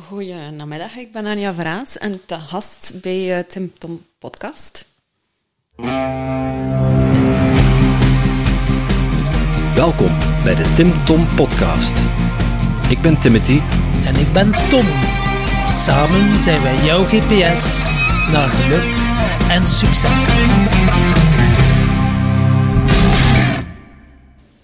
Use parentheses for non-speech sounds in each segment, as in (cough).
Goedemiddag, ik ben Anja Vraas en te gast bij uh, Tim Tom Podcast. Welkom bij de Tim Tom Podcast. Ik ben Timothy. En ik ben Tom. Samen zijn wij jouw GPS naar geluk en succes.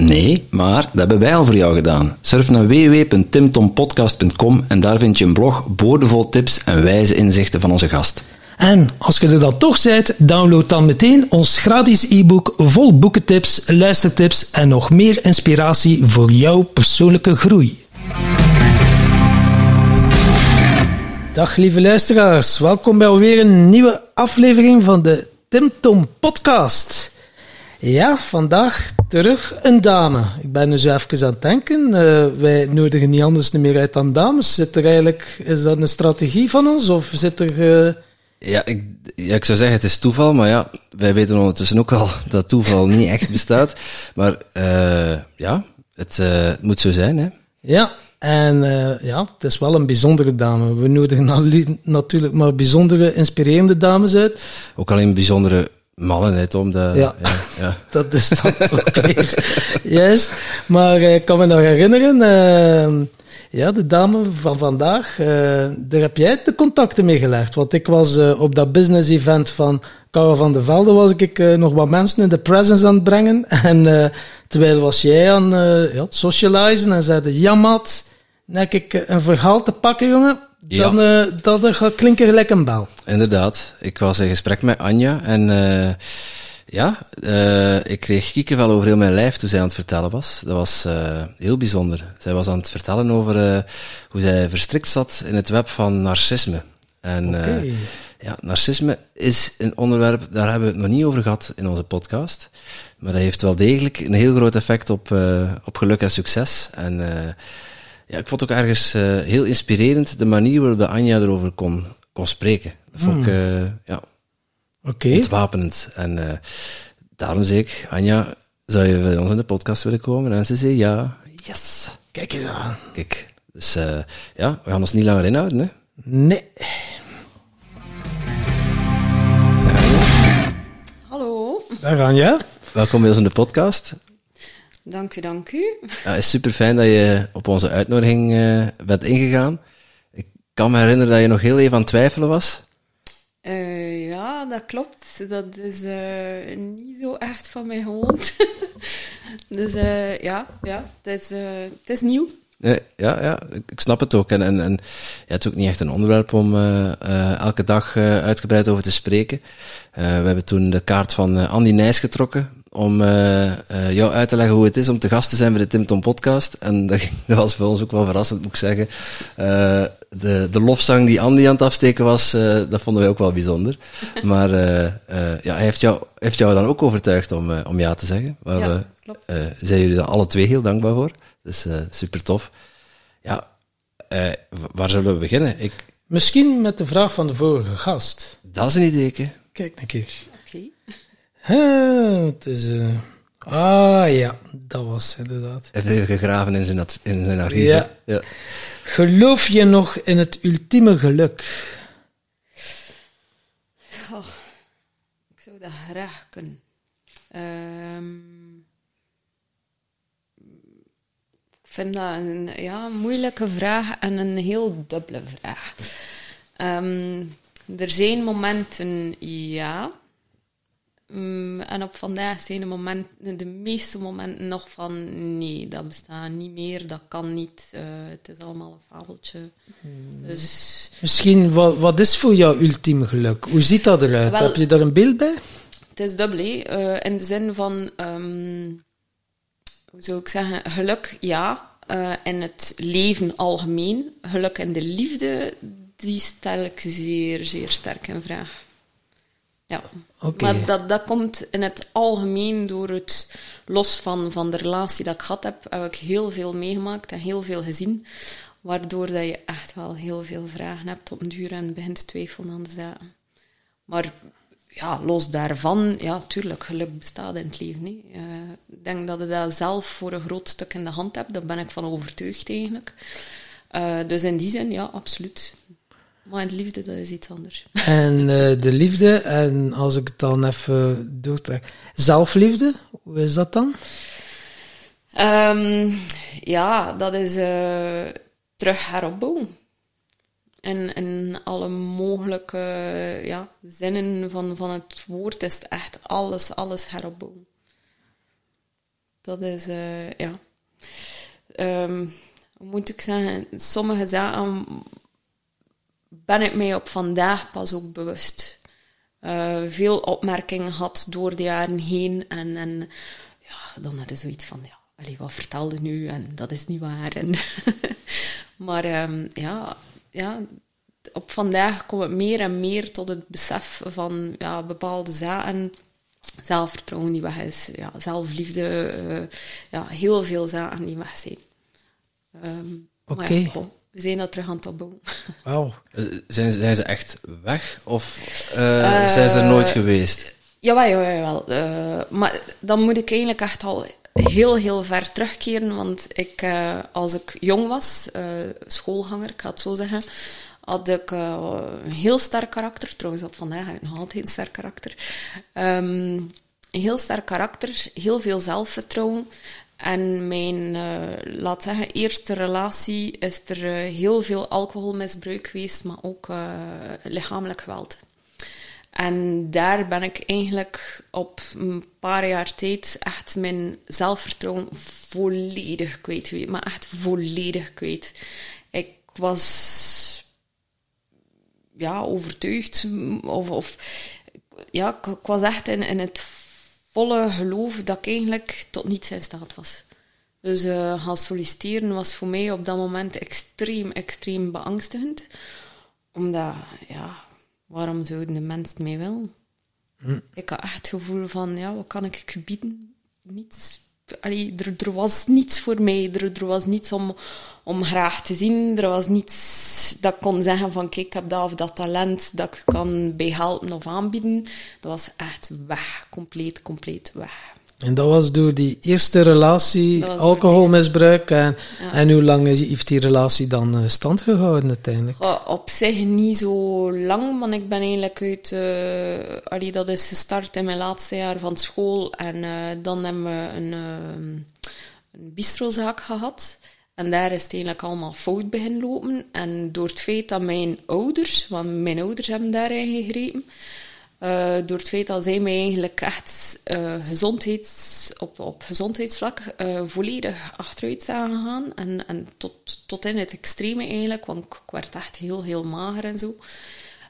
Nee, maar dat hebben wij al voor jou gedaan. Surf naar www.timtompodcast.com en daar vind je een blog boordevol tips en wijze inzichten van onze gast. En als je er dan toch bent, download dan meteen ons gratis e-book vol boekentips, luistertips en nog meer inspiratie voor jouw persoonlijke groei. Dag lieve luisteraars, welkom bij alweer een nieuwe aflevering van de Tim Tom Podcast. Ja, vandaag terug een dame. Ik ben dus even aan het denken. Uh, wij nodigen niet anders meer uit dan dames. Zit er eigenlijk, is dat een strategie van ons? Of zit er... Uh... Ja, ik, ja, ik zou zeggen het is toeval, maar ja, wij weten ondertussen ook al (laughs) dat toeval niet echt bestaat. Maar uh, ja, het, het, moet zo zijn, hè. Ja, en ja, het is wel een bijzondere dame. We nodigen natuurlijk maar bijzondere, inspirerende dames uit. Ook alleen bijzondere mannen, Tom. De, ja. ja, (laughs) dat is dan ook weer juist. Maar eh, ik kan me nog herinneren, uh, ja, de dame van vandaag, uh, daar heb jij de contacten mee gelegd. Want ik was op dat business event van Karel van der Velde, was ik nog wat mensen in de presence aan het brengen. (laughs) En terwijl was jij aan ja, het socializen en zeiden, ja Matt, heb ik een verhaal te pakken, jongen dan ja. uh, dat gaat klinken gelijk een bel. Inderdaad. Ik was in gesprek met Anja en uh, ja, uh, ik kreeg kiekenvel over heel mijn lijf toen zij aan het vertellen was. Dat was heel bijzonder. Zij was aan het vertellen over hoe zij verstrikt zat in het web van narcisme. En okay. ja, narcisme is een onderwerp, daar hebben we het nog niet over gehad in onze podcast. Maar dat heeft wel degelijk een heel groot effect op, op geluk en succes. En ja, ik vond het ook ergens uh, heel inspirerend de manier waarop Anja erover kon, kon spreken. Dat vond ik uh, ja, okay. ontwapenend. En uh, daarom zei ik, Anja, zou je bij ons in de podcast willen komen? En ze zei ja. Yes! Kijk eens aan. Kijk, dus ja, we gaan ons niet langer inhouden, hè? Nee. Hallo. Daar Anja. Welkom bij ons in de podcast. Dank u, dank u. Ja, het is super fijn dat je op onze uitnodiging uh, bent ingegaan. Ik kan me herinneren dat je nog heel even aan het twijfelen was. Uh, ja, dat klopt. Dat is uh, niet zo echt van mij gewoond. (laughs) dus ja, ja het, is, het is nieuw. Nee, ja, ja, ik snap het ook. En, en, en ja, het is ook niet echt een onderwerp om elke dag uitgebreid over te spreken. we hebben toen de kaart van Andy Nijs getrokken om uh, uh, jou uit te leggen hoe het is om te gast te zijn bij de Tim Tom podcast. En (laughs) dat, dat was voor ons ook wel verrassend, moet ik zeggen. Uh, de, de lofzang die Andy aan het afsteken was, dat vonden wij ook wel bijzonder. (laughs) Maar ja, hij heeft jou, heeft jou dan ook overtuigd om, om ja te zeggen. Waar ja, klopt. zijn jullie dan alle twee heel dankbaar voor. Dus super tof. Ja, waar zullen we beginnen? Ik... Misschien met de vraag van de vorige gast. Dat is een idee. Kijk een keer. Ah, het is... Uh... Ah ja, dat was inderdaad. Heeft hij gegraven in zijn, in zijn archief? Ja. ja. Geloof je nog in het ultieme geluk? Oh, ik zou dat graag kunnen. Um, ik vind dat een ja, moeilijke vraag en een heel dubbele vraag. Um, er zijn momenten ja, Mm, en op vandaag zijn de, momenten, de meeste momenten nog van nee, dat bestaat niet meer, dat kan niet, uh, het is allemaal een fabeltje. Hmm. Dus, Misschien, wat, wat is voor jou ultieme geluk? Hoe ziet dat eruit? Heb je daar een beeld bij? Het is dubbel, uh, in de zin van, um, hoe zou ik zeggen, geluk ja, uh, in het leven algemeen. Geluk en de liefde, die stel ik zeer, zeer sterk in vraag. Ja. Maar dat, dat komt in het algemeen door het, los van, van de relatie dat ik gehad heb, heb ik heel veel meegemaakt en heel veel gezien. Waardoor dat je echt wel heel veel vragen hebt op een duur en begint te twijfelen aan de zaken. Maar ja, los daarvan, ja, tuurlijk, geluk bestaat in het leven. hè. Eh, ik denk dat je dat zelf voor een groot stuk in de hand hebt. Daar ben ik van overtuigd eigenlijk. Eh, dus in die zin, ja, absoluut. Maar in liefde, dat is iets anders. (laughs) En eh, de liefde, en als ik het dan even doortrek. Zelfliefde, hoe is dat dan? Ehm, ja, dat is eh, terug heropbouwen. En in alle mogelijke ja, zinnen van, van het woord is het echt alles, alles heropbouwen. Dat is, eh, ja. Ehm, moet ik zeggen? Sommige zaken ben ik mij op vandaag pas ook bewust. Eh, veel opmerkingen had door de jaren heen. En, en ja, dan had je zoiets van, ja, allee, wat vertelde nu? En dat is niet waar. En (laughs) maar ehm, ja, ja, op vandaag komt het meer en meer tot het besef van ja, bepaalde zaken. Zelfvertrouwen die weg is, ja, zelfliefde, eh, ja, heel veel zaken die weg zijn. Ehm, Oké. ja, bon, we zijn dat terug aan het opbouwen. (laughs) Wauw. Zijn, zijn ze echt weg? Of eh, zijn ze er nooit geweest? Jawel, jawel, jawel. Eh, maar dan moet ik eigenlijk echt al heel, heel ver terugkeren. Want ik, eh, als ik jong was, eh, schoolganger, ik ga het zo zeggen, had ik eh, een heel sterk karakter. Trouwens, op vandaag heb ik nog altijd een sterk karakter. Ehm, een heel sterk karakter, heel veel zelfvertrouwen. En mijn, eh, laat zeggen, eerste relatie is er eh, heel veel alcoholmisbruik geweest, maar ook eh, lichamelijk geweld. En daar ben ik eigenlijk op een paar jaar tijd echt mijn zelfvertrouwen volledig kwijt. Maar echt volledig kwijt. Ik was ja, overtuigd. Of, of ja, ik, ik was echt in, in het volle geloof dat ik eigenlijk tot niets in staat was. Dus eh, gaan solliciteren was voor mij op dat moment extreem, extreem beangstigend. Omdat, ja, waarom zouden de mensen mij willen? Ik had echt het gevoel van, ja, wat kan ik bieden? Niets. Er, er was niets voor mij. Er, er was niets om, om graag te zien. Er was niets dat ik kon zeggen van, kijk, ik heb dat of dat talent dat ik kan bijhelpen of aanbieden. Dat was echt weg. Compleet, compleet weg. En dat was door die eerste relatie, alcoholmisbruik. En, Ja. en hoe lang is- heeft die relatie dan eh, stand gehouden uiteindelijk? Op zich niet zo lang, want ik ben eigenlijk uit... eh allee, dat is gestart in mijn laatste jaar van school. En eh, dan hebben we een, een bistrozaak gehad. En daar is het eigenlijk allemaal fout beginnen lopen. En door het feit dat mijn ouders, want mijn ouders hebben daarin gegrepen... eh, door het feit dat zij mij eigenlijk echt eh, gezondheids, op, op gezondheidsvlak eh, volledig achteruit zijn gegaan. En, en tot, tot in het extreme eigenlijk, want ik, ik werd echt heel, heel mager en zo.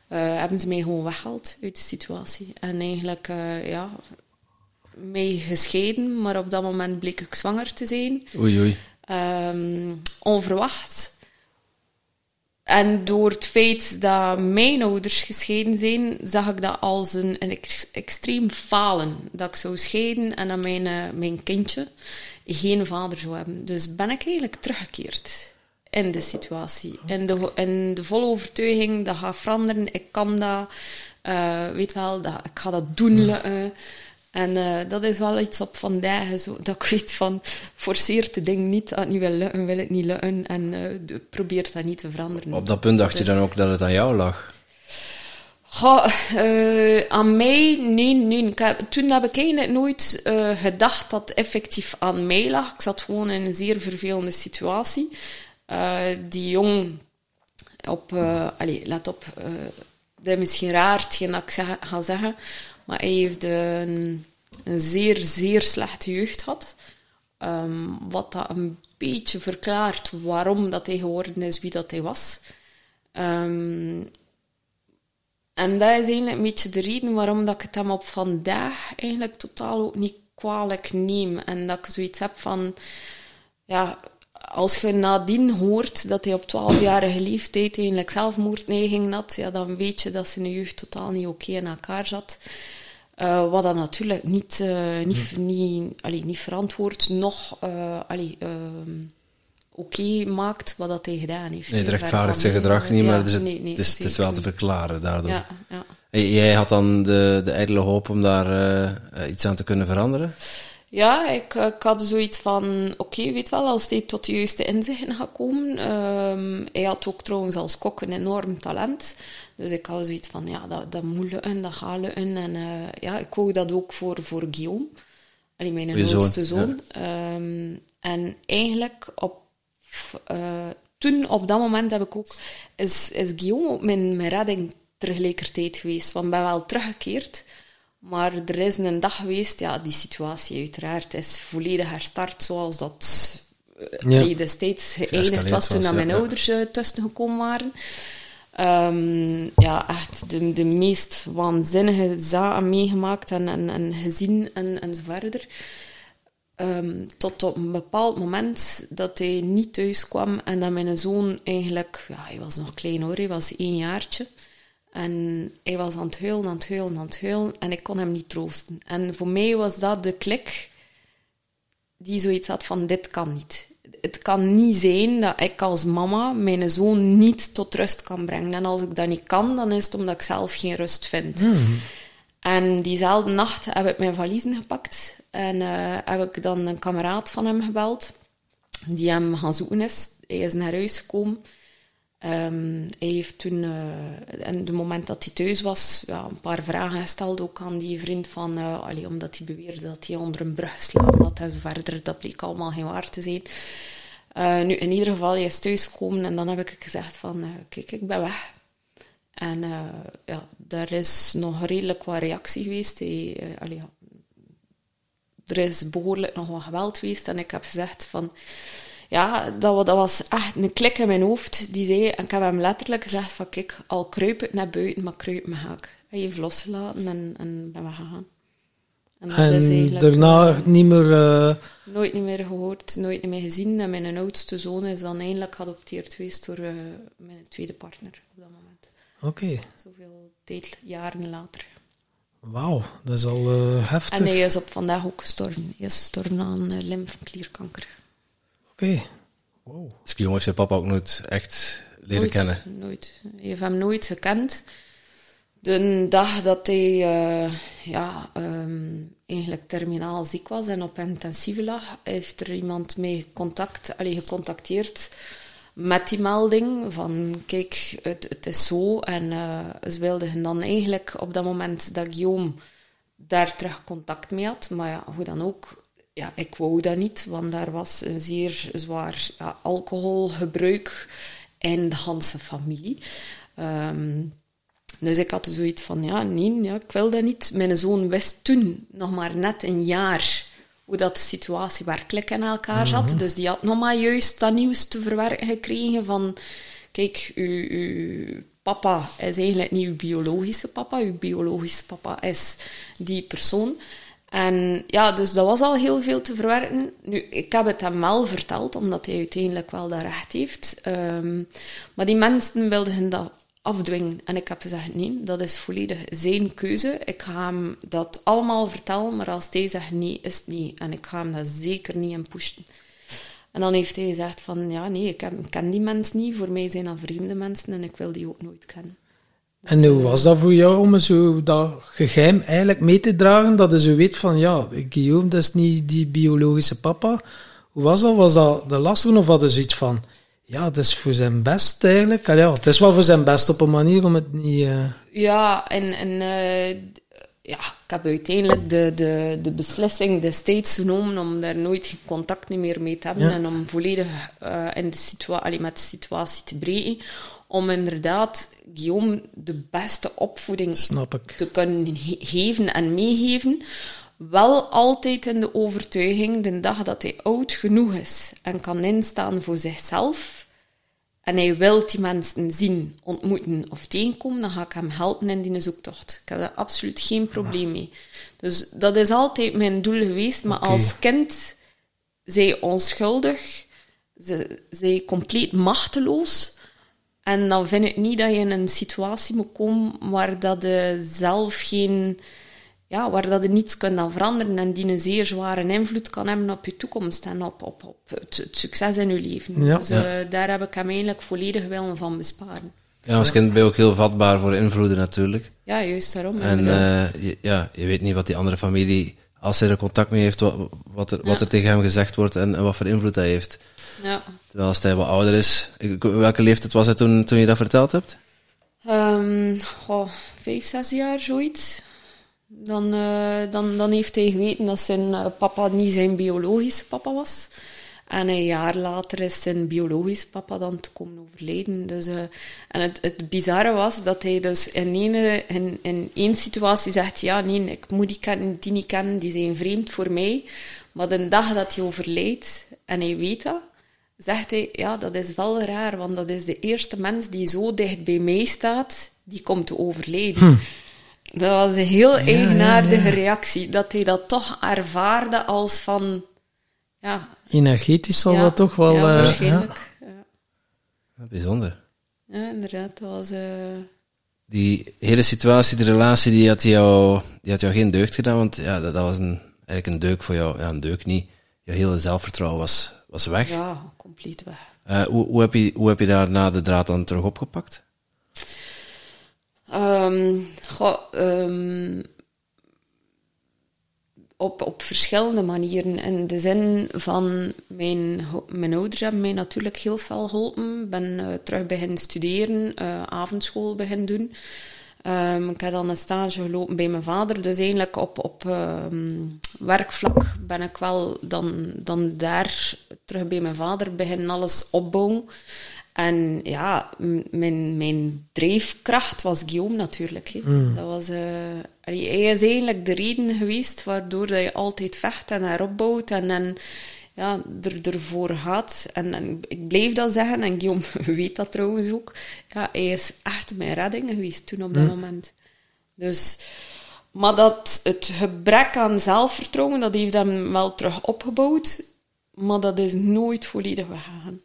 hebben ze mij gewoon weggehaald uit de situatie. En eigenlijk, ja, mij gescheiden, maar op dat moment bleek ik zwanger te zijn. Oei, oei. Ehm, onverwacht. En door het feit dat mijn ouders gescheiden zijn, zag ik dat als een, een ex- extreem falen. Dat ik zou scheiden en dat mijn, eh, mijn kindje geen vader zou hebben. Dus ben ik eigenlijk teruggekeerd in de situatie. In de, in de volle overtuiging, dat gaat veranderen, ik kan dat. eh, weet wel, dat, ik ga dat doen. lukken. En eh, dat is wel iets op vandaag, zo, dat ik weet van, forceer het ding niet, als het niet wil lukken, wil het niet lukken, en eh, de- probeer dat niet te veranderen. Op dat punt dacht je Dus- dan ook dat het aan jou lag. Goh, eh, aan mij, nee, nee. Ik heb- toen heb ik eigenlijk nooit eh, gedacht dat het effectief aan mij lag. Ik zat gewoon in een zeer vervelende situatie. Eh, die jong op, eh allee, let op, eh dat is misschien raar hetgeen dat ik zeg, ga zeggen, maar hij heeft een, een zeer, zeer slechte jeugd gehad. Ehm, wat dat een beetje verklaart waarom dat hij geworden is wie dat hij was. Ehm, en dat is eigenlijk een beetje de reden waarom dat ik het hem op vandaag eigenlijk totaal ook niet kwalijk neem. En dat ik zoiets heb van, ja, als je nadien hoort dat hij op 12-jarige leeftijd eigenlijk zelfmoordneiging had, ja, dan weet je dat zijn jeugd totaal niet oké in elkaar zat. Uh, wat dat natuurlijk niet, uh, niet, hm. niet, allee, niet verantwoord, nog allee, ehm, oké okay maakt wat dat hij gedaan heeft. Nee, het rechtvaardigt zijn gedrag niet, maar het, nee, nee, het, is, het is wel te verklaren daardoor. Ja, ja. Jij had dan de, de ijdele hoop om daar iets aan te kunnen veranderen? Ja, ik, ik had zoiets van, oké, weet wel, als hij tot de juiste inzichten gaat komen. Um, hij had ook trouwens als kok een enorm talent. Dus ik had zoiets van, ja, dat, dat moet lukken, dat gaat lukken. En uh, ja, ik wou dat ook voor, voor Guillaume. Allee, mijn oudste zoon. Ehm, en eigenlijk, op, uh, toen, op dat moment heb ik ook... Is, is Guillaume mijn, mijn redding tegelijkertijd geweest. Want ik ben wel teruggekeerd... Maar er is een dag geweest, ja, die situatie uiteraard is volledig herstart zoals dat uh, ja. destijds geëindigd was toen mijn ouders uh, tussen gekomen waren. Um, ja, echt de, de meest waanzinnige zaken meegemaakt en, en, en gezien en, en zo verder. Um, tot op een bepaald moment dat hij niet thuis kwam en dat mijn zoon eigenlijk, ja, hij was nog klein hoor, hij was één jaartje. En hij was aan het huilen, aan het huilen, aan het huilen. En ik kon hem niet troosten. En voor mij was dat de klik die zoiets had van, dit kan niet. Het kan niet zijn dat ik als mama mijn zoon niet tot rust kan brengen. En als ik dat niet kan, dan is het omdat ik zelf geen rust vind. Mm. En diezelfde nacht heb ik mijn valiezen gepakt. En uh, heb ik dan een kameraad van hem gebeld, die hem gaan zoeken is. Hij is naar huis gekomen. Um, hij heeft toen, uh, en de moment dat hij thuis was, ja, een paar vragen gesteld ook aan die vriend van, uh, omdat hij beweerde dat hij onder een brug geslapen had en verder. Dat bleek allemaal geen waar te zijn. Uh, nu, in ieder geval, hij is thuisgekomen en dan heb ik gezegd van, kijk, ik ben weg. En ja, daar is nog redelijk wat reactie geweest. Hij, er is behoorlijk nog wat geweld geweest en ik heb gezegd van ja, dat, dat was echt een klik in mijn hoofd. Die zei, en ik heb hem letterlijk gezegd van, kijk, al kruip ik naar buiten, maar kruip me ga ik. Hij heeft losgelaten en, en ben weggegaan. En, en daarna uh, niet meer... Uh... Nooit niet meer gehoord, nooit meer gezien. En mijn oudste zoon is dan eindelijk geadopteerd geweest door uh, mijn tweede partner op dat moment. Oké. Okay. Zoveel tijd, jaren later. Wauw, dat is al heftig. En hij is op vandaag ook gestorven. Hij is gestorven aan lymfeklierkanker. Oké. Wow. Dus Guillaume heeft zijn papa ook nooit echt leren kennen? Nooit. Je heeft hem nooit gekend. De dag dat hij uh, ja, um, eigenlijk terminaal ziek was en op intensieve lag, heeft er iemand mee contact, allee, gecontacteerd met die melding van kijk, het, het is zo. En uh, ze wilden dan eigenlijk op dat moment dat Guillaume daar terug contact mee had, maar ja, hoe dan ook, ja, ik wou dat niet, want daar was een zeer zwaar ja, alcoholgebruik in de hele familie. Ehm, dus ik had zoiets van, ja, nee, ja, ik wil dat niet. Mijn zoon wist toen nog maar net een jaar hoe dat de situatie werkelijk in elkaar zat. Mhm. Dus die had nog maar juist dat nieuws te verwerken gekregen van... Kijk, uw, uw papa is eigenlijk niet uw biologische papa. Uw biologische papa is die persoon. En ja, dus dat was al heel veel te verwerken. Nu, ik heb het hem wel verteld, omdat hij uiteindelijk wel dat recht heeft. Um, maar die mensen wilden dat afdwingen. En ik heb gezegd, nee, dat is volledig zijn keuze. Ik ga hem dat allemaal vertellen, maar als hij zegt nee, is het niet. En ik ga hem dat zeker niet in pushen. En dan heeft hij gezegd van, ja, nee, ik, ik ken die mensen niet. Voor mij zijn dat vreemde mensen en ik wil die ook nooit kennen. En hoe was dat voor jou om zo dat geheim eigenlijk mee te dragen? Dat je zo weet van, ja, Guillaume, dat is niet die biologische papa. Hoe was dat? Was dat de lastig of hadden ze iets van, ja, dat is voor zijn best eigenlijk? Ja, het is wel voor zijn best op een manier om het niet... Uh... Ja, en, en uh, ja, ik heb uiteindelijk de, de, de beslissing destijds genomen om daar nooit contact meer mee te hebben ja. en om volledig uh, in de situatie, met de situatie te breken om inderdaad Guillaume de beste opvoeding te kunnen geven en meegeven. Wel altijd in de overtuiging, de dag dat hij oud genoeg is en kan instaan voor zichzelf, en hij wil die mensen zien, ontmoeten of tegenkomen, dan ga ik hem helpen in die zoektocht. Ik heb daar absoluut geen probleem mee. Dus dat is altijd mijn doel geweest. Maar als kind, zij onschuldig, ze zijn compleet machteloos. En dan vind ik niet dat je in een situatie moet komen waar dat je zelf geen... Ja, waar dat je niets kunt aan veranderen en die een zeer zware invloed kan hebben op je toekomst en op, op, op het, het succes in je leven. Ja. Dus eh, daar heb ik hem eigenlijk volledig willen van besparen. Ja, als kind ben je ook heel vatbaar voor invloeden natuurlijk. Ja, juist daarom. En eh, je, ja, je weet niet wat die andere familie, als hij er contact mee heeft, wat, wat, er, wat er tegen hem gezegd wordt en, en wat voor invloed hij heeft. ja. Terwijl als hij wat ouder is, welke leeftijd was hij toen, toen je dat verteld hebt? Ehm, vijf, zes jaar, zoiets. Dan, eh, dan, dan heeft hij geweten dat zijn eh, papa niet zijn biologische papa was. En een jaar later is zijn biologische papa dan te komen overlijden. Dus, eh, en het, het bizarre was dat hij dus in, ene, in, in één situatie zegt... Ja, nee, ik moet die kennen, die niet kennen, die zijn vreemd voor mij. Maar de dag dat hij overlijdt, en hij weet dat, zegt hij, ja, dat is wel raar, want dat is de eerste mens die zo dicht bij mij staat, die komt te overlijden. Dat was een heel eigenaardige reactie, dat hij dat toch ervaarde als van, ja... Energetisch zal ja, dat toch wel... Ja, eh, waarschijnlijk. Ja. Bijzonder. Ja, inderdaad, dat was... eh, Die hele situatie, de relatie, die had jou, die had jou geen deugd gedaan, want ja, dat, dat was een, eigenlijk een deuk voor jou. Ja, een deuk niet. Je hele zelfvertrouwen was, was weg. ja, compleet weg. Eh, hoe, hoe, heb je, hoe heb je daarna de draad dan terug opgepakt? Goh, ehm, op, op verschillende manieren. In de zin van, mijn, mijn ouders hebben mij natuurlijk heel veel geholpen. Ik ben eh, terug beginnen studeren, eh, avondschool beginnen doen. Ehm, ik heb dan een stage gelopen bij mijn vader. Dus eigenlijk op, op ehm, werkvlak ben ik wel dan, dan daar terug bij mijn vader beginnen alles opbouwen. En ja, mijn, mijn drijfkracht was Guillaume natuurlijk. Hè. Dat was, allee, hij is eigenlijk de reden geweest waardoor dat je altijd vecht en erop bouwt en, en ja, er, ervoor gaat. En, en ik blijf dat zeggen, en Guillaume (laughs) weet dat trouwens ook. Ja, hij is echt mijn redding geweest toen op dat moment. Dus, maar dat het gebrek aan zelfvertrouwen, dat heeft hem wel terug opgebouwd. Maar dat is nooit volledig weggegaan.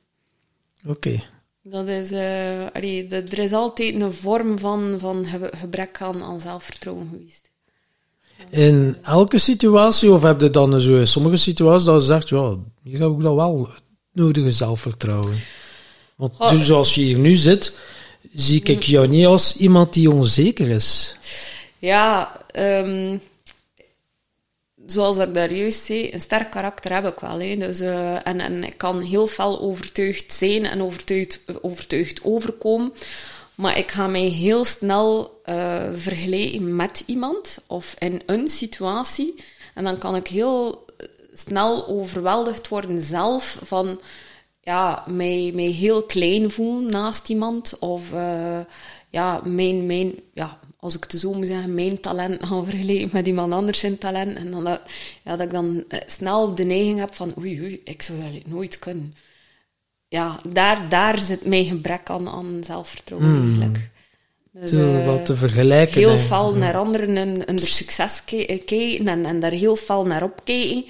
Oké. Dat is, eh, allee, er is altijd een vorm van, van ge- gebrek aan, aan zelfvertrouwen geweest. In elke situatie, of heb je dan zo in sommige situaties dat je zegt, ja, hier heb ik dan wel het nodige zelfvertrouwen. Want Goh. dus zoals je hier nu zit, zie ik jou niet als iemand die onzeker is. Ja, ehm, zoals ik daar juist zei, een sterk karakter heb ik wel. Hè. Dus, eh, en, en ik kan heel fel overtuigd zijn en overtuigd, overtuigd overkomen. Maar ik ga mij heel snel eh, vergelijken met iemand of in een situatie. En dan kan ik heel snel overweldigd worden zelf van ja, mij, mij heel klein voelen naast iemand. Of eh, ja, mijn, mijn, ja, als ik het zo moet zeggen, mijn talent gaan vergelijken met iemand anders zijn talent. En dan dat, ja, dat ik dan eh, snel de neiging heb van oei, oei, ik zou dat nooit kunnen. Ja, daar, daar zit mijn gebrek aan, aan zelfvertrouwen eigenlijk. Dus, Te, eh, wat te vergelijken. heel fel naar anderen en, en er succes ki- kijken en, en daar heel fel naar opkijken.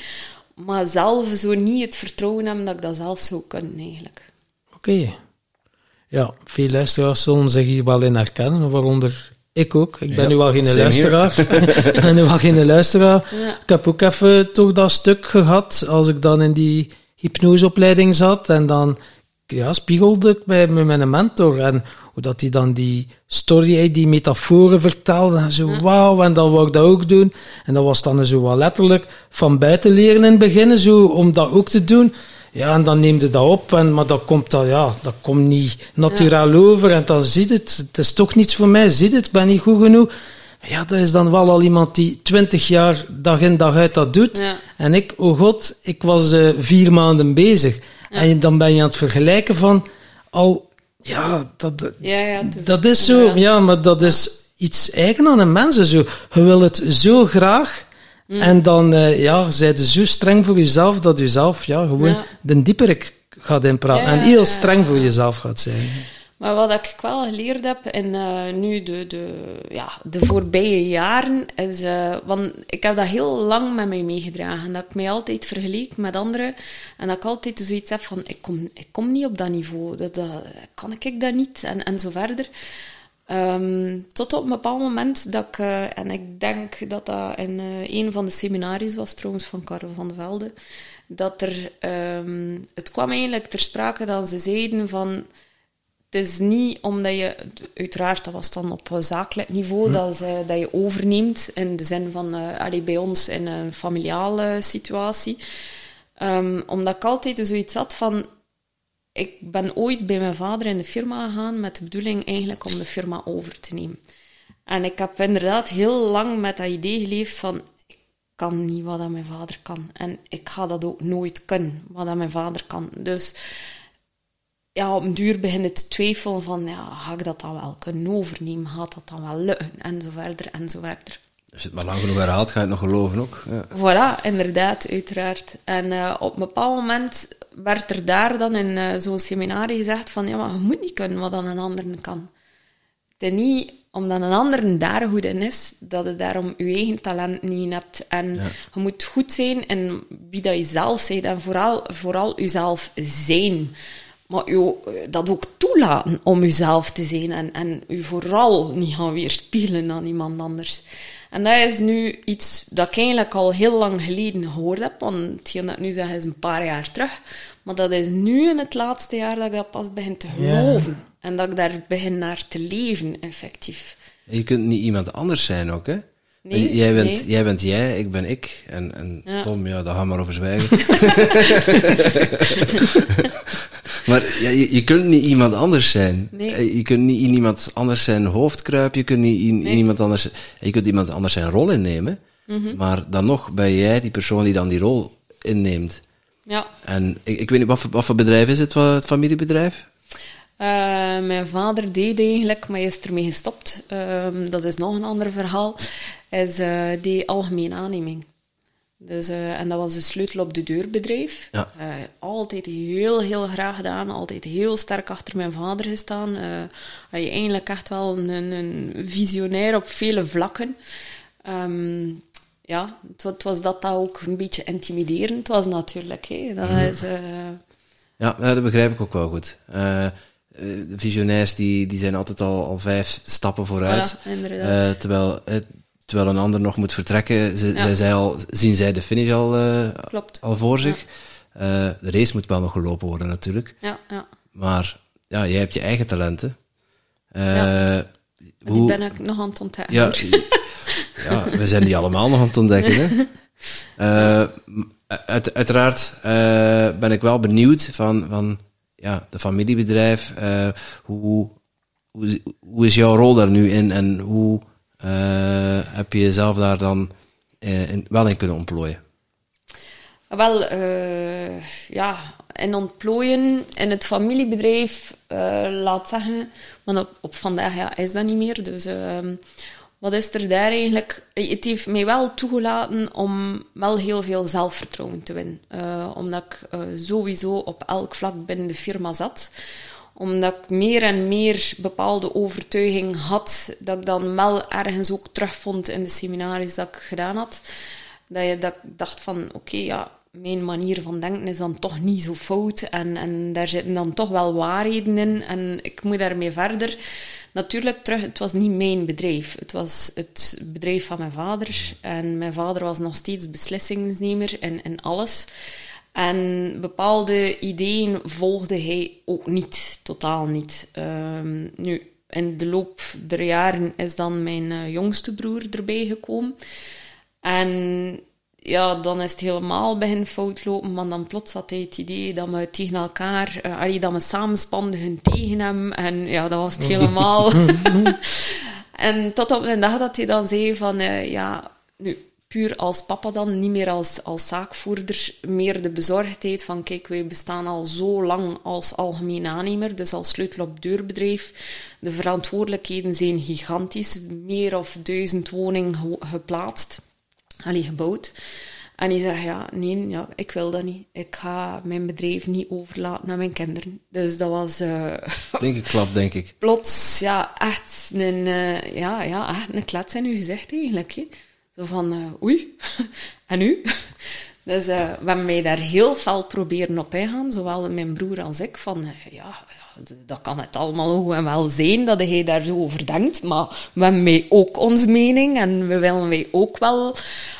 Maar zelf zo niet het vertrouwen hebben dat ik dat zelf zou kunnen, eigenlijk. Oké. Ja, veel luisteraars zullen zich hier wel in herkennen, waaronder ik ook. Ik ben Ja, nu wel geen luisteraar. (laughs) ik ben nu wel geen luisteraar. Ja. Ik heb ook even toch dat stuk gehad, als ik dan in die hypnoseopleiding zat, en dan ja, spiegelde ik bij met mijn mentor, en hoe dat hij dan die story, die metaforen vertelde, en zo, wauw, en dan wou ik dat ook doen. En dat was dan zo wel letterlijk van buiten leren in het begin, zo, om dat ook te doen. Ja, en dan neemde dat op, en, maar dat komt, dan, ja, dat komt niet naturaal over. En dan ziet het, het is toch niets voor mij, ziet het, ik ben niet goed genoeg. Ja, dat is dan wel al iemand die twintig jaar dag in dag uit dat doet. Ja. En ik, oh god, ik was eh, vier maanden bezig. En dan ben je aan het vergelijken van al, ja, dat, Ja, ja, het is- dat is zo, ja, maar dat is iets eigen aan een mens. Zo. Je wil het zo graag. Mm. En dan, eh, ja, zijde zo streng voor jezelf dat je zelf, ja, gewoon de dieperik gaat inpraten. En heel streng voor jezelf gaat zijn. Maar wat ik wel geleerd heb in uh, nu de, de, ja, de voorbije jaren, is... Want ik heb dat heel lang met mij meegedragen. Dat ik mij altijd vergeleek met anderen. En dat ik altijd zoiets heb van, ik kom, ik kom niet op dat niveau. Dat, dat, kan ik dat niet? En, en zo verder. Um, tot op een bepaald moment dat ik, uh, en ik denk dat dat in een van de seminaries was, trouwens, van Karel van der Velde, dat er, um, het kwam eigenlijk ter sprake dat ze zeiden van, het is niet omdat je, uiteraard, dat was dan op zakelijk niveau, hm. dat, ze, dat je overneemt, in de zin van, uh, allee, bij ons in een familiale situatie, um, omdat ik altijd zoiets had van, ik ben ooit bij mijn vader in de firma gegaan met de bedoeling eigenlijk om de firma over te nemen. En ik heb inderdaad heel lang met dat idee geleefd van ik kan niet wat dat mijn vader kan. En ik ga dat ook nooit kunnen, wat dat mijn vader kan. Dus ja, op een duur begin je te twijfelen van ja, ga ik dat dan wel kunnen overnemen? Gaat dat dan wel lukken? En zo verder en zo verder. Als je het maar lang genoeg herhaalt, ga je het nog geloven ook. Ja. Voilà, inderdaad, uiteraard. En uh, op een bepaald moment werd er daar dan in uh, zo'n seminarie gezegd van ja, maar je moet niet kunnen wat dan een ander kan. Het is niet omdat een ander daar goed in is, dat je daarom je eigen talent niet hebt. En je moet goed zijn in wie dat je zelf bent en vooral, vooral jezelf zijn. Maar je, dat ook toelaten om jezelf te zijn en, en je vooral niet gaan weerspiegelen aan iemand anders. En dat is nu iets dat ik eigenlijk al heel lang geleden gehoord heb, want hetgeen dat ik nu zeg is een paar jaar terug. Maar dat is nu in het laatste jaar dat ik dat pas begin te geloven. En dat ik daar begin naar te leven, effectief. Je kunt niet iemand anders zijn ook, hè? Nee, jij, bent, jij bent jij, ik ben ik. En, en Tom, ja, daar gaan we maar over zwijgen. (laughs) (laughs) maar ja, je, je, kunt niet iemand anders zijn. Nee. Eh, je kunt niet in iemand anders zijn hoofd kruipen. Je kunt niet in, in iemand anders... Je kunt iemand anders zijn rol innemen. Mm Maar dan nog ben jij die persoon die dan die rol inneemt. Ja. En ik, ik weet niet, wat voor, wat voor bedrijf is het, wat, het familiebedrijf? Uh, mijn vader deed eigenlijk, maar is ermee gestopt. Uh, dat is nog een ander verhaal. Is uh, die algemene aanneming. Dus, uh, en dat was een sleutel op de deurbedrijf. Ja. altijd heel, heel graag gedaan. Altijd heel sterk achter mijn vader gestaan. je eigenlijk echt wel een, een visionair op vele vlakken. Um, ja, het, was dat dat ook een beetje intimiderend was natuurlijk. Hè. Dat mm. is, ja, dat begrijp ik ook wel goed. Eh, de visionairs die, die zijn altijd al, al vijf stappen vooruit. uh, terwijl, uh, terwijl een ander nog moet vertrekken, ze, ja. zij al, zien zij de finish al, al voor zich. de race moet wel nog gelopen worden natuurlijk. Ja, ja. Maar ja, jij hebt je eigen talenten. ja. Hoe, die ben ik nog aan het ontdekken. Ja, (laughs) ja, we zijn die allemaal nog aan het ontdekken. Hè? Uit, uiteraard ben ik wel benieuwd van, van ja, de familiebedrijf. Uh, hoe, hoe, hoe, is jouw rol daar nu in en hoe uh, heb je jezelf daar dan in, wel in kunnen ontplooien? Wel, ja, in ontplooien in het familiebedrijf, laat zeggen, want op, vandaag ja, is dat niet meer. Dus ehm, wat is er daar eigenlijk? Het heeft mij wel toegelaten om wel heel veel zelfvertrouwen te winnen. Omdat ik sowieso op elk vlak binnen de firma zat. Omdat ik meer en meer bepaalde overtuiging had, dat ik dan wel ergens ook terugvond in de seminaries dat ik gedaan had. Dat je dat ik dacht van, oké, ja, mijn manier van denken is dan toch niet zo fout. En, en daar zitten dan toch wel waarheden in. En ik moet daarmee verder natuurlijk terug, het was niet mijn bedrijf. Het was het bedrijf van mijn vader. En mijn vader was nog steeds beslissingsnemer in, in alles. En bepaalde ideeën volgde hij ook niet, totaal niet. Um, nu, in de loop der jaren is dan mijn uh, jongste broer erbij gekomen. En ja, dan is het helemaal begin fout lopen, maar dan plots had hij het idee dat we tegen elkaar, uh, dat we samenspanden tegen hem. En ja, dat was het (laughs) helemaal. (laughs) en tot op een dag dat hij dan zei van, uh, ja, nu, puur als papa dan, niet meer als, als zaakvoerder, meer de bezorgdheid van, kijk, wij bestaan al zo lang als algemeen aannemer, dus als sleutel op deurbedrijf. De verantwoordelijkheden zijn gigantisch, meer of duizend woningen geplaatst allee, gebouwd. En die zei, ja, nee, ja, ik wil dat niet. Ik ga mijn bedrijf niet overlaten aan mijn kinderen. Dus dat was uh, Ingeklapt, denk ik. (laughs) plots ja, echt een, eh, ja, ja, echt een klets in uw gezicht eigenlijk. hè. Zo van, eh, oei, (laughs) en nu? (laughs) Dus eh, we hebben mij daar heel fel proberen op ingaan, zowel mijn broer als ik, van eh, ja, dat kan het allemaal goed en wel zijn dat hij daar zo over denkt, maar we hebben wij ook onze mening en we willen wij ook wel,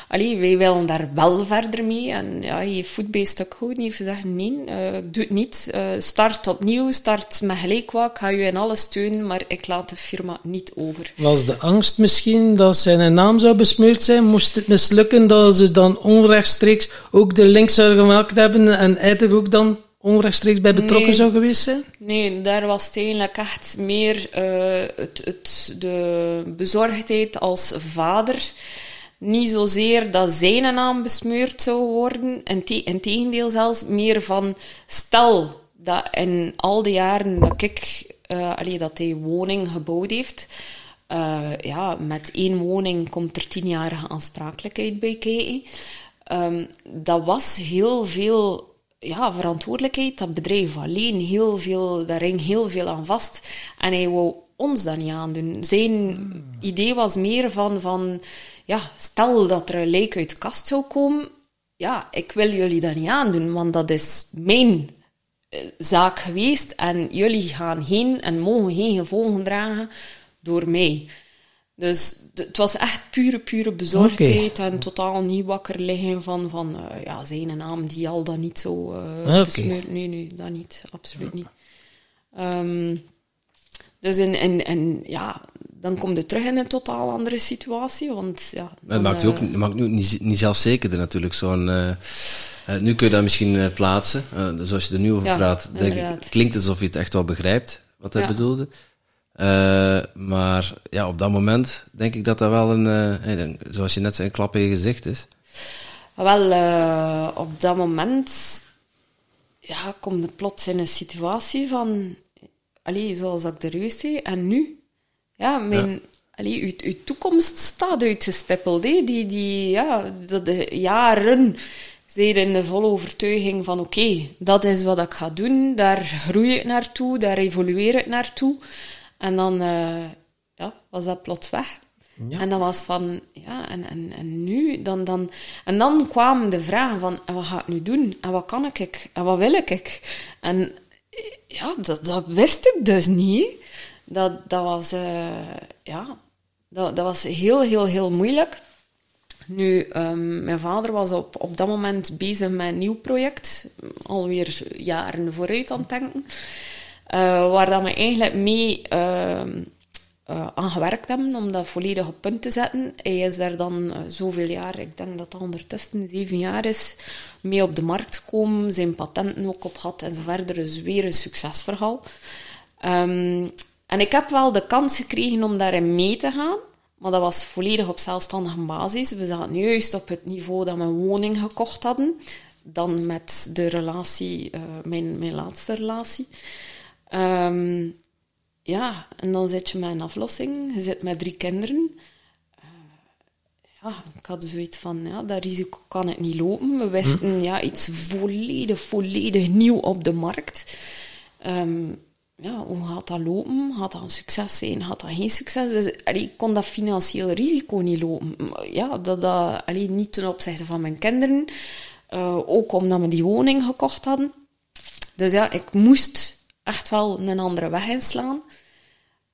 allee, wij willen daar wel verder mee. En ja, je voetbeest ook goed, heeft gezegd nee, ik doe het niet, Eh, start opnieuw, start met gelijk wat, ik ga je in alles steunen, maar ik laat de firma niet over. Was de angst misschien dat zijn naam zou besmeurd zijn? Moest het mislukken dat ze dan onrechtstreeks ook de link zouden gemaakt hebben en hij er ook dan onrechtstreeks bij betrokken Nee. zou geweest zijn? Nee, daar was het eigenlijk echt meer eh, het, het, de bezorgdheid als vader. Niet zozeer dat zijn naam besmeurd zou worden. Inte- Integendeel zelfs meer van... Stel dat in al die jaren dat ik... allee, dat hij woning gebouwd heeft... eh, ja, met één woning komt er tienjarige aansprakelijkheid bij kijken. Ehm, dat was heel veel ja, verantwoordelijkheid, dat bedrijf alleen, heel veel, daar hing heel veel aan vast. En hij wou ons dat niet aandoen. Zijn idee was meer van, van, ja, stel dat er een lijk uit de kast zou komen, ja, ik wil jullie dat niet aandoen, want dat is mijn eh, zaak geweest en jullie gaan geen en mogen geen gevolgen dragen door mij. Dus het was echt pure, pure bezorgdheid en totaal niet wakker liggen van, van eh, ja, zijn naam die al dan niet zo besmeurd. Nee, nee, dat niet. Absoluut niet. Ehm, dus in, in, in, ja, dan kom je terug in een totaal andere situatie, want ja... Het maakt je ook eh, maakt nu niet, niet zelfzekerder natuurlijk. Zo'n, eh, eh, nu kun je dat misschien plaatsen. Eh, dus als je er nu over Ja, praat, denk ik, het klinkt alsof je het echt wel begrijpt wat hij Ja. bedoelde. Maar ja, op dat moment denk ik dat dat wel een, zoals je net zei, een klap in je gezicht is. Wel, op dat moment ja, kom je plots in een situatie van, allee, zoals ik juist zei, en nu? Ja, mijn, Allee, uw, uw toekomst staat uitgestippeld. Hè? Die, die, ja, dat de jaren zijn in de volle overtuiging van oké, dat is wat ik ga doen, daar groei ik naartoe, daar evolueer ik naartoe. En dan eh, ja, was dat plots weg. Ja. En dat was van, ja, en, en, en nu? Dan, dan, en dan kwamen de vragen van, en wat ga ik nu doen? En wat kan ik? En wat wil ik? En ja, dat, dat wist ik dus niet. Dat, dat was, eh, ja, dat, dat was heel, heel, heel moeilijk. Nu, ehm, mijn vader was op, op dat moment bezig met een nieuw project, alweer jaren vooruit aan het denken, eh, waar dat we eigenlijk mee ehm, eh, aan gewerkt hebben om dat volledig op punt te zetten. Hij is daar dan zoveel jaar, ik denk dat dat ondertussen zeven jaar is, mee op de markt gekomen, zijn patenten ook op gehad en zo verder. Dus weer een succesverhaal. Ehm, en ik heb wel de kans gekregen om daarin mee te gaan. Maar dat was volledig op zelfstandige basis. We zaten juist op het niveau dat we een woning gekocht hadden. Dan met de relatie, eh, mijn, mijn laatste relatie. Ehm, ja, en dan zit je met een aflossing. Je zit met drie kinderen. Eh, ja, ik had zoiets van, ja, dat risico kan ik niet lopen. We wisten, ja, iets volledig, volledig nieuw op de markt. Ehm, ja, hoe gaat dat lopen? Gaat dat een succes zijn? Gaat dat geen succes? Dus allee, ik kon dat financieel risico niet lopen. Ja, dat, dat, allee, niet ten opzichte van mijn kinderen. Eh, ook omdat we die woning gekocht hadden. Dus ja, ik moest echt wel een andere weg inslaan.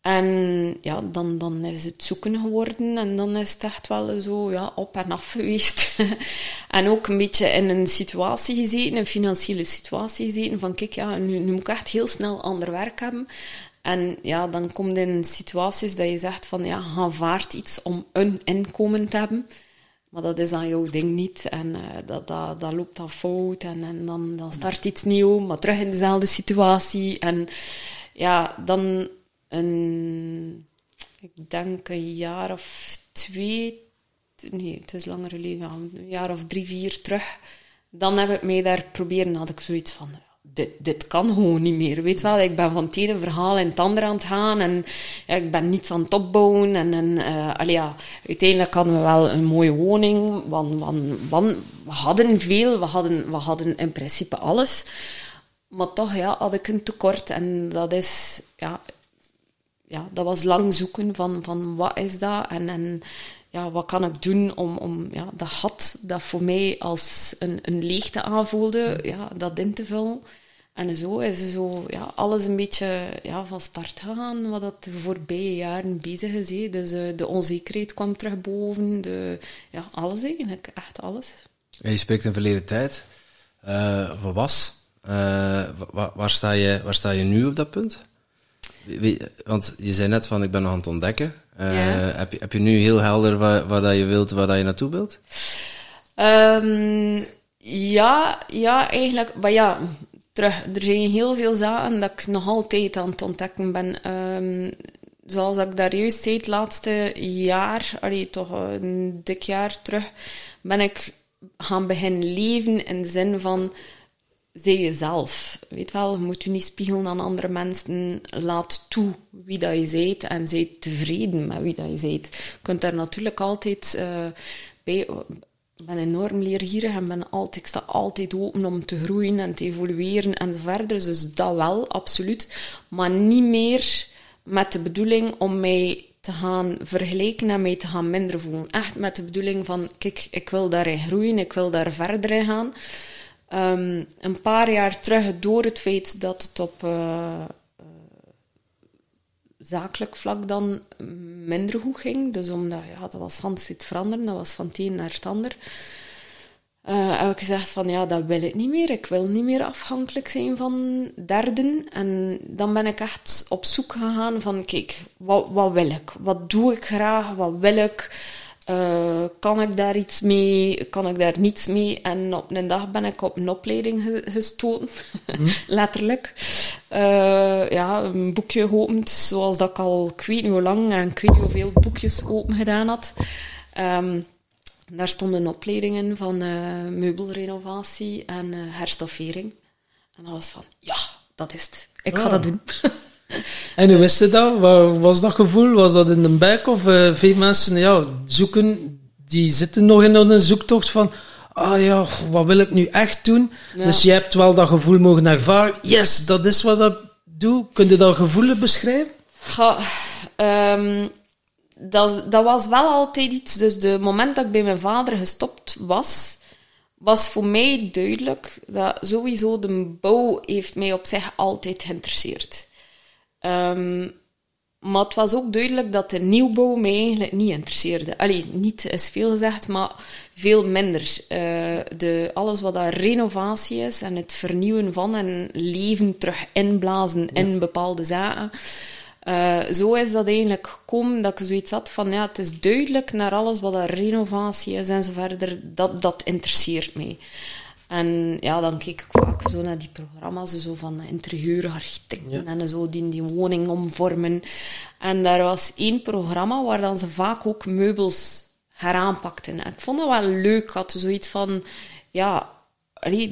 En ja, dan, dan is het zoeken geworden en dan is het echt wel zo ja, op en af geweest. (laughs) en ook een beetje in een situatie gezeten, een financiële situatie gezeten, van kijk, ja, nu, nu moet ik echt heel snel ander werk hebben. En ja, dan komt in situaties dat je zegt van ja, aanvaard iets om een inkomen te hebben. Maar dat is dan jouw ding niet. En eh, dat, dat, dat loopt dan fout. En, en dan, dan start iets nieuw, maar terug in dezelfde situatie. En ja, dan een... Ik denk een jaar of twee... Nee, het is langer geleden. Een jaar of drie, vier terug. Dan heb ik mij daar proberen... had ik zoiets van... Dit, dit kan gewoon niet meer. Weet wel, ik ben van het ene verhaal in het andere aan het gaan en ik ben niets aan het opbouwen. En, en eh, allee, ja, uiteindelijk hadden we wel een mooie woning, we hadden veel, we hadden, we hadden in principe alles. maar toch ja, had ik een tekort. En dat is, ja, ja, dat was lang zoeken van, van wat is dat en, en ja, wat kan ik doen om, om ja, dat gat dat voor mij als een, een leegte aanvoelde, ja, dat in te vullen. En zo is zo, ja, alles een beetje ja, van start gegaan, wat dat de voorbije jaren bezig is. Dus uh, de onzekerheid kwam terug boven, de, ja, alles eigenlijk, echt alles. Je spreekt in verleden tijd. Uh, wat was? Waar, waar, sta je, waar sta je nu op dat punt? Want je zei net van, ik ben nog aan het ontdekken. Ja. heb, je, heb je nu heel helder waar, waar dat je wilt, waar dat je naartoe wilt? Um, ja, ja, eigenlijk. Maar ja, terug. Er zijn heel veel zaken dat ik nog altijd aan het ontdekken ben. Um, zoals ik daar juist zei, het laatste jaar, allee, toch een dik jaar terug, ben ik gaan beginnen leven in de zin van zij jezelf. Weet wel, je moet je niet spiegelen aan andere mensen. Laat toe wie dat je bent en zij tevreden met wie dat je bent. Je kunt daar natuurlijk altijd uh, bij ik ben enorm leergierig en ben altijd, ik sta altijd open om te groeien en te evolueren en verder. Dus dat wel, absoluut. Maar niet meer met de bedoeling om mij te gaan vergelijken en mij te gaan minder voelen. Echt met de bedoeling van, kijk, ik wil daarin groeien, ik wil daar verder in gaan. Um, een paar jaar terug, door het feit dat het op uh, zakelijk vlak dan minder goed ging. Dus omdat, ja, dat was handstiet veranderen, dat was van het een naar het ander. Uh, heb ik gezegd van, ja, dat wil ik niet meer. Ik wil niet meer afhankelijk zijn van derden. En dan ben ik echt op zoek gegaan van, kijk, wat, wat wil ik? Wat doe ik graag? Wat wil ik? Uh, kan ik daar iets mee? Kan ik daar niets mee? En op een dag ben ik op een opleiding gestoten, hm? (laughs) letterlijk. Uh, ja, een boekje geopend, zoals dat ik al ik weet niet hoe lang en ik weet niet hoeveel boekjes open gedaan had. Um, daar stonden opleidingen van uh, meubelrenovatie en herstoffering. En dat was van, ja, dat is het. Ik ga oh. dat doen. (laughs) (laughs) En hoe wist je dat? Wat was dat gevoel? Was dat in de bek? Of uh, veel mensen ja, zoeken, die zitten nog in een zoektocht van ah ja, wat wil ik nu echt doen? Dus je hebt wel dat gevoel mogen ervaren. Yes, dat is wat ik doe. Kun je dat gevoel beschrijven? Ja, um, dat, dat was wel altijd iets. Dus de moment dat ik bij mijn vader gestopt was, was voor mij duidelijk dat sowieso de bouw heeft mij op zich altijd geïnteresseerd. Um, maar het was ook duidelijk dat de nieuwbouw mij eigenlijk niet interesseerde. Allee, niet is veel gezegd, maar veel minder. Uh, de, alles wat dat renovatie is en het vernieuwen van en leven terug inblazen in bepaalde zaken. Uh, zo is dat eigenlijk gekomen dat ik zoiets had van ja, het is duidelijk naar alles wat dat renovatie is en zo verder, dat, dat interesseert mij. En ja, dan keek ik vaak zo naar die programma's zo van interieurarchitecten en zo die die woning omvormen. En daar was één programma waar dan ze vaak ook meubels heraanpakten. En ik vond dat wel leuk. Ik had zoiets van, ja,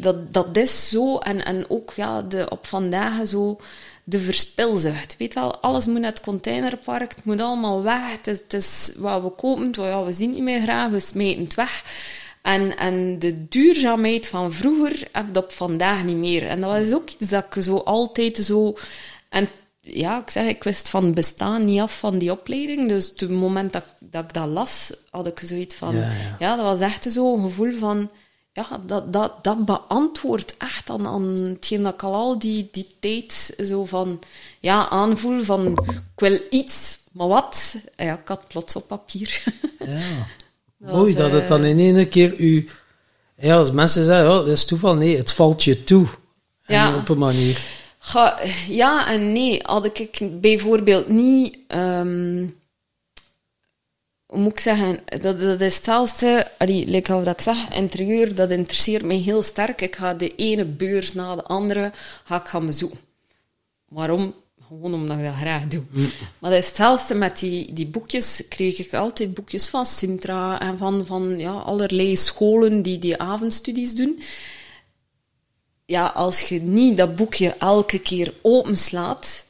dat, dat is zo. En, en ook ja, de, op vandaag zo de verspilzucht. Weet wel, alles moet naar het containerpark, het moet allemaal weg. Het is, het is wat we kopen, ja, we zien niet meer graag, we smeten het weg. En, en de duurzaamheid van vroeger heb ik op vandaag niet meer. En dat was ook iets dat ik zo altijd zo... En ja, ik zeg, ik wist van bestaan niet af van die opleiding. Dus op het moment dat, dat ik dat las, had ik zoiets van... Ja, ja. dat was echt zo'n gevoel van... Ja, dat, dat, dat beantwoordt echt aan, aan hetgeen dat ik al die, die tijd zo van... Ja, aanvoel van... Ik wil iets, maar wat? Ja, ik had plots op papier. (laughs) Ja. Mooi dat het dan eh, in één keer u... Ja, als mensen zeggen, oh, dat is toeval. Nee, het valt je toe. Ja. op een manier. Ga, ja en nee. Had ik bijvoorbeeld niet... Um, hoe moet ik zeggen? Dat, dat is hetzelfde... Allee, like wat ik zeg, interieur, dat interesseert mij heel sterk. Ik ga de ene beurs na de andere ga ik gaan bezoeken. Waarom? Gewoon omdat ik dat graag doe. Mm. Maar dat is hetzelfde met die, die boekjes. Kreeg ik altijd boekjes van Sintra en van, van ja, allerlei scholen die die avondstudies doen. Ja, als je niet dat boekje elke keer openslaat,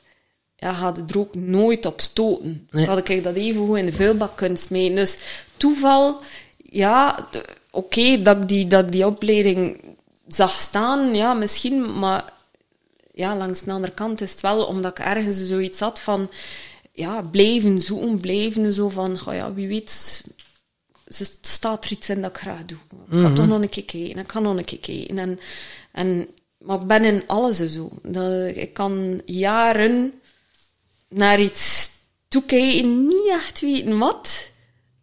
ja, gaat het er ook nooit op stoten. Nee. Dan had ik dat even goed in de vuilbak kunnen smeten. Dus toeval, ja, oké, dat, ik die, dat ik die opleiding zag staan, ja, misschien, maar ja, langs de andere kant is het wel omdat ik ergens zoiets had van ja, blijven zoeken, blijven zo van, oh ja, wie weet, er staat er iets in dat ik graag doe. Ik ga toch nog een keer kijken, ik kan nog een keer kijken. En, en, maar ik ben in alles zo. Dat, ik kan jaren naar iets toekijken, niet echt weten wat.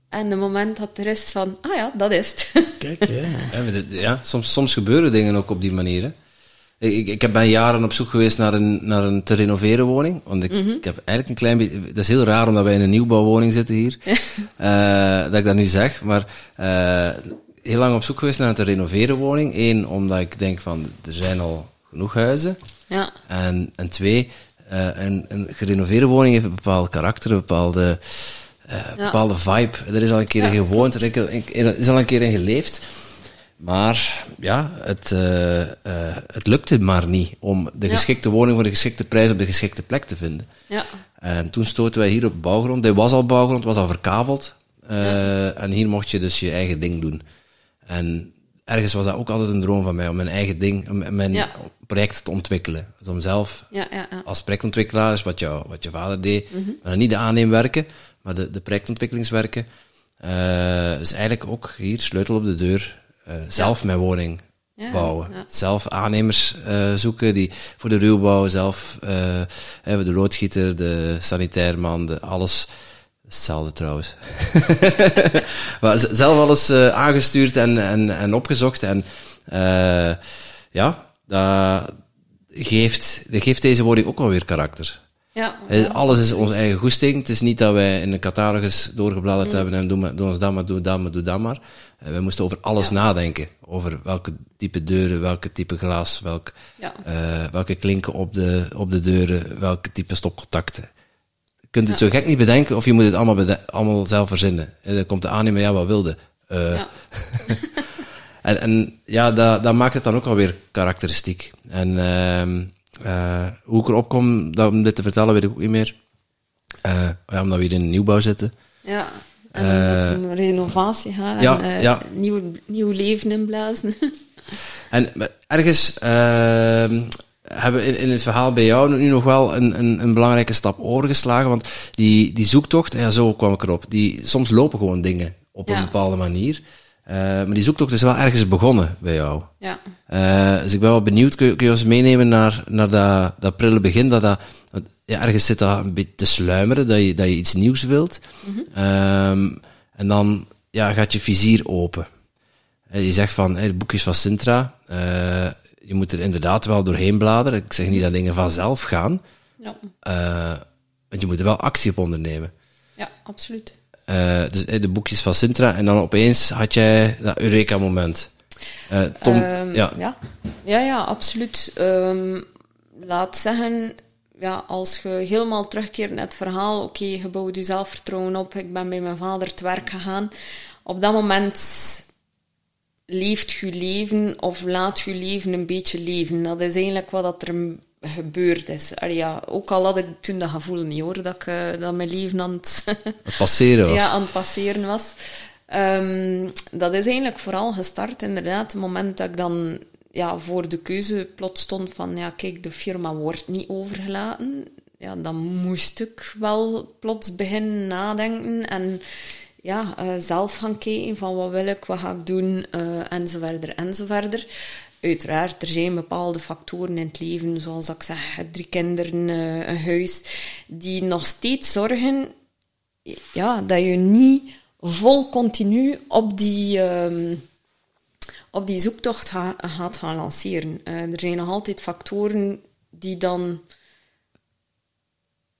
En de moment dat er is van, ah ja, dat is het. Kijk, ja. Ja, ja, soms, soms gebeuren dingen ook op die manier. hè. Ik, ik heb ben jaren op zoek geweest naar een, naar een te renoveren woning. Want ik, ik heb eigenlijk een klein beetje... Dat is heel raar omdat wij in een nieuwbouwwoning zitten hier. (laughs) eh, dat ik dat nu zeg. Maar eh, heel lang op zoek geweest naar een te renoveren woning. Eén, omdat ik denk van, er zijn al genoeg huizen. ja, En, en twee, eh, een, een gerenoveerde woning heeft een bepaald karakter, een bepaalde, Ja. bepaalde vibe. Er is al een keer in gewoond, er is al een keer in geleefd. Maar ja, het, eh, eh, het lukte maar niet om de Ja. geschikte woning voor de geschikte prijs op de geschikte plek te vinden. ja, En toen stoten wij hier op bouwgrond. Dit was al bouwgrond, was al verkaveld. Eh, En hier mocht je dus je eigen ding doen. En ergens was dat ook altijd een droom van mij, om mijn eigen ding, mijn Ja. project te ontwikkelen. Dus om zelf ja, ja, ja. als projectontwikkelaar, is wat, jou, wat je vader deed, maar niet de aanneemwerken, maar de, de projectontwikkelingswerken, eh is eigenlijk ook hier sleutel op de deur, eh, zelf mijn woning Ja, bouwen. ja. Zelf aannemers eh, zoeken die voor de ruwbouw zelf, eh, hebben de loodgieter, de sanitairman, de alles. Hetzelfde trouwens. (laughs) maar zelf alles aangestuurd en, en, en opgezocht. En eh, ja, dat geeft, dat geeft deze woning ook wel weer karakter. ja, Alles is onze eigen goesting. Het is niet dat wij in een catalogus doorgebladerd hebben en doe, maar, doe ons dat maar, doe dat maar, doe dat maar. Eh, wij moesten over alles nadenken. Over welke type deuren, welke type glas, welk, Ja. eh, welke klinken op de, op de deuren, welke type stopcontacten. Je kunt het zo gek niet bedenken of je moet het allemaal, allemaal zelf verzinnen. En dan komt de aannemer, ja, wat wilde. Eh, ja. (laughs) en, en ja, dat, dat maakt het dan ook alweer karakteristiek. En ehm, eh, hoe ik erop kom dat, om dit te vertellen, weet ik ook niet meer. Eh, ja, omdat we hier in een nieuwbouw zitten. Ja, en Eh, moet een renovatie gaan ja, en eh, ja. Nieuw, nieuw leven inblazen. (laughs) En ergens ehm, hebben we in, in het verhaal bij jou nu nog wel een, een, een belangrijke stap overgeslagen. Want die, die zoektocht, ja, zo kwam ik erop. Die, soms lopen gewoon dingen op een bepaalde manier. Eh, maar die zoektocht is wel ergens begonnen bij jou. ja, dus ik ben wel benieuwd, kun je, kun je ons meenemen naar, naar dat, dat prille begin, dat dat, ja, ergens zit dat een beetje te sluimeren, dat je, dat je iets nieuws wilt. Ehm, en dan ja, gaat je vizier open. Eh, je zegt van, hey, boekjes van Sintra, eh, je moet er inderdaad wel doorheen bladeren. Ik zeg niet dat dingen vanzelf gaan, ja, eh, want je moet er wel actie op ondernemen. ja, absoluut. Dus de boekjes van Sintra, en dan opeens had jij dat Eureka-moment. Tom, Ehm, ja, ja. Ja, ja, absoluut. Ehm, laat zeggen, ja, als je helemaal terugkeert naar het verhaal, oké, je bouwt je zelfvertrouwen op, ik ben bij mijn vader te werk gegaan. Op dat moment leeft je leven of laat je leven een beetje leven. Dat is eigenlijk wat dat er gebeurd is. Allee, ja, ook al had ik toen dat gevoel niet hoor, dat, ik, eh, dat mijn leven aan het (laughs) het passeren was. ja, aan het passeren was. Ehm, dat is eigenlijk vooral gestart, inderdaad, het moment dat ik dan ja, voor de keuze plots stond van, ja, kijk, de firma wordt niet overgelaten. Ja, dan moest ik wel plots beginnen nadenken en ja, eh, zelf gaan kijken van wat wil ik, wat ga ik doen, eh, en zo verder, en zo verder. Uiteraard, er zijn bepaalde factoren in het leven, zoals ik zeg, drie kinderen, eh, een huis, die nog steeds zorgen ja, dat je niet vol continu op die, ehm, op die zoektocht ga- gaat gaan lanceren. Eh, er zijn nog altijd factoren die dan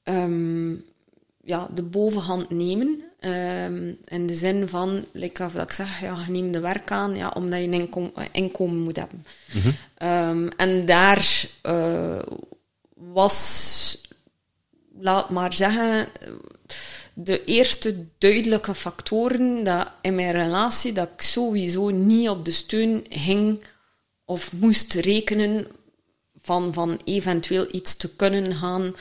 ehm, ja, de bovenhand nemen. Ehm, in de zin van, like of dat ik zeg, ja, je neemt de werk aan ja, omdat je een inkom- inkomen moet hebben. Ehm, en daar eh, was, laat maar zeggen, de eerste duidelijke factoren dat in mijn relatie dat ik sowieso niet op de steun ging of moest rekenen van, van eventueel iets te kunnen gaan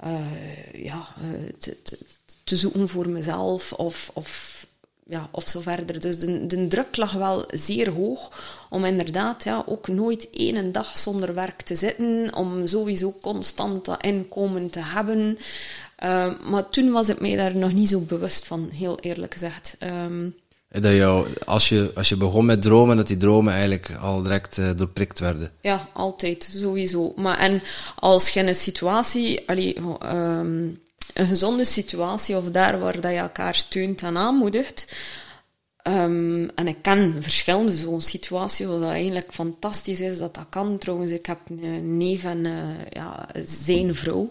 eh, ja, eh, te, te, te zoeken voor mezelf of, of ja, of zo verder. Dus de, de druk lag wel zeer hoog om inderdaad ja, ook nooit één dag zonder werk te zitten, om sowieso constant dat inkomen te hebben. Ehm, maar toen was ik mij daar nog niet zo bewust van, heel eerlijk gezegd. Ehm, dat jou, als, je, als je begon met dromen, dat die dromen eigenlijk al direct uh, doorprikt werden. Ja, altijd, sowieso. Maar en als je in een situatie, allee, um, een gezonde situatie of daar waar dat je elkaar steunt en aanmoedigt. Um, en ik ken verschillende zo'n situaties, wat eigenlijk fantastisch is dat dat kan. Trouwens, ik heb een neef en uh, ja, zijn vrouw.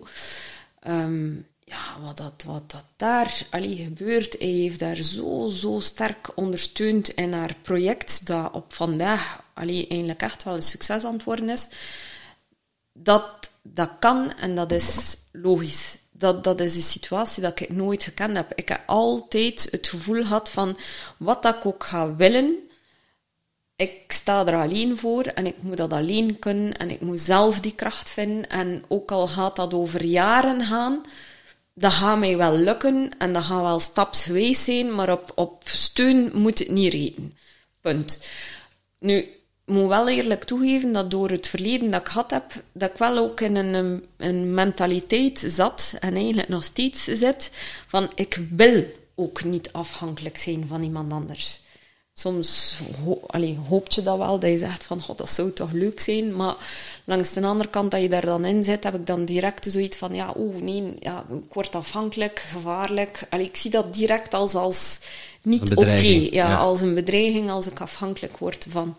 Um, ja, wat dat, wat dat daar allee, gebeurt, hij heeft daar zo, zo sterk ondersteund in haar project, dat op vandaag allee, eigenlijk echt wel een succes aan worden is. Dat, dat kan en dat is logisch. Dat, dat is een situatie dat ik nooit gekend heb. Ik heb altijd het gevoel gehad van wat dat ik ook ga willen, ik sta er alleen voor en ik moet dat alleen kunnen en ik moet zelf die kracht vinden. En ook al gaat dat over jaren gaan, dat gaat mij wel lukken en dat gaat wel stapsgewijs zijn, maar op, op steun moet het niet reden. Punt. Nu, ik moet wel eerlijk toegeven dat door het verleden dat ik gehad heb, dat ik wel ook in een, een mentaliteit zat, en eigenlijk nog steeds zit, van ik wil ook niet afhankelijk zijn van iemand anders soms ho allee, hoop je dat wel, dat je zegt van, god, dat zou toch leuk zijn, maar langs de andere kant dat je daar dan in zit, heb ik dan direct zoiets van, ja, oeh, nee, ja, ik word afhankelijk, gevaarlijk. Allee, ik zie dat direct als, als niet oké, ja, als een bedreiging, als ik afhankelijk word van...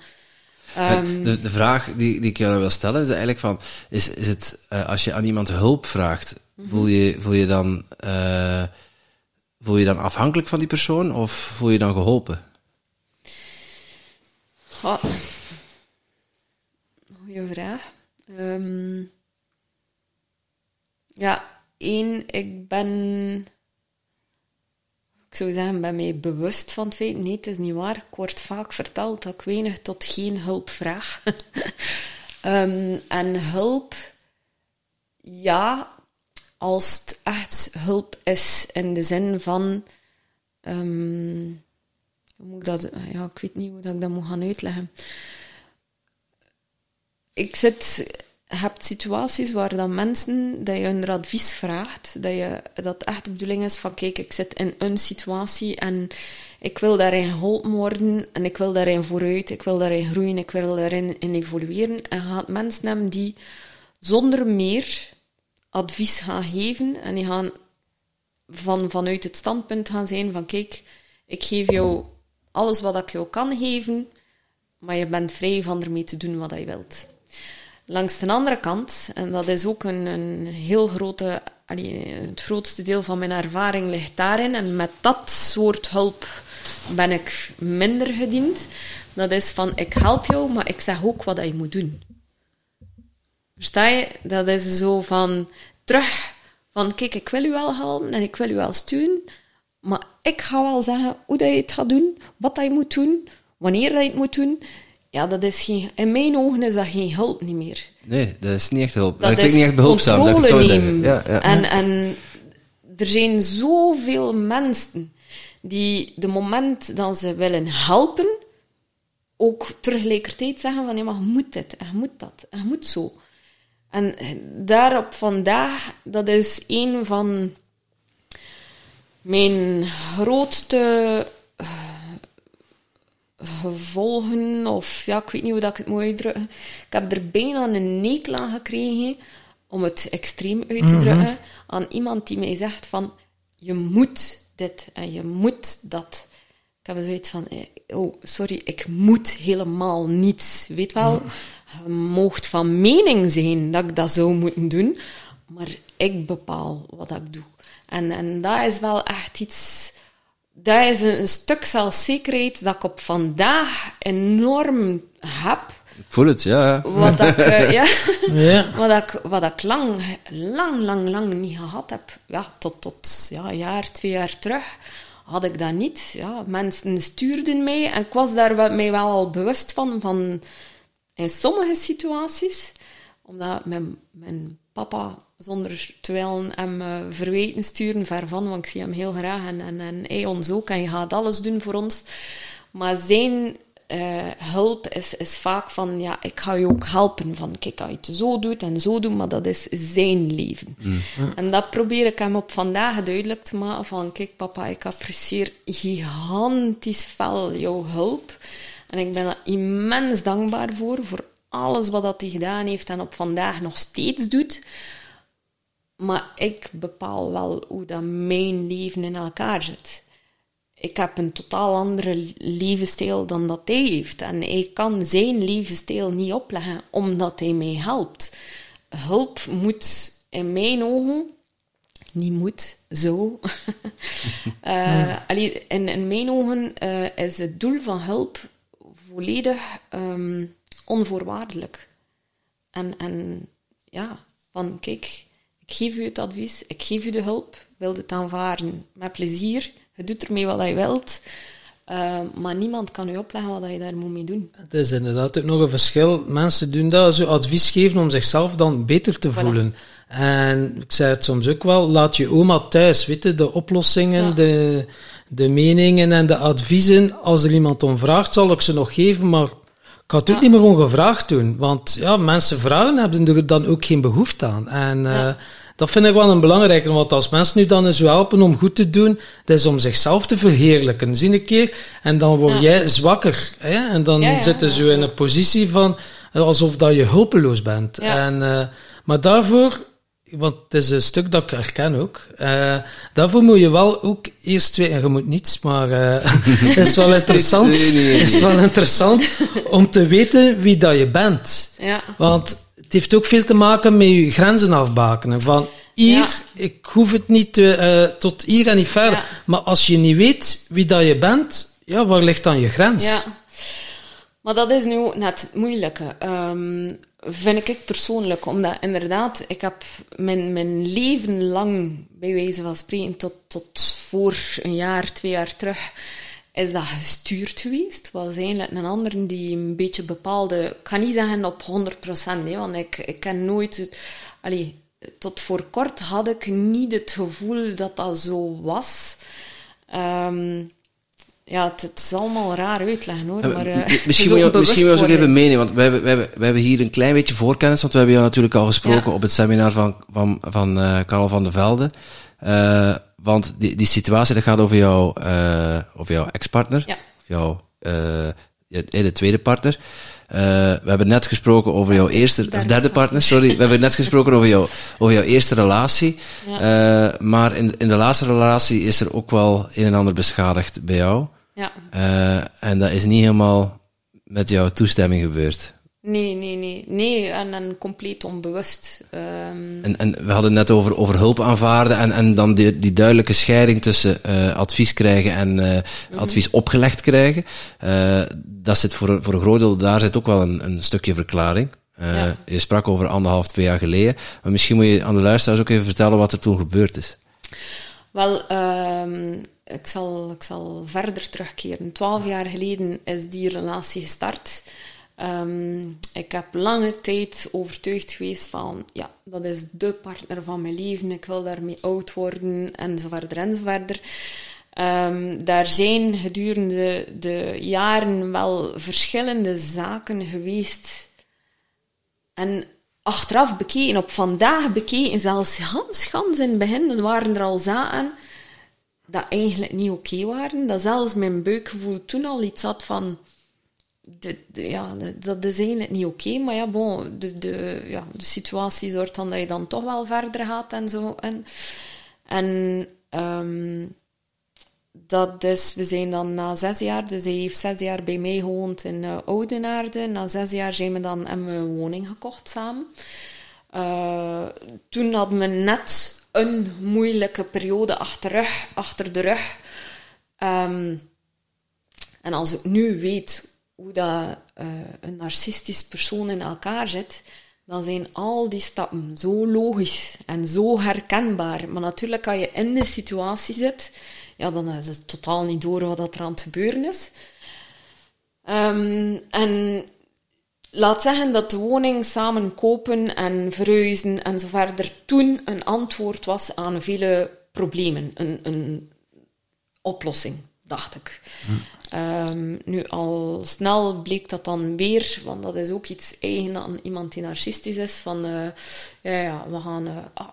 Um, de, de vraag die, die ik jou wil stellen is eigenlijk van, is, is het, uh, als je aan iemand hulp vraagt, mm -hmm. voel, je, voel je dan... Uh, voel je dan afhankelijk van die persoon of voel je dan geholpen? Goeie vraag. Um, ja, één, ik ben... Ik zou zeggen, ben mij bewust van het feit. Nee, het is niet waar. Ik word vaak verteld dat ik weinig tot geen hulp vraag. um, (laughs) en hulp, ja, als het echt hulp is in de zin van... Um, moet ik dat... Ja, ik weet niet hoe dat ik dat moet gaan uitleggen. Ik zit... Je hebt situaties waar dan mensen, dat je hun advies vraagt, dat, je, dat echt de bedoeling is van, kijk, ik zit in een situatie en ik wil daarin geholpen worden en ik wil daarin vooruit, ik wil daarin groeien, ik wil daarin in evolueren. En gaat mensen hebben die zonder meer advies gaan geven en die gaan van, vanuit het standpunt gaan zijn van, kijk, ik geef jou alles wat ik jou kan geven, maar je bent vrij van ermee te doen wat je wilt. Langs de andere kant, en dat is ook een, een heel grote, het grootste deel van mijn ervaring ligt daarin, en met dat soort hulp ben ik minder gediend. Dat is van, ik help jou, maar ik zeg ook wat je moet doen. Versta je? Dat is zo van, terug, van kijk, ik wil u wel helpen en ik wil u wel steunen, maar ik ga wel zeggen hoe dat je het gaat doen, wat dat je moet doen, wanneer dat je het moet doen. Ja, dat is geen, in mijn ogen is dat geen hulp niet meer. Nee, dat is niet echt hulp. Dat, dat is niet echt behulpzaam, zou ik zo zeggen. Ja, ja. En, en er zijn zoveel mensen die de moment dat ze willen helpen, ook tegelijkertijd zeggen van ja, maar je moet dit, en je moet dat, en je moet zo. En daarop vandaag, dat is een van mijn grootste uh, gevolgen, of ja, ik weet niet hoe dat ik het moet uitdrukken. Ik heb er bijna een nekel aan gekregen, om het extreem uit te mhm. drukken, aan iemand die mij zegt van, je moet dit en je moet dat. Ik heb zoiets van, eh, oh, sorry, ik moet helemaal niets. Weet wel, je moogt van mening zijn dat ik dat zou moeten doen, maar ik bepaal wat ik doe. En, en dat is wel echt iets... Dat is een, stuk zelfzekerheid dat ik op vandaag enorm heb. Ik voel het, ja. Wat ik, uh, (laughs) ja, ja. Wat ik, wat ik lang, lang, lang, lang niet gehad heb. Ja, tot, tot ja, een jaar, twee jaar terug had ik dat niet. Ja, mensen stuurden mij en ik was daar mij wel al bewust van, van in sommige situaties Omdat mijn, mijn papa, zonder te willen hem uh, verwijten sturen, ver van, want ik zie hem heel graag en, en, en hij ons ook. En je gaat alles doen voor ons. Maar zijn uh, hulp is, is vaak van, ja, ik ga je ook helpen. Van, kijk, als je het zo doet en zo doet, maar dat is zijn leven. Mm. En dat probeer ik hem op vandaag duidelijk te maken. Van, kijk papa, ik apprecieer gigantisch veel jouw hulp. En ik ben er immens dankbaar voor, voor alles wat dat hij gedaan heeft en op vandaag nog steeds doet. Maar ik bepaal wel hoe dat mijn leven in elkaar zit ik heb een totaal andere levensstijl dan dat hij heeft. En ik kan zijn levensstijl niet opleggen omdat hij mij helpt. Hulp moet in mijn ogen, niet moet, zo. (laughs) uh, in, in, mijn ogen uh, is het doel van hulp volledig um, onvoorwaardelijk. En, en ja, van kijk, ik geef u het advies, ik geef u de hulp, wil het aanvaarden met plezier je doet ermee wat je wilt. Uh, maar niemand kan u opleggen wat je daar moet mee doen. Het is inderdaad ook nog een verschil. Mensen doen dat, zo advies geven om zichzelf dan beter te voelen. En ik zei het soms ook wel, laat je oma thuis, weet je, de oplossingen, de, de meningen en de adviezen. Als er iemand om vraagt, zal ik ze nog geven, maar had het ook niet meer ongevraagd doen. Want ja, mensen vragen hebben er dan ook geen behoefte aan. En uh, dat vind ik wel een belangrijke, want als mensen nu dan eens helpen om goed te doen, dat is om zichzelf te verheerlijken. Zie een keer, en dan word jij zwakker. Hè? En dan ja, zitten ze in een positie van, alsof dat je hulpeloos bent. En, uh, maar daarvoor, want het is een stuk dat ik herken ook, uh, daarvoor moet je wel ook eerst twee, en je moet niets, maar uh, (laughs) het is wel interessant, is wel interessant om te weten wie dat je bent. Want het heeft ook veel te maken met je grenzen afbakenen. Van hier, ik hoef het niet uh, tot hier en niet verder. Maar als je niet weet wie dat je bent, ja, waar ligt dan je grens? Ja. Maar dat is nu net moeilijke. Um, vind ik persoonlijk. Omdat inderdaad, ik heb mijn, mijn leven lang, bij wijze van spreken, tot, tot voor een jaar, twee jaar terug is dat gestuurd geweest. was eigenlijk een ander die een beetje bepaalde... Ik kan niet zeggen op 100%, hè, want ik, ik ken nooit... Allee, tot voor kort had ik niet het gevoel dat dat zo was. Um, ja, het, is allemaal raar uitleggen hoor. Maar, uh, (laughs) misschien wil je, misschien je ook even meenemen, want we hebben, we, hebben, we hebben hier een klein beetje voorkennis, want we hebben jou natuurlijk al gesproken op het seminar van, van, van uh, Karel van der Velde. Uh, want die, die situatie, dat gaat over, jou, over jouw ex-partner. Ja. Of jouw, de tweede partner. Uh, we hebben net gesproken over jouw eerste, derde of derde partner, sorry. We hebben net gesproken over, jou, over jouw eerste relatie. Ja. Uh, maar in, in de laatste relatie is er ook wel een en ander beschadigd bij jou. Ja. Uh, en dat is niet helemaal met jouw toestemming gebeurd. Nee, nee, nee. Nee, en, en compleet onbewust. Um... En, en we hadden het net over, over hulp aanvaarden en, en dan die, die duidelijke scheiding tussen uh, advies krijgen en uh, mm-hmm. advies opgelegd krijgen. Uh, dat zit voor, voor een groot deel, daar zit ook wel een, een stukje verklaring. Ja. Je sprak over anderhalf, twee jaar geleden. Maar misschien moet je aan de luisteraars ook even vertellen wat er toen gebeurd is. Wel, um, ik, zal, ik zal verder terugkeren. Twaalf jaar geleden is die relatie gestart. Um, ik heb lange tijd overtuigd geweest van, ja, dat is de partner van mijn leven, ik wil daarmee oud worden, en zo verder en zo verder. Um, daar zijn gedurende de jaren wel verschillende zaken geweest. En achteraf bekeken, op vandaag bekeken, zelfs gans, gans in het begin, waren er al zaken dat eigenlijk niet oké waren. Dat zelfs mijn buikgevoel toen al iets had van de, ja, dat is eigenlijk niet oké, maar ja, bon, de, de, ja, de situatie zorgt dan dat je dan toch wel verder gaat en zo. En, en um, dat is, we zijn dan na zes jaar, dus hij heeft zes jaar bij mij gewoond in uh, Oudenaarde. Na zes jaar zijn we dan, hebben we een woning gekocht samen. Uh, toen hadden we net een moeilijke periode achter, achter de rug. Um, en als ik nu weet hoe dat, uh, een narcistisch persoon in elkaar zit, dan zijn al die stappen zo logisch en zo herkenbaar. Maar natuurlijk, als je in de situatie zit, ja, dan is het totaal niet door wat er aan het gebeuren is. Um, en laat zeggen dat de woning samen kopen en verhuizen en zo verder toen een antwoord was aan vele problemen. Een, een oplossing, dacht ik. Ehm, nu, al snel bleek dat dan weer, want dat is ook iets eigen aan iemand die narcistisch is, van eh, ja, ja, we gaan... eh, ah,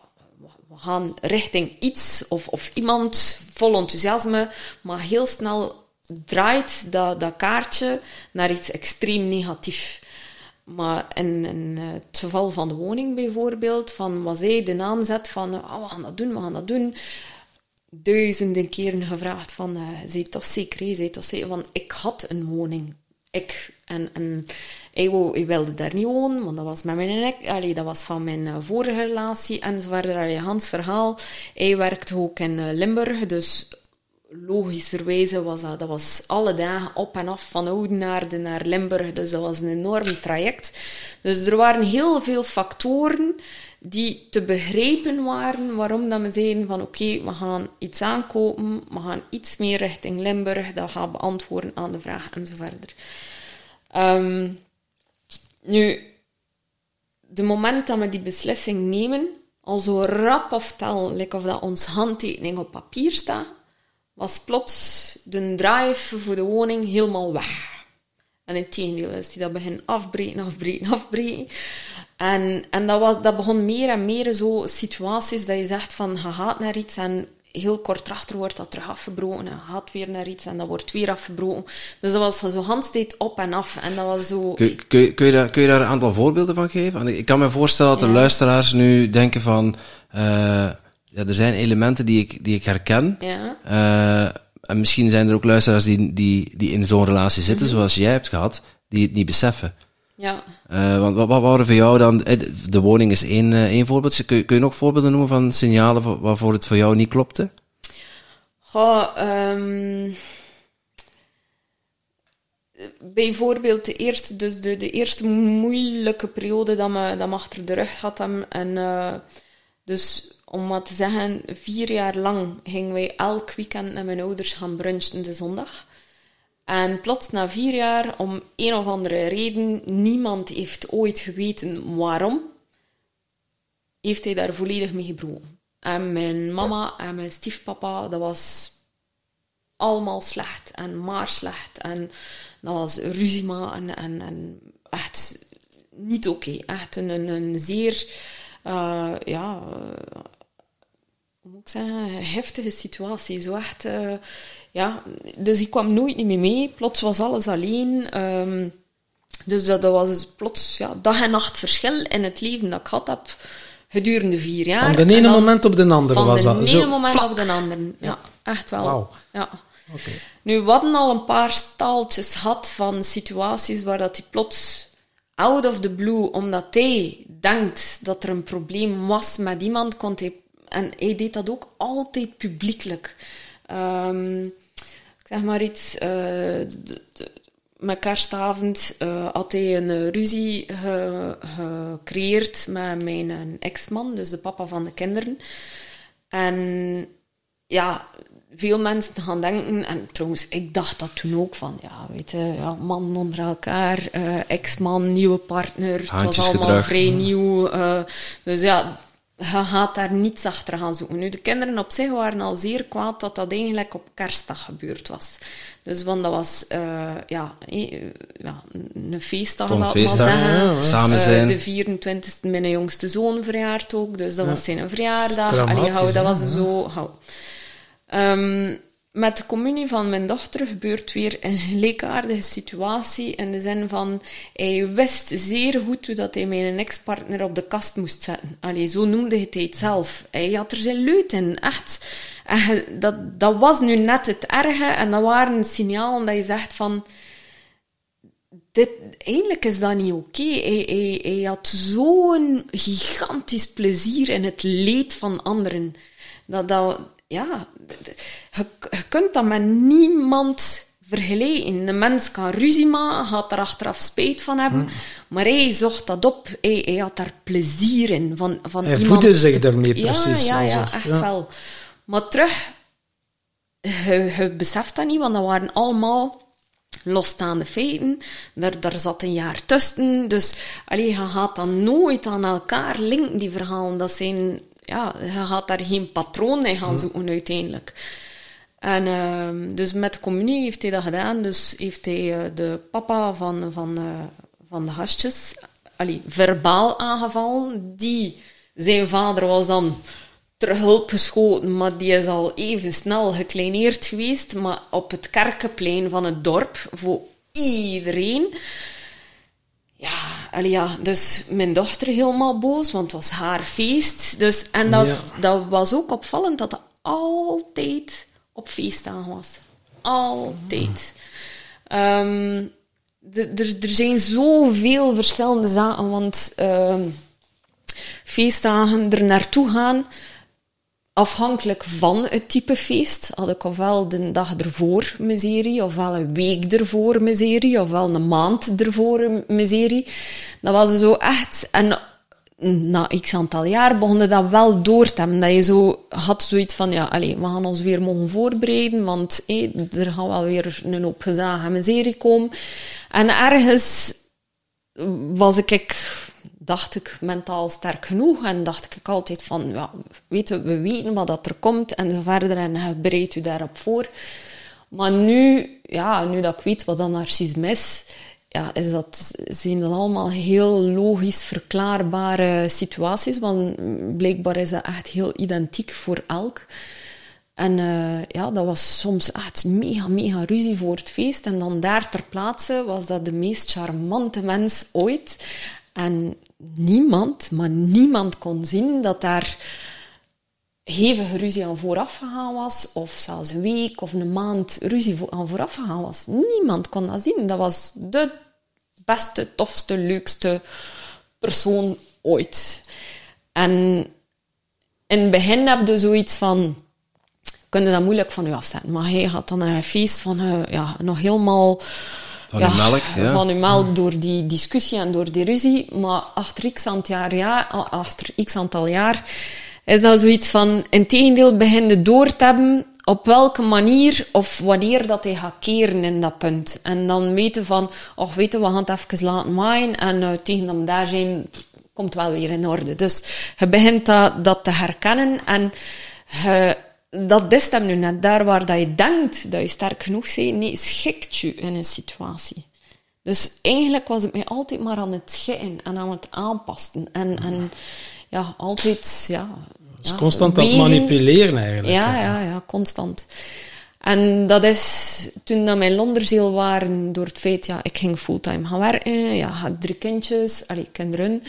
we gaan richting iets of, of iemand vol enthousiasme, maar heel snel draait dat, dat kaartje naar iets extreem negatief. Maar in, eh, het geval van de woning bijvoorbeeld, van was hij de aanzet van ah, we gaan dat doen, we gaan dat doen. Duizenden keren gevraagd van, uh, zij toch zeker, zij toch zeker, want ik had een woning. Ik. En, en hij wilde daar niet wonen, want dat was met mijn dat was van mijn eh, vorige relatie en zo verder. Hans verhaal. Hij werkte ook in Limburg, dus logischerwijze was dat, dat was alle dagen op en af van Oudenaarde naar Limburg, dus dat was een enorm traject. Dus er waren heel veel factoren die te begrijpen waren waarom dat we zeiden van oké, we gaan iets aankopen, we gaan iets meer richting Limburg, dat gaat beantwoorden aan de vraag en zo. Ehm, nu, de moment dat we die beslissing nemen, al zo rap of tel, like of dat ons handtekening op papier staat, was plots de drive voor de woning helemaal weg. En in tegendeel is die dat begint afbreken, afbreken, (laughs) afbreken. En, en dat, was, dat begon meer en meer zo situaties dat je zegt van, je gaat naar iets en heel kort erachter wordt dat terug afgebroken. En je gaat weer naar iets en dat wordt weer afgebroken. Dus dat was zo handsteed op en af. En dat was zo... Kun, kun, kun, je daar, kun je daar een aantal voorbeelden van geven? Want ik kan me voorstellen dat de Ja. luisteraars nu denken van... eh, ja, er zijn elementen die ik, die ik herken. Ja. Eh, en misschien zijn er ook luisteraars die, die, die in zo'n relatie zitten, Mhm. zoals jij hebt gehad, die het niet beseffen. Ja. Eh, want wat, wat waren voor jou dan... eh, de- woning is één, één voorbeeld. Kun, je- kun je nog voorbeelden noemen van signalen wa- waarvoor het voor jou niet klopte? Goh, ehm, bijvoorbeeld de eerste, dus de, de eerste moeilijke periode dat me, dat me achter de rug had. En, eh, dus om maar te zeggen, vier jaar lang gingen wij elk weekend met mijn ouders gaan brunchen de zondag. En plots na vier jaar, om een of andere reden, niemand heeft ooit geweten waarom, heeft hij daar volledig mee gebroken. En mijn mama en mijn stiefpapa, dat was allemaal slecht en maar slecht. En dat was ruzie maken en, en echt niet oké. Echt een, een, zeer, eh, ja, hoe moet ik zeggen, heftige situatie. Zo echt, eh, ja, dus ik kwam nooit meer mee. Plots was alles alleen. ehm, dus dat, dat was dus plots ja, dag en nacht verschil in het leven dat ik had heb gedurende vier jaar. Van de En ene dan moment op de andere van was de dat. ene Zo, moment flak. op de andere. Ja, echt wel. Ja. Oké. Nu, we hadden al een paar staaltjes gehad van situaties waar dat hij plots out of the blue, omdat hij denkt dat er een probleem was met iemand, kon hij, en hij deed dat ook altijd publiekelijk. Ehm, ik zeg maar iets, eh, de- de- met kerstavond eh, had hij een eh, ruzie ge- gecreëerd met mijn ex-man, dus de papa van de kinderen. En ja, veel mensen gaan denken, en trouwens, ik dacht dat toen ook van, ja, weet je, ja, man onder elkaar, eh, ex-man, nieuwe partner, het was allemaal vrij nieuw. dus ja, je gaat daar niets achter gaan zoeken. Nu, de kinderen op zich waren al zeer kwaad dat dat eigenlijk op kerstdag gebeurd was. Dus want dat was, eh, ja, eh, ja, een feestdag, laat maar feestdag, zeggen. ja, ja. Samen Eh, zijn. de 24e mijn jongste zoon verjaard ook, dus dat was zijn verjaardag. Allee, hou, dat was zo... Hou. Ehm, met de communie van mijn dochter gebeurt weer een gelijkaardige situatie in de zin van hij wist zeer goed hoe dat hij mijn ex-partner op de kast moest zetten. Allee, zo noemde hij het zelf. Hij had er zijn leut in, echt. Dat, dat was nu net het erge en dat waren signalen dat je zegt van dit, eigenlijk is dat niet oké. Hij, hij had zo'n gigantisch plezier in het leed van anderen. Dat, dat, ja, je, je kunt dat met niemand vergelijken. Een mens kan ruzie maken, gaat er achteraf spijt van hebben, maar hij zocht dat op. Hij, hij had daar plezier in. Van, van Hij iemand voedde zich daarmee ja, precies, Ja, ja, alsof- echt ja. wel. Maar terug, je, je beseft dat niet, want dat waren allemaal losstaande feiten. Daar, daar zat een jaar tussen. Dus allee, je gaat dan nooit aan elkaar linken, die verhalen. Dat zijn, ja, je gaat daar geen patroon in gaan zoeken uiteindelijk. En uh, dus met de communie heeft hij dat gedaan. Dus heeft hij uh, de papa van, van, uh, van de allee, verbaal aangevallen. Die, zijn vader was dan ter hulp geschoten, maar die is al even snel gekleineerd geweest. Maar op het kerkenplein van het dorp, voor iedereen. Ja, allee, ja, dus mijn dochter helemaal boos, want het was haar feest. Dus, en dat, Ja. dat was ook opvallend dat het altijd op feestdagen was. Altijd. Ehm, er, er zijn zoveel verschillende zaken, want ehm, feestdagen er naartoe gaan, afhankelijk van het type feest, had ik ofwel de dag ervoor miserie, ofwel een week ervoor miserie, ofwel een maand ervoor miserie. Dat was zo echt... En na x aantal jaar begon dat wel door te hebben. Dat je zo had zoiets van, ja, allez, we gaan ons weer mogen voorbereiden, want er gaat wel weer een hoop gezag en miserie komen. En ergens was ik, dacht ik, mentaal sterk genoeg en dacht ik altijd van, ja, we, we weten wat dat er komt en zo verder en je u daarop voor. Maar nu, ja, nu dat ik weet wat dan narcisme is, ja, is dat, zijn dat allemaal heel logisch verklaarbare situaties, want blijkbaar is dat echt heel identiek voor elk. En eh, ja, dat was soms echt mega, mega ruzie voor het feest. En dan daar ter plaatse was dat de meest charmante mens ooit. En niemand, maar niemand kon zien dat daar hevige ruzie aan vooraf gegaan was, of zelfs een week of een maand ruzie aan vooraf gegaan was. Niemand kon dat zien. Dat was de beste, tofste, leukste persoon ooit. En in het begin heb je zoiets van, kun dat moeilijk van je afzetten. Maar hij had dan een feest van, eh, ja, nog helemaal... Van uw melk, ja. Van uw melk door die discussie en door die ruzie. Maar achter x aantal jaar, ja, achter x aantal jaar is dat zoiets van, in tegendeel, begin je door te hebben op welke manier of wanneer dat hij gaat keren in dat punt. En dan weten van, och, weten we, gaan het even laten maaien en uh, tegen dat we daar zijn, komt wel weer in orde. Dus je begint dat, dat te herkennen en je, dat is hem nu net daar waar dat je denkt dat je sterk genoeg bent, nee, schikt je in een situatie. Dus eigenlijk was ik mij altijd maar aan het schikken en aan het aanpassen. En, en ja, altijd, ja... Dus ja, constant aan het manipuleren eigenlijk. Ja, ja, ja, constant. En dat is toen dat mijn londerziel waren door het feit, ja, ik ging fulltime gaan werken, ja, had drie kindjes, allee, kinderen.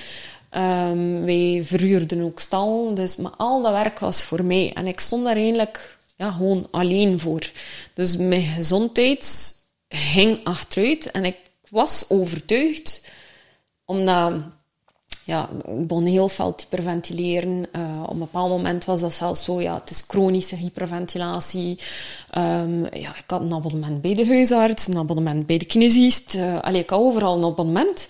Ehm, wij verhuurden ook stal, dus maar al dat werk was voor mij. En ik stond daar eigenlijk ja, gewoon alleen voor. Dus mijn gezondheid ging achteruit en ik was overtuigd, omdat ja, ik begon heel veel te hyperventileren. Uh, op een bepaald moment was dat zelfs zo, ja, het is chronische hyperventilatie. Um, ja, ik had een abonnement bij de huisarts, een abonnement bij de kinesist. Uh, allee, ik had overal een abonnement.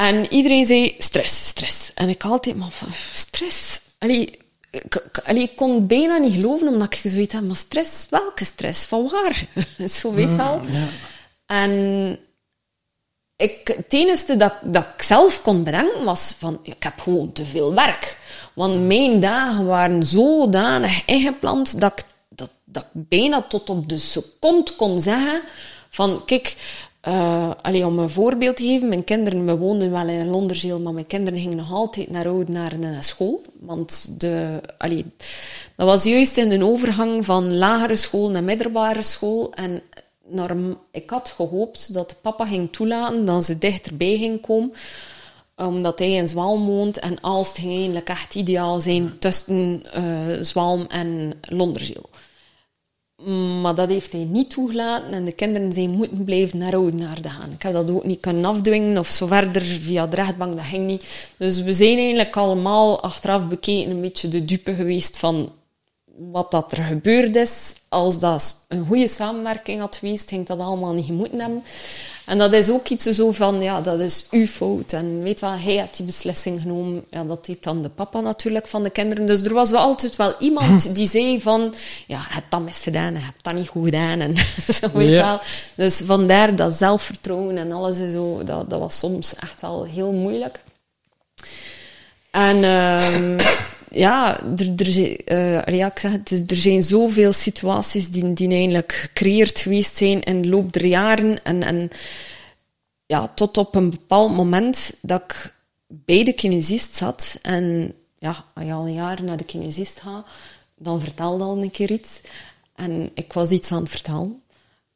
En iedereen zei, stress, stress. En ik altijd, maar van, stress? Allee, ik, ik, allee, ik kon bijna niet geloven, omdat ik zoiets had, maar stress? Welke stress? Van waar? (laughs) zo weet wel. Ja. En ik, het enige dat, dat ik zelf kon bedenken was van, ik heb gewoon te veel werk. Want mijn dagen waren zodanig ingepland dat ik, dat, dat ik bijna tot op de seconde kon zeggen van, kijk, uh, om een voorbeeld te geven, mijn kinderen, we woonden wel in Londerzeel, maar mijn kinderen gingen nog altijd naar Oudenaarde naar school. Want de, allee, dat was juist in de overgang van lagere school naar middelbare school. En naar, ik had gehoopt dat papa ging toelaten dat ze dichterbij ging komen omdat hij in Zwalm woont en Aalst ging eigenlijk echt ideaal zijn tussen uh, Zwalm en Londerzeel. Maar dat heeft hij niet toegelaten en de kinderen zijn moeten blijven naar Oudenaarde gaan. Ik heb dat ook niet kunnen afdwingen of zo verder via de rechtbank, dat ging niet. Dus we zijn eigenlijk allemaal achteraf bekeken een beetje de dupe geweest van wat dat er gebeurd is. Als dat een goede samenwerking had geweest, ging dat allemaal niet moeten hebben. En dat is ook iets zo van, ja, dat is uw fout. En weet wel, hij heeft die beslissing genomen. Ja, dat deed dan de papa natuurlijk van de kinderen. Dus er was wel altijd wel iemand (laughs) die zei van, ja, je hebt dat misgedaan, je hebt dat niet goed gedaan. En (laughs) zo, weet Ja. wel. Dus vandaar dat zelfvertrouwen en alles en zo, dat, dat was soms echt wel heel moeilijk. En ehm, ja, er, er, eh, ja, ik zeg het, er- zijn zoveel situaties die, die eigenlijk gecreëerd geweest zijn in de loop der jaren. En, en ja, tot op een bepaald moment dat ik bij de kinesist zat. En ja, als je al een jaar naar de kinesist gaat, dan vertelde al een keer iets. En ik was iets aan het vertellen.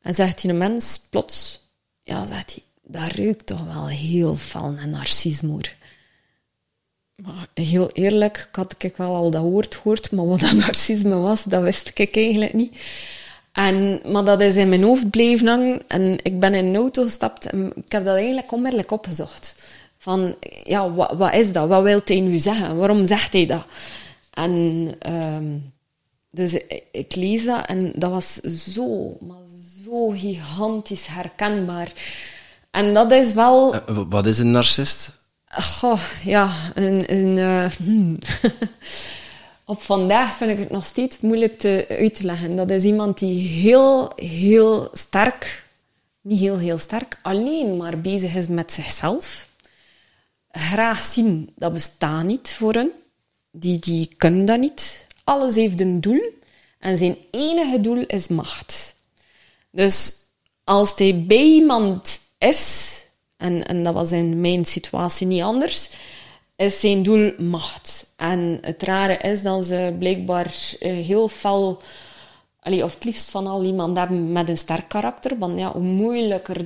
En zegt die mens plots, ja, zegt hij, dat ruikt toch wel heel fel naar narcismoer. Maar heel eerlijk, ik had ik wel al dat woord gehoord, maar wat dat (laughs) narcisme was, dat wist ik eigenlijk niet. En, maar dat is in mijn hoofd blijven hangen en ik ben in een auto gestapt en ik heb dat eigenlijk onmiddellijk opgezocht. Van, ja, wat, wat is dat? Wat wil hij nu zeggen? Waarom zegt hij dat? En ehm, dus ik, lees dat en dat was zo, maar zo gigantisch herkenbaar. En dat is wel... Eh, wat is een narcist? Goh, ja, eh, hmm. (laughs) op vandaag vind ik het nog steeds moeilijk te, uit te leggen. Dat is iemand die heel, heel sterk, niet heel, heel sterk, alleen maar bezig is met zichzelf. Graag zien, dat bestaat niet voor hen. Die, die kunnen dat niet. Alles heeft een doel. En zijn enige doel is macht. Dus als hij bij iemand is, en, en dat was in mijn situatie niet anders, is zijn doel macht. En het rare is dat ze blijkbaar eh, heel fel, allee, of het liefst van al iemand hebben met een sterk karakter. Want ja, hoe moeilijker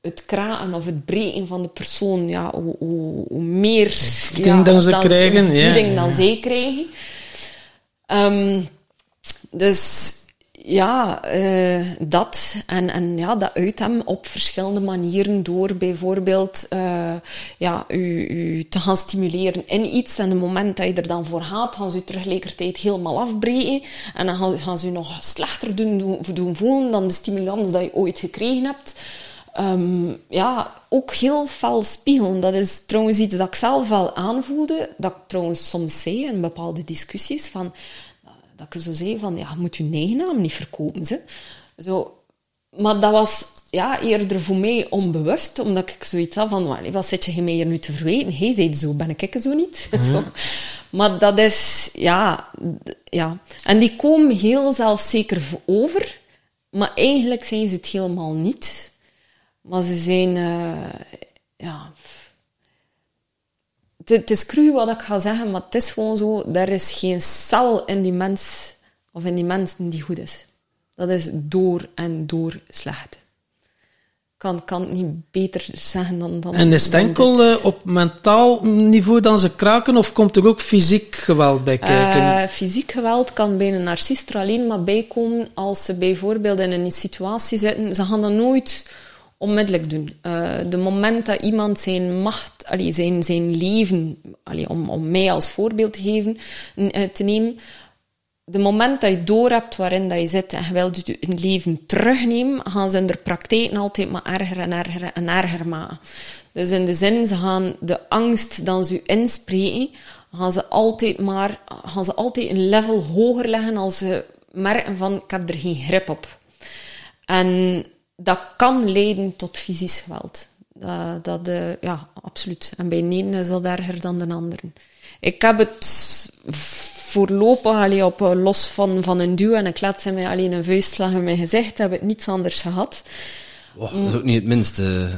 het kraken of het breken van de persoon, ja, hoe, hoe, hoe meer Voeding dan ze krijgen, ja. voeding dan zij krijgen. Ehm, dus ja, eh, dat. En, en ja, dat uit hem op verschillende manieren door bijvoorbeeld eh, ja, u, u te gaan stimuleren in iets. En het moment dat je er dan voor gaat, gaan ze u tegelijkertijd helemaal afbreken. En dan gaan, gaan ze u nog slechter doen, doen, doen voelen dan de stimulans dat je ooit gekregen hebt. Ehm, ja, ook heel fel spiegelen. Dat is trouwens iets dat ik zelf wel aanvoelde. Dat ik trouwens soms zei in bepaalde discussies. Van, dat ik zo zei van, ja, je moet je eigen naam niet verkopen. Ze. Zo. Maar dat was ja, eerder voor mij onbewust, omdat ik zoiets had van, "Wally, wat zit je mij hier nu te verweten? Hij zei zo, ben ik zo niet? (laughs) Zo. Maar dat is, ja, ja. En die komen heel zelfzeker over, maar eigenlijk zijn ze het helemaal niet. Maar ze zijn, eh, ja... Het, is cru wat ik ga zeggen, maar het is gewoon zo. Er is geen cel in die mens, of in die mensen die goed is. Dat is door en door slecht. Kan, kan het niet beter zeggen dan... dan En is het dan enkel eh, op mentaal niveau dan ze kraken, of komt er ook fysiek geweld bij kijken? Eh, fysiek geweld kan bij een narcist er alleen maar bij komen als ze bijvoorbeeld in een situatie zitten. Ze gaan dat nooit onmiddellijk doen. Eh, de moment dat iemand zijn macht, allee, zijn, zijn leven, allee, om, om mij als voorbeeld te, geven, eh, te nemen, de moment dat je door hebt waarin dat je zit en je wilt je leven terugnemen, gaan ze in de praktijk altijd maar erger en erger en erger maken. Dus in de zin, ze gaan de angst dan ze inspreken, gaan ze altijd maar, gaan ze altijd een level hoger leggen als ze merken van, ik heb er geen grip op. En dat kan leiden tot fysisch geweld. Dat, dat, eh, ja, absoluut. En bij de ene is dat erger dan de anderen. Ik heb het voorlopig allee, op, eh, los van, van een duw en ik laat ze mij alleen een vuistslag in mijn gezicht, heb ik niets anders gehad. Wow, dat is ook niet het minste.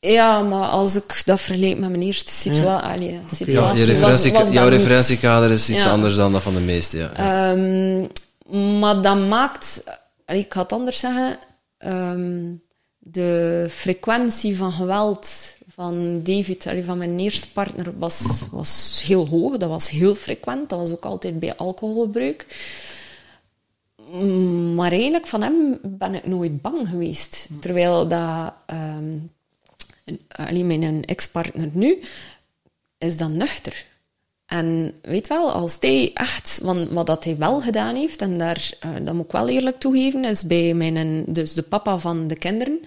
Ja, maar als ik dat vergelijk met mijn eerste situa allee, Ja, situatie... je referentie, was, was jouw referentiekader is iets Ja. anders dan dat van de meeste. Ja. Ehm, maar dat maakt, allee, ik ga het anders zeggen, ehm, de frequentie van geweld van David, van mijn eerste partner, was, was heel hoog. Dat was heel frequent. Dat was ook altijd bij alcoholgebruik. Mm, Maar eigenlijk van hem ben ik nooit bang geweest. Terwijl dat, ehm alleen mijn ex-partner nu, is dan nuchter. En weet wel, als hij echt, want wat dat hij wel gedaan heeft, en daar, eh, dat moet ik wel eerlijk toegeven, is bij mijn, dus de papa van de kinderen,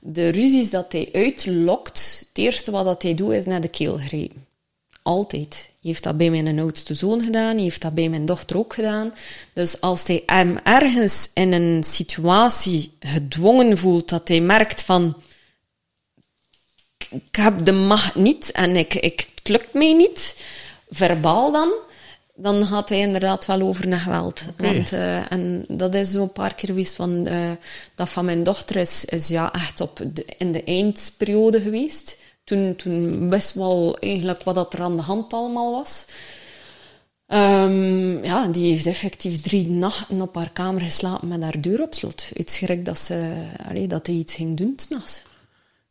de ruzies dat hij uitlokt, het eerste wat dat hij doet is naar de keel grijpen. Altijd. Hij heeft dat bij mijn oudste zoon gedaan, hij heeft dat bij mijn dochter ook gedaan. Dus als hij hem ergens in een situatie gedwongen voelt, dat hij merkt van ik heb de macht niet en ik, ik, het lukt mij niet, verbaal dan, dan gaat hij inderdaad wel over naar geweld. Want, uh, en dat is zo een paar keer geweest. Van, uh, dat van mijn dochter is, is ja, echt op de, in de eindperiode geweest. Toen, toen wist wel eigenlijk wat dat er aan de hand allemaal was. Um, ja, die heeft effectief drie nachten op haar kamer geslapen met haar deur op slot. Uitschrik dat, ze, allee, dat hij iets ging doen s'nachts.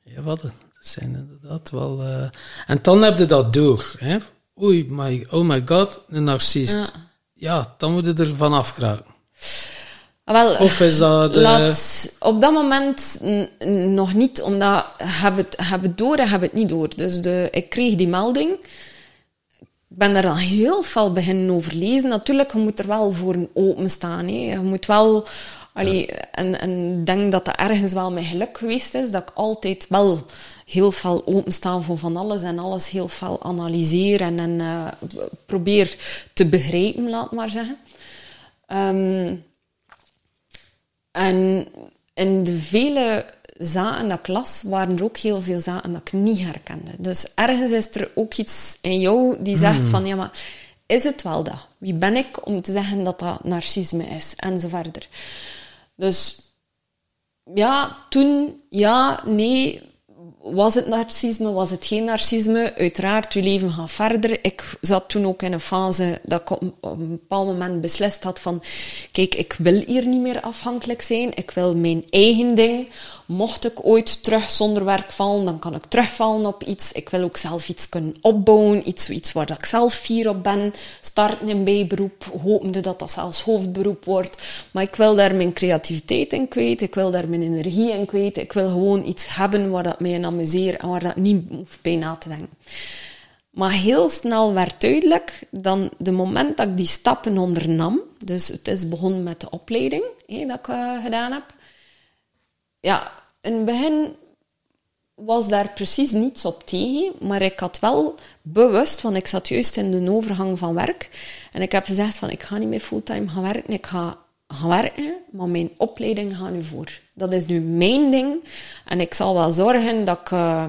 Ja, wat? Dat zijn inderdaad wel... Uh... En dan heb je dat door, hè? Oei, my, oh my god, een narcist. Ja, ja dan moet je er vanaf geraken. Ah, wel, of is dat... De... Laat, op dat moment nog niet, omdat hebben het, hebben het door en hebben het niet door. Dus de, ik kreeg die melding. Ik ben daar al heel veel beginnen over lezen. Natuurlijk, je moet er wel voor openstaan. Hè. Je moet wel... Allee, en, en ik denk dat dat ergens wel mijn geluk geweest is, dat ik altijd wel heel veel openstaan voor van alles en alles heel veel analyseer en, en uh, probeer te begrijpen, laat maar zeggen. Um, en in de vele zaken dat ik las, waren er ook heel veel zaken dat ik niet herkende. Dus ergens is er ook iets in jou die zegt hmm. van, ja, maar is het wel dat? Wie ben ik om te zeggen dat dat narcisme is? En zo verder. Dus ja, toen, ja, nee, was het narcisme, was het geen narcisme? Uiteraard, je leven gaat verder. Ik zat toen ook in een fase dat ik op, een bepaald moment beslist had van kijk, ik wil hier niet meer afhankelijk zijn. Ik wil mijn eigen ding. Mocht ik ooit terug zonder werk vallen, dan kan ik terugvallen op iets. Ik wil ook zelf iets kunnen opbouwen, iets, iets waar ik zelf fier op ben. Starten in bijberoep, hopende dat dat zelfs hoofdberoep wordt. Maar ik wil daar mijn creativiteit in kwijt. Ik wil daar mijn energie in kwijt. Ik wil gewoon iets hebben waar dat mij amuseert en waar dat niet hoeft bij na te denken. Maar heel snel werd duidelijk, dan de moment dat ik die stappen ondernam, dus het is begonnen met de opleiding hé, dat ik uh, gedaan heb, ja, in het begin was daar precies niets op tegen, maar ik had wel bewust, want ik zat juist in de overgang van werk, en ik heb gezegd van, ik ga niet meer fulltime gaan werken, ik ga gaan werken, maar mijn opleiding gaat nu voor. Dat is nu mijn ding, en ik zal wel zorgen dat ik... Uh,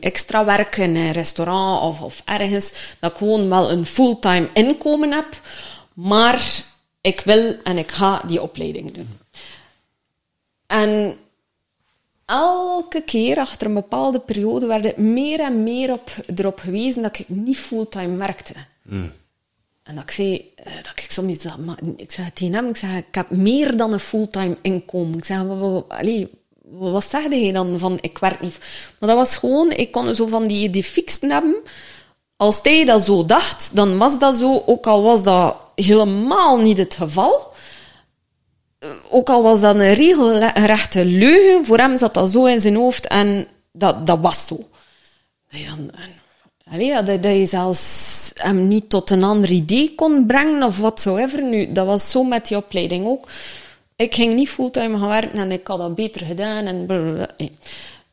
extra werk in een restaurant of, of ergens, dat ik gewoon wel een fulltime inkomen heb, maar ik wil en ik ga die opleiding doen. En elke keer achter een bepaalde periode werd het meer en meer op, erop gewezen dat ik niet fulltime werkte. Mm. En dat ik zei, eh, dat ik soms dat, maar ik zeg tegen hem, ik zeg, ik heb meer dan een fulltime inkomen. Ik zeg, allee, wat zeg je dan van, ik werk niet? Maar dat was gewoon, ik kon zo van die, die fixen hebben. Als hij dat zo dacht, dan was dat zo, ook al was dat helemaal niet het geval ook al was dat een regelrechte leugen, voor hem zat dat zo in zijn hoofd en dat, dat was zo. Dat je, dan, allee, dat, dat je zelfs hem niet tot een ander idee kon brengen of watsoever. Nu, dat was zo met die opleiding ook. Ik ging niet fulltime gaan werken en ik had dat beter gedaan. En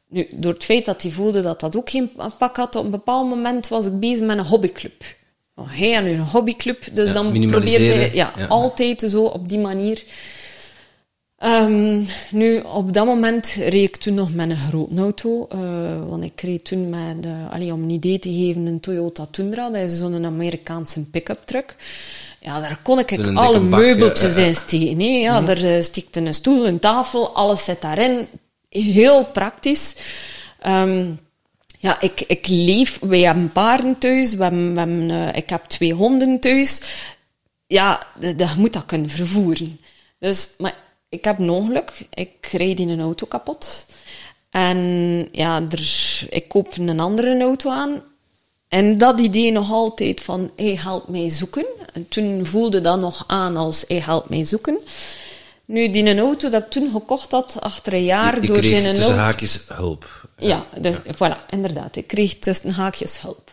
Nu, door het feit dat hij voelde dat dat ook geen pak had, op een bepaald moment was ik bezig met een hobbyclub. Oh, hij had nu een hobbyclub, dus ja, dan probeerde hij ja, ja, altijd zo op die manier Um, nu, op dat moment reed ik toen nog met een grote auto. Uh, want ik reed toen met, de, allee, om een idee te geven, een Toyota Tundra. Dat is zo'n Amerikaanse pick-up truck. Ja, daar kon ik Een alle meubeltjes eh, eh. in steken. Nee, ja, Daar uh, stikte een stoel, een tafel, alles zit daarin. Heel praktisch. Um, ja, ik, ik leef... Wij hebben paarden thuis. We hebben, we hebben, uh, ik heb twee honden thuis. Ja, je moet dat kunnen vervoeren. Dus, maar ik heb een ongeluk. Ik reed in een auto kapot. En ja, er, ik koop een andere auto aan. En dat idee nog altijd van, hij helpt mij zoeken. En toen voelde dat nog aan als, hij helpt mij zoeken. Nu, die een auto dat ik toen gekocht had, achter een jaar, Je, je door kreeg zijn tussen auto... haakjes hulp. Ja, dus, voilà, inderdaad. Ik kreeg tussen haakjes hulp.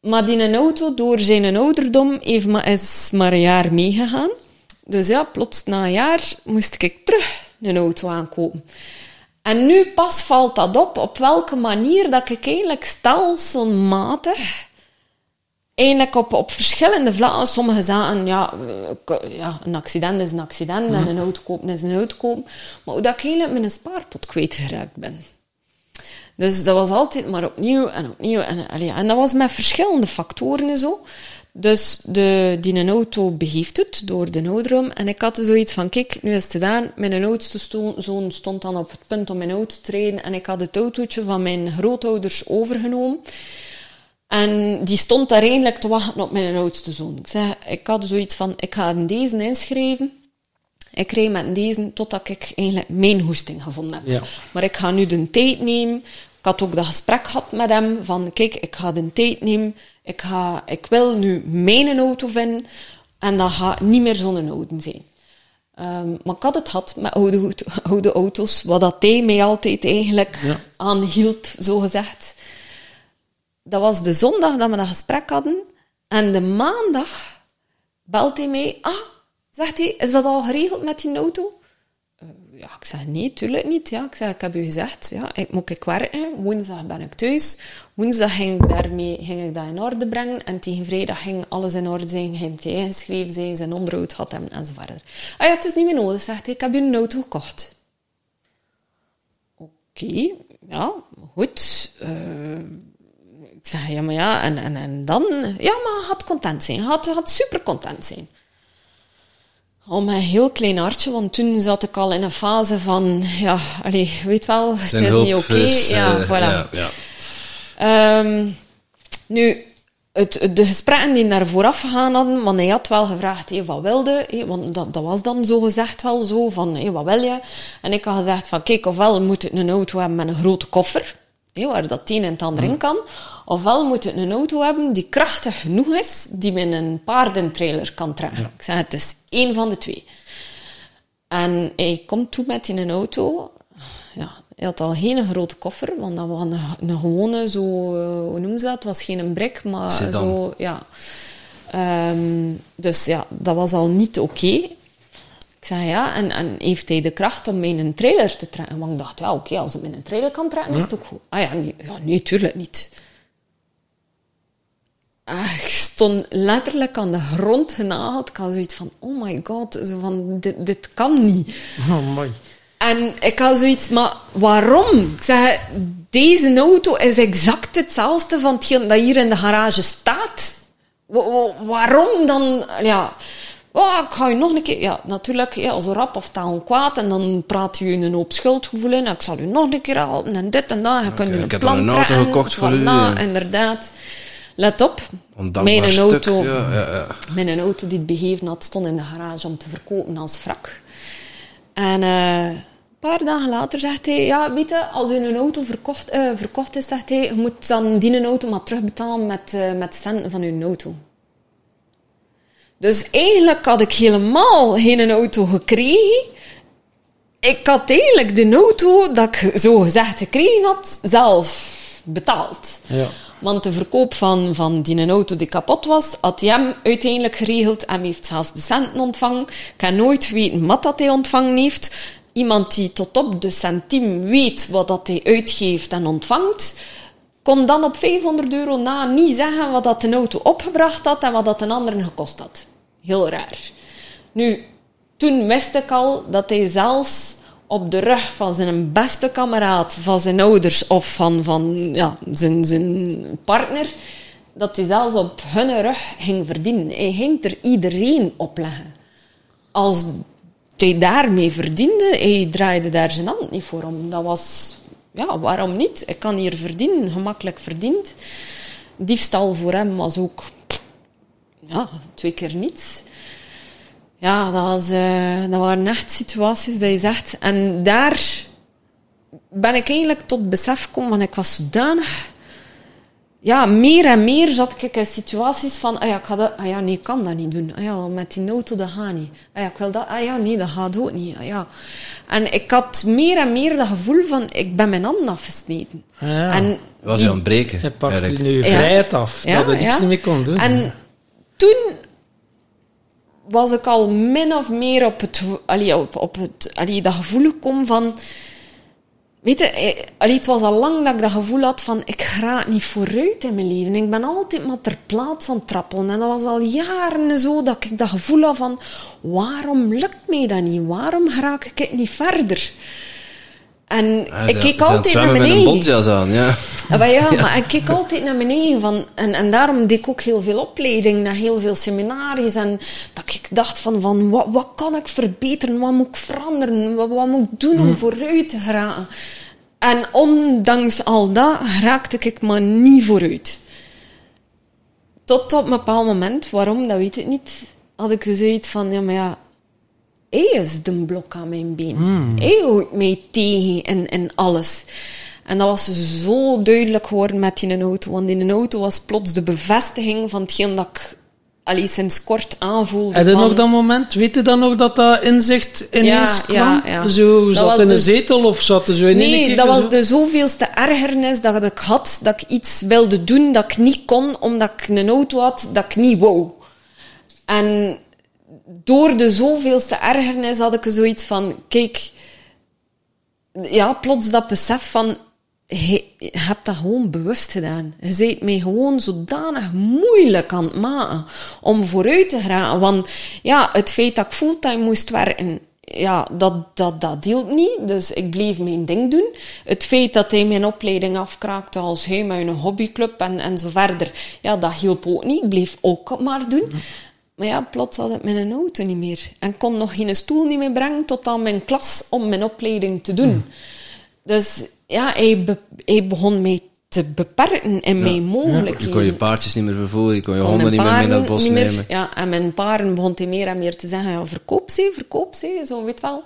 Maar die een auto, door zijn ouderdom, heeft maar, is maar een jaar meegegaan. Dus ja, plots na een jaar moest ik terug een auto aankopen. En nu pas valt dat op, op welke manier dat ik eigenlijk stelselmatig eigenlijk op, op verschillende vlakken. Sommige zaken, ja, ja, een accident is een accident en een auto kopen is een auto kopen. Maar hoe dat ik eigenlijk met een spaarpot kwijtgeraakt ben. Dus dat was altijd maar opnieuw en opnieuw. En, en dat was met verschillende factoren en zo. Dus de, die een auto begeeft het door de noodroom. En ik had zoiets van, kijk, nu is het gedaan. Mijn oudste zoon stond dan op het punt om mijn auto te rijden. En ik had het autootje van mijn grootouders overgenomen. En die stond daar eigenlijk te wachten op mijn oudste zoon. Ik, zei, ik had zoiets van, ik ga in deze inschrijven. Ik reed met deze totdat ik eigenlijk mijn hoesting gevonden heb. Ja. Maar ik ga nu de tijd nemen. Ik had ook dat gesprek gehad met hem. Van, kijk, ik ga de tijd nemen. Ik, ga, ik wil nu mijn auto vinden. En dat gaat niet meer zo'n oude zijn. Ehm, maar ik had het gehad met oude, oude auto's. Wat dat hij mij altijd eigenlijk Ja. aanhielp, zo gezegd. Dat was de zondag dat we dat gesprek hadden. En de maandag belt hij mij. Ah, zegt hij, is dat al geregeld met die auto? Ja, ik zeg nee, tuurlijk niet. Ja, ik zeg, ik heb u gezegd, ja, ik moet ik werken. Woensdag ben ik thuis. Woensdag ging ik, daarmee, ging ik dat in orde brengen. En tegen vrijdag ging alles in orde zijn. Ging hij ingeschreven zijn, zijn onderhoud had hem en zo verder. Ah ja, het is niet meer nodig, zegt hij. Ik heb u een auto gekocht. Oké, ja, goed. Eh, ik zeg, ja, maar ja, en, en, en dan? Ja, maar had content zijn. Had, had super content zijn. Om een heel klein hartje, want toen zat ik al in een fase van, ja, allee, weet wel, het is niet oké. ja, eh, voilà. ja, ja. Ehm, nu, het, het- de gesprekken die daar vooraf gegaan hadden, want hij had wel gevraagd, hé, wat wilde? Hé, want dat, dat was dan zo gezegd wel zo, van, hé, wat wil je? En ik had gezegd van, kijk, ofwel moet het een auto hebben met een grote koffer, hé, waar dat een en het ander in kan, ofwel moet het een auto hebben die krachtig genoeg is, die met een paardentrailer kan trekken. Ik zeg, het is één van de twee. En hij komt toe met in een auto. Ja, hij had al geen grote koffer, want dat was een, een gewone, zo, eh, hoe noemen ze dat? Het was geen een brik, maar Sedan. zo, ja. Ehm, dus ja, dat was al niet oké. Ik zei ja, en, en heeft hij de kracht om mee een trailer te trekken? Want ik dacht, ja, oké, als het met een trailer kan trekken, is het ook goed. Ah ja, nee, ja, nee tuurlijk niet. Ah, ik stond letterlijk aan de grond genageld. Ik had zoiets van, oh my god, zo van, dit, dit kan niet. Oh, mooi. En ik had zoiets, maar waarom? Ik zeg, deze auto is exact hetzelfde van hetgeen dat hier in de garage staat. Wa- wa- waarom dan? Ja, oh, ik ga je nog een keer... Ja, natuurlijk, ja, zo rap of taal kwaad. En dan praat je een hoop schuldgevoel in. Ik zal u nog een keer helpen en dit en dat. Je Oké, een ik heb een auto gekocht voor u, ja. inderdaad. Let op. Ondankbaar Mijn stuk. auto. Ja, ja. Mijn auto die het begeven had, stond in de garage om te verkopen als wrak. En eh, een paar dagen later zegt hij, ja, weet je, als u een auto verkocht, eh, verkocht is, zegt hij, je moet dan die auto maar terugbetalen met, eh, met centen van uw auto. Dus eigenlijk had ik helemaal geen auto gekregen. Ik had eigenlijk de auto dat ik zo gezegd gekregen had, zelf betaald. Ja. Want de verkoop van, van die auto die kapot was, had hij hem uiteindelijk geregeld en heeft zelfs de centen ontvangen. Ik kan nooit weten wat dat hij ontvangen heeft. Iemand die tot op de centiem weet wat dat hij uitgeeft en ontvangt, kon dan op 500 euro na niet zeggen wat dat de auto opgebracht had en wat dat een ander gekost had. Heel raar. Nu, toen wist ik al dat hij zelfs op de rug van zijn beste kameraad, van zijn ouders of van, van ja, zijn, zijn partner, dat hij zelfs op hun rug ging verdienen. Hij ging er iedereen opleggen. Als hij daarmee verdiende, hij draaide daar zijn hand niet voor om. Dat was, ja, waarom niet? Ik kan hier verdienen, gemakkelijk verdiend. Diefstal voor hem was ook, ja, twee keer niets. Ja, dat, was, eh, dat waren echt situaties dat je zegt. En daar ben ik eigenlijk tot besef gekomen, want ik was zodanig... Ja, meer en meer zat ik in situaties van... Ah ja, ik ga dat, ah ja, nee, ik kan dat niet doen. Ah ja, met die auto, dat gaat niet. Ah ja, ik wil dat... Ah ja, nee, dat gaat ook niet. Ah ja. En ik had meer en meer dat gevoel van... Ik ben mijn handen afgesneden. Ah, ja. En Was hij aan het breken? Hij pakt eigenlijk. nu Ja. vrijheid af, Ja, dat hij niks ja. meer kon doen. En toen was ik al min of meer op het, allee, op, op het allee, dat gevoel gekomen van... Weet je, eh, het was al lang dat ik dat gevoel had van, ik ga niet vooruit in mijn leven. Ik ben altijd maar ter plaats aan het trappelen. En dat was al jaren zo dat ik dat gevoel had van, waarom lukt mij dat niet? Waarom raak ik het niet verder? En Ja, ik ze- keek ze altijd naar zwemmen met een beneden. bontjas aan, ja. Ah, maar (laughs) ja, maar ik keek altijd naar beneden. Van, en, en daarom deed ik ook heel veel opleiding, naar heel veel seminaries. En dat ik dacht van, van wat, wat kan ik verbeteren? Wat moet ik veranderen? Wat, wat moet ik doen om vooruit te geraken? En ondanks al dat raakte ik maar niet vooruit. Tot op een bepaald moment, waarom, dat weet ik niet, had ik zoiets van, ja, maar ja, hij is de blok aan mijn been. Hij houdt mij tegen en, en alles. En dat was zo duidelijk geworden met die auto. Want in een auto was plots de bevestiging van hetgeen dat ik allee, sinds kort aanvoelde. Heb je nog dat moment? Weet je dan nog dat dat inzicht ineens Ja, kwam? ja, ja. Zo, Dat zat in een dus- zetel of zat er zo in Nee, keer dat was zo? de zoveelste ergernis dat ik had, dat ik iets wilde doen dat ik niet kon, omdat ik een auto had dat ik niet wou. En door de zoveelste ergernis had ik zoiets van, kijk, ja, plots dat besef van, je, hebt dat gewoon bewust gedaan. Je bent mij gewoon zodanig moeilijk aan het maken om vooruit te gaan. Want ja, het feit dat ik fulltime moest werken, ja, dat, dat, dat hielp niet. Dus ik bleef mijn ding doen. Het feit dat hij mijn opleiding afkraakte als hij met een hobbyclub en, en zo verder, ja, dat hielp ook niet. Ik bleef ook maar doen. Maar ja, plots had ik mijn auto niet meer. En kon nog geen stoel niet meer brengen tot aan mijn klas om mijn opleiding te doen. Dus ja, hij, be- hij begon mij te beperken in mijn Je mogelijkheden. kon je paardjes niet meer vervoeren, je kon je Kon honden niet mijn meer mee naar het paarden bos meer- nemen. Ja, en mijn paren begon hij meer en meer te zeggen, ja, verkoop ze, verkoop ze, zo weet wel.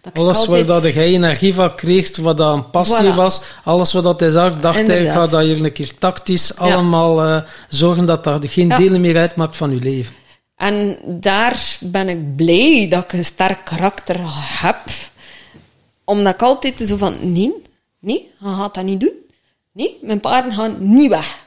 Dat Alles altijd- waar dat jij energie van kreeg, wat dat een passie Voilà. was, alles wat dat hij zag, dacht hij, ga dat hier een keer tactisch allemaal eh, zorgen dat dat geen Ja. delen meer uitmaakt van je leven. En daar ben ik blij dat ik een sterk karakter heb. Omdat ik altijd zo van, nee, nee, gaat dat niet doen. Nee, mijn paarden gaan niet weg.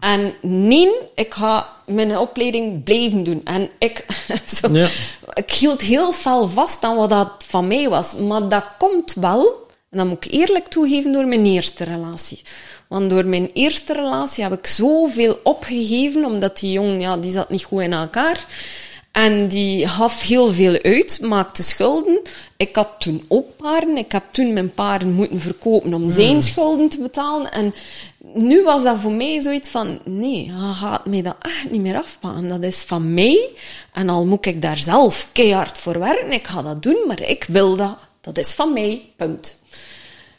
En nee, ik ga mijn opleiding blijven doen. En ik, (laughs) zo, Ja. ik hield heel fel vast aan wat dat van mij was. Maar dat komt wel, en dat moet ik eerlijk toegeven, door mijn eerste relatie. Want door mijn eerste relatie heb ik zoveel opgegeven, omdat die jong, ja, die zat niet goed in elkaar. En die gaf heel veel uit, maakte schulden. Ik had toen ook paarden. Ik heb toen mijn paarden moeten verkopen om zijn schulden te betalen. En nu was dat voor mij zoiets van, nee, je gaat mij dat echt niet meer afpakken. Dat is van mij. En al moet ik daar zelf keihard voor werken, ik ga dat doen, maar ik wil dat. Dat is van mij, punt.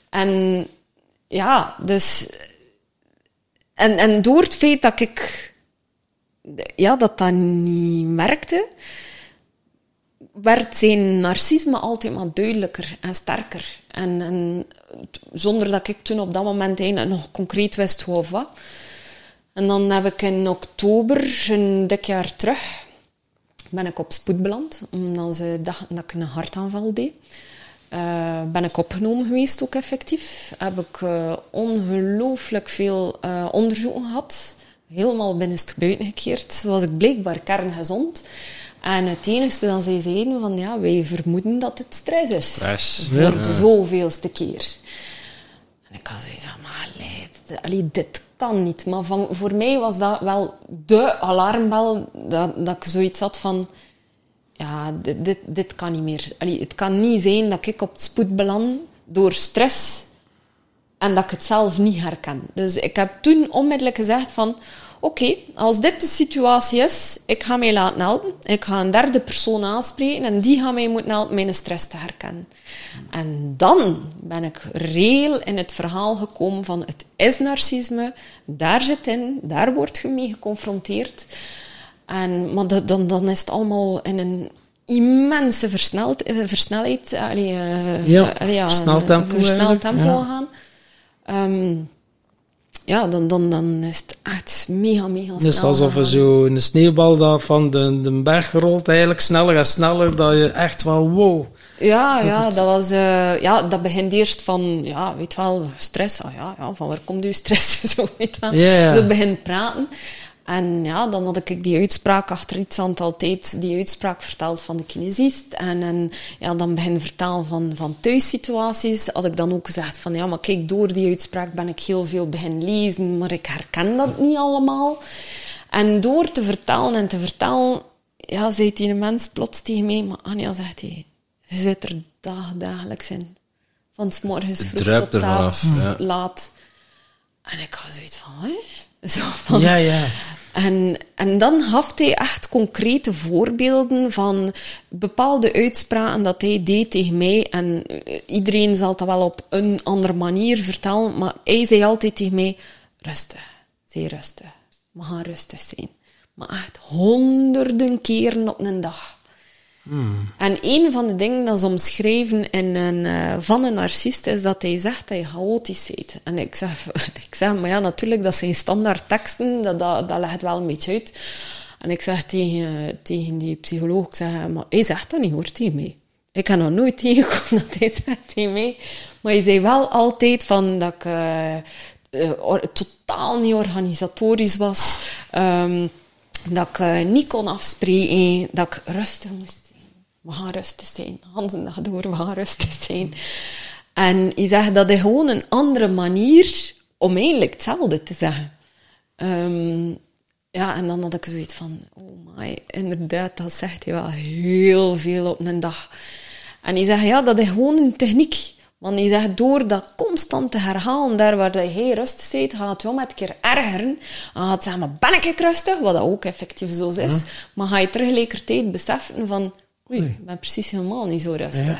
En ja, dus... En, en door het feit dat ik ja, dat dat niet merkte, werd zijn narcisme altijd maar duidelijker en sterker. En, en zonder dat ik toen op dat moment nog concreet wist hoe of wat. En dan heb ik in oktober, een dik jaar terug, ben ik op spoed beland, omdat ze dachten dat ik een hartaanval deed. Eh, ben ik opgenomen geweest, ook effectief. Heb ik eh, ongelooflijk veel eh, onderzoeken gehad. Helemaal binnenstebuiten gekeerd. Was ik blijkbaar kerngezond. En het enige dat zij zeiden van, ja, wij vermoeden dat het stress is. Stress. Voor Ja. de zoveelste keer. En ik had zoiets van, maar allee, dit kan niet. Maar van, voor mij was dat wel de alarmbel dat, dat ik zoiets had van... Ja, dit, dit, kan niet meer. Allee, het kan niet zijn dat ik op het spoed beland door stress en dat ik het zelf niet herken. Dus ik heb toen onmiddellijk gezegd van... Oké, als dit de situatie is, ik ga mij laten helpen. Ik ga een derde persoon aanspreken en die gaat mij moeten helpen mijn stress te herkennen. En dan ben ik reëel in het verhaal gekomen van het is narcisme, daar zit in, daar word je mee geconfronteerd. En, maar dan, dan is het allemaal in een immense versneld, eh, versnelheid, eh, allee, eh, Ja, allee, ja, versneld tempo versneld eigenlijk, tempo ja. gaan. Ehm, ja, dan, dan, dan is het echt mega, mega Het is snel alsof er zo een sneeuwbal dat van de, de berg rolt, eigenlijk sneller en sneller, dat je echt wel wow. Ja, Dat ja, het- dat was... ja, dat begint eerst van... Ja, weet wel, stress. Ah, ja, ja, van waar komt uw stress? (laughs) Zo, weet wel. Zo begint praten. En ja, dan had ik die uitspraak achter iets aantal tijd, die uitspraak verteld van de kinesist. En, en ja, dan begin vertellen van, van thuissituaties. Had ik dan ook gezegd van, ja, maar kijk, door die uitspraak ben ik heel veel begin lezen, maar ik herken dat niet allemaal. En door te vertellen en te vertellen, ja, zei die mens plots tegen mij, maar Anja, zegt hij, je zit er dag, dagelijks in. Van s morgens vroeg tot vanaf, s'avonds ja. laat. En ik had zoiets van, hè? (laughs) Zo van, Ja, ja. en, en dan gaf hij echt concrete voorbeelden van bepaalde uitspraken dat hij deed tegen mij. En eh, iedereen zal dat wel op een andere manier vertellen, maar hij zei altijd tegen mij, rustig, zeer rustig. We gaan rustig zijn. Maar echt honderden keren op een dag. En een van de dingen dat ze omschrijven in een, eh, van een narcist is dat hij zegt dat je chaotisch bent. En ik zeg, (laughs) ik zeg, maar ja, natuurlijk, dat zijn standaard teksten, dat, dat, legt wel een beetje uit. En ik zeg tegen, die psycholoog, ik zeg, maar hij zegt dat niet hoor, tegen mij. Ik heb nog nooit (laughs) tegengekomen dat hij zegt tegen mij. Maar hij zei wel altijd van dat ik eh, eh, totaal niet organisatorisch was. ehm, dat ik niet kon afspreken, dat ik rustig moest. We gaan rustig zijn. Hans dag door, we gaan rustig zijn. En hij zegt dat is gewoon een andere manier om eigenlijk hetzelfde te zeggen. Ehm, ja, en dan had ik zoiets van, oh my, inderdaad, dat zegt hij wel heel veel op een dag. En hij zegt, ja, dat is gewoon een techniek. Want hij zegt, door dat constant te herhalen, daar waar hij rustig zit, gaat het wel met een keer ergeren. En gaat zeggen, maar ben ik rustig? Wat dat ook effectief zo is. Maar ga je tegelijkertijd beseffen van, oei, ik ben precies helemaal niet zo rustig.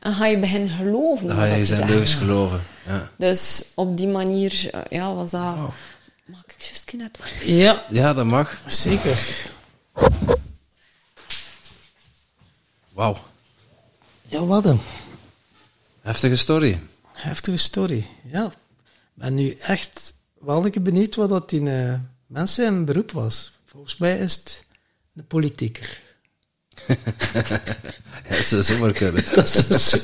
En ga je beginnen geloven. Dan wat ga je zijn leugens geloven. Ja. Dus op die manier, eh, ja, was dat... Mag ik juist net wat? Ja, ja, dat mag. zeker. Wauw. Ja, wat een Heftige story. heftige story. Ja, ik ben nu echt wel een keer benieuwd wat dat die eh, mensen in beroep was. Volgens mij is het een politieker. Dat zou zomaar kunnen. Dat is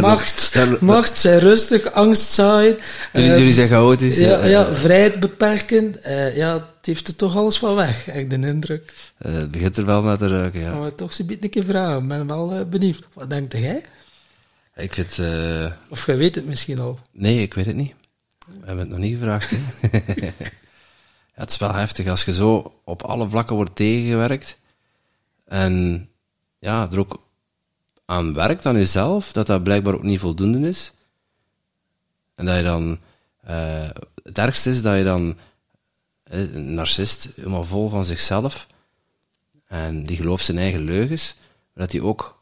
macht, macht, zijn rustig, angst zaaien. Jullie, eh, jullie zijn chaotisch. ja, ja, vrijheid beperken. eh, ja, het heeft er toch alles van weg, ik de indruk. eh, het begint er wel naar te ruiken, ja. Maar toch zo'n beetje een keer vragen. Ik ben wel benieuwd. Wat denkt jij? Ik vind... Of jij weet het misschien al. Nee, ik weet het niet. We hebben het nog niet gevraagd. (laughs) ja, het is wel heftig als je zo op alle vlakken wordt tegengewerkt. En ja, er ook aan werkt aan jezelf, dat dat blijkbaar ook niet voldoende is. En dat je dan... eh, het ergste is dat je dan... eh, Een narcist, helemaal vol van zichzelf. En die gelooft zijn eigen leugens. Dat hij ook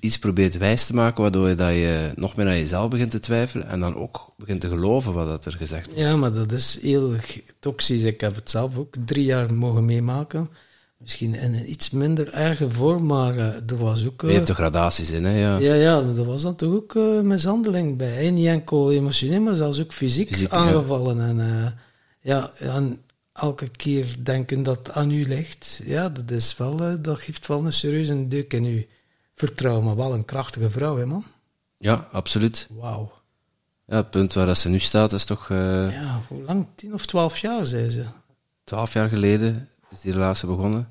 iets probeert wijs te maken, waardoor je, dat je nog meer aan jezelf begint te twijfelen en dan ook begint te geloven wat dat er gezegd wordt. Ja, maar dat is heel toxisch. Ik heb het zelf ook drie jaar mogen meemaken. Misschien in een iets minder erge vorm, maar eh, er was ook... Je eh, hebt er gradaties in, hè? Ja. ja, ja, maar er was dan toch ook eh, mishandeling bij. hè. Niet enkel emotioneel, maar zelfs ook fysiek, Fysiek, ja. aangevallen. En eh, ja, en elke keer denken dat aan u ligt, ja, dat, is wel, eh, dat geeft wel een serieuze deuk in uw vertrouwen. Maar wel een krachtige vrouw, hè, man. ja, absoluut. Wauw. Ja, het punt waar dat ze nu staat is toch eh, Ja, hoe lang? Tien of twaalf jaar, zei ze. twaalf jaar geleden is die relatie begonnen.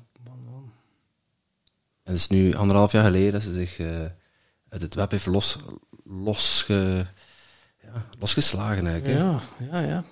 En het is nu anderhalf jaar geleden dat ze zich eh, uit het web heeft los, losge, ja, losgeslagen eigenlijk. hè. Ja, ja, ja.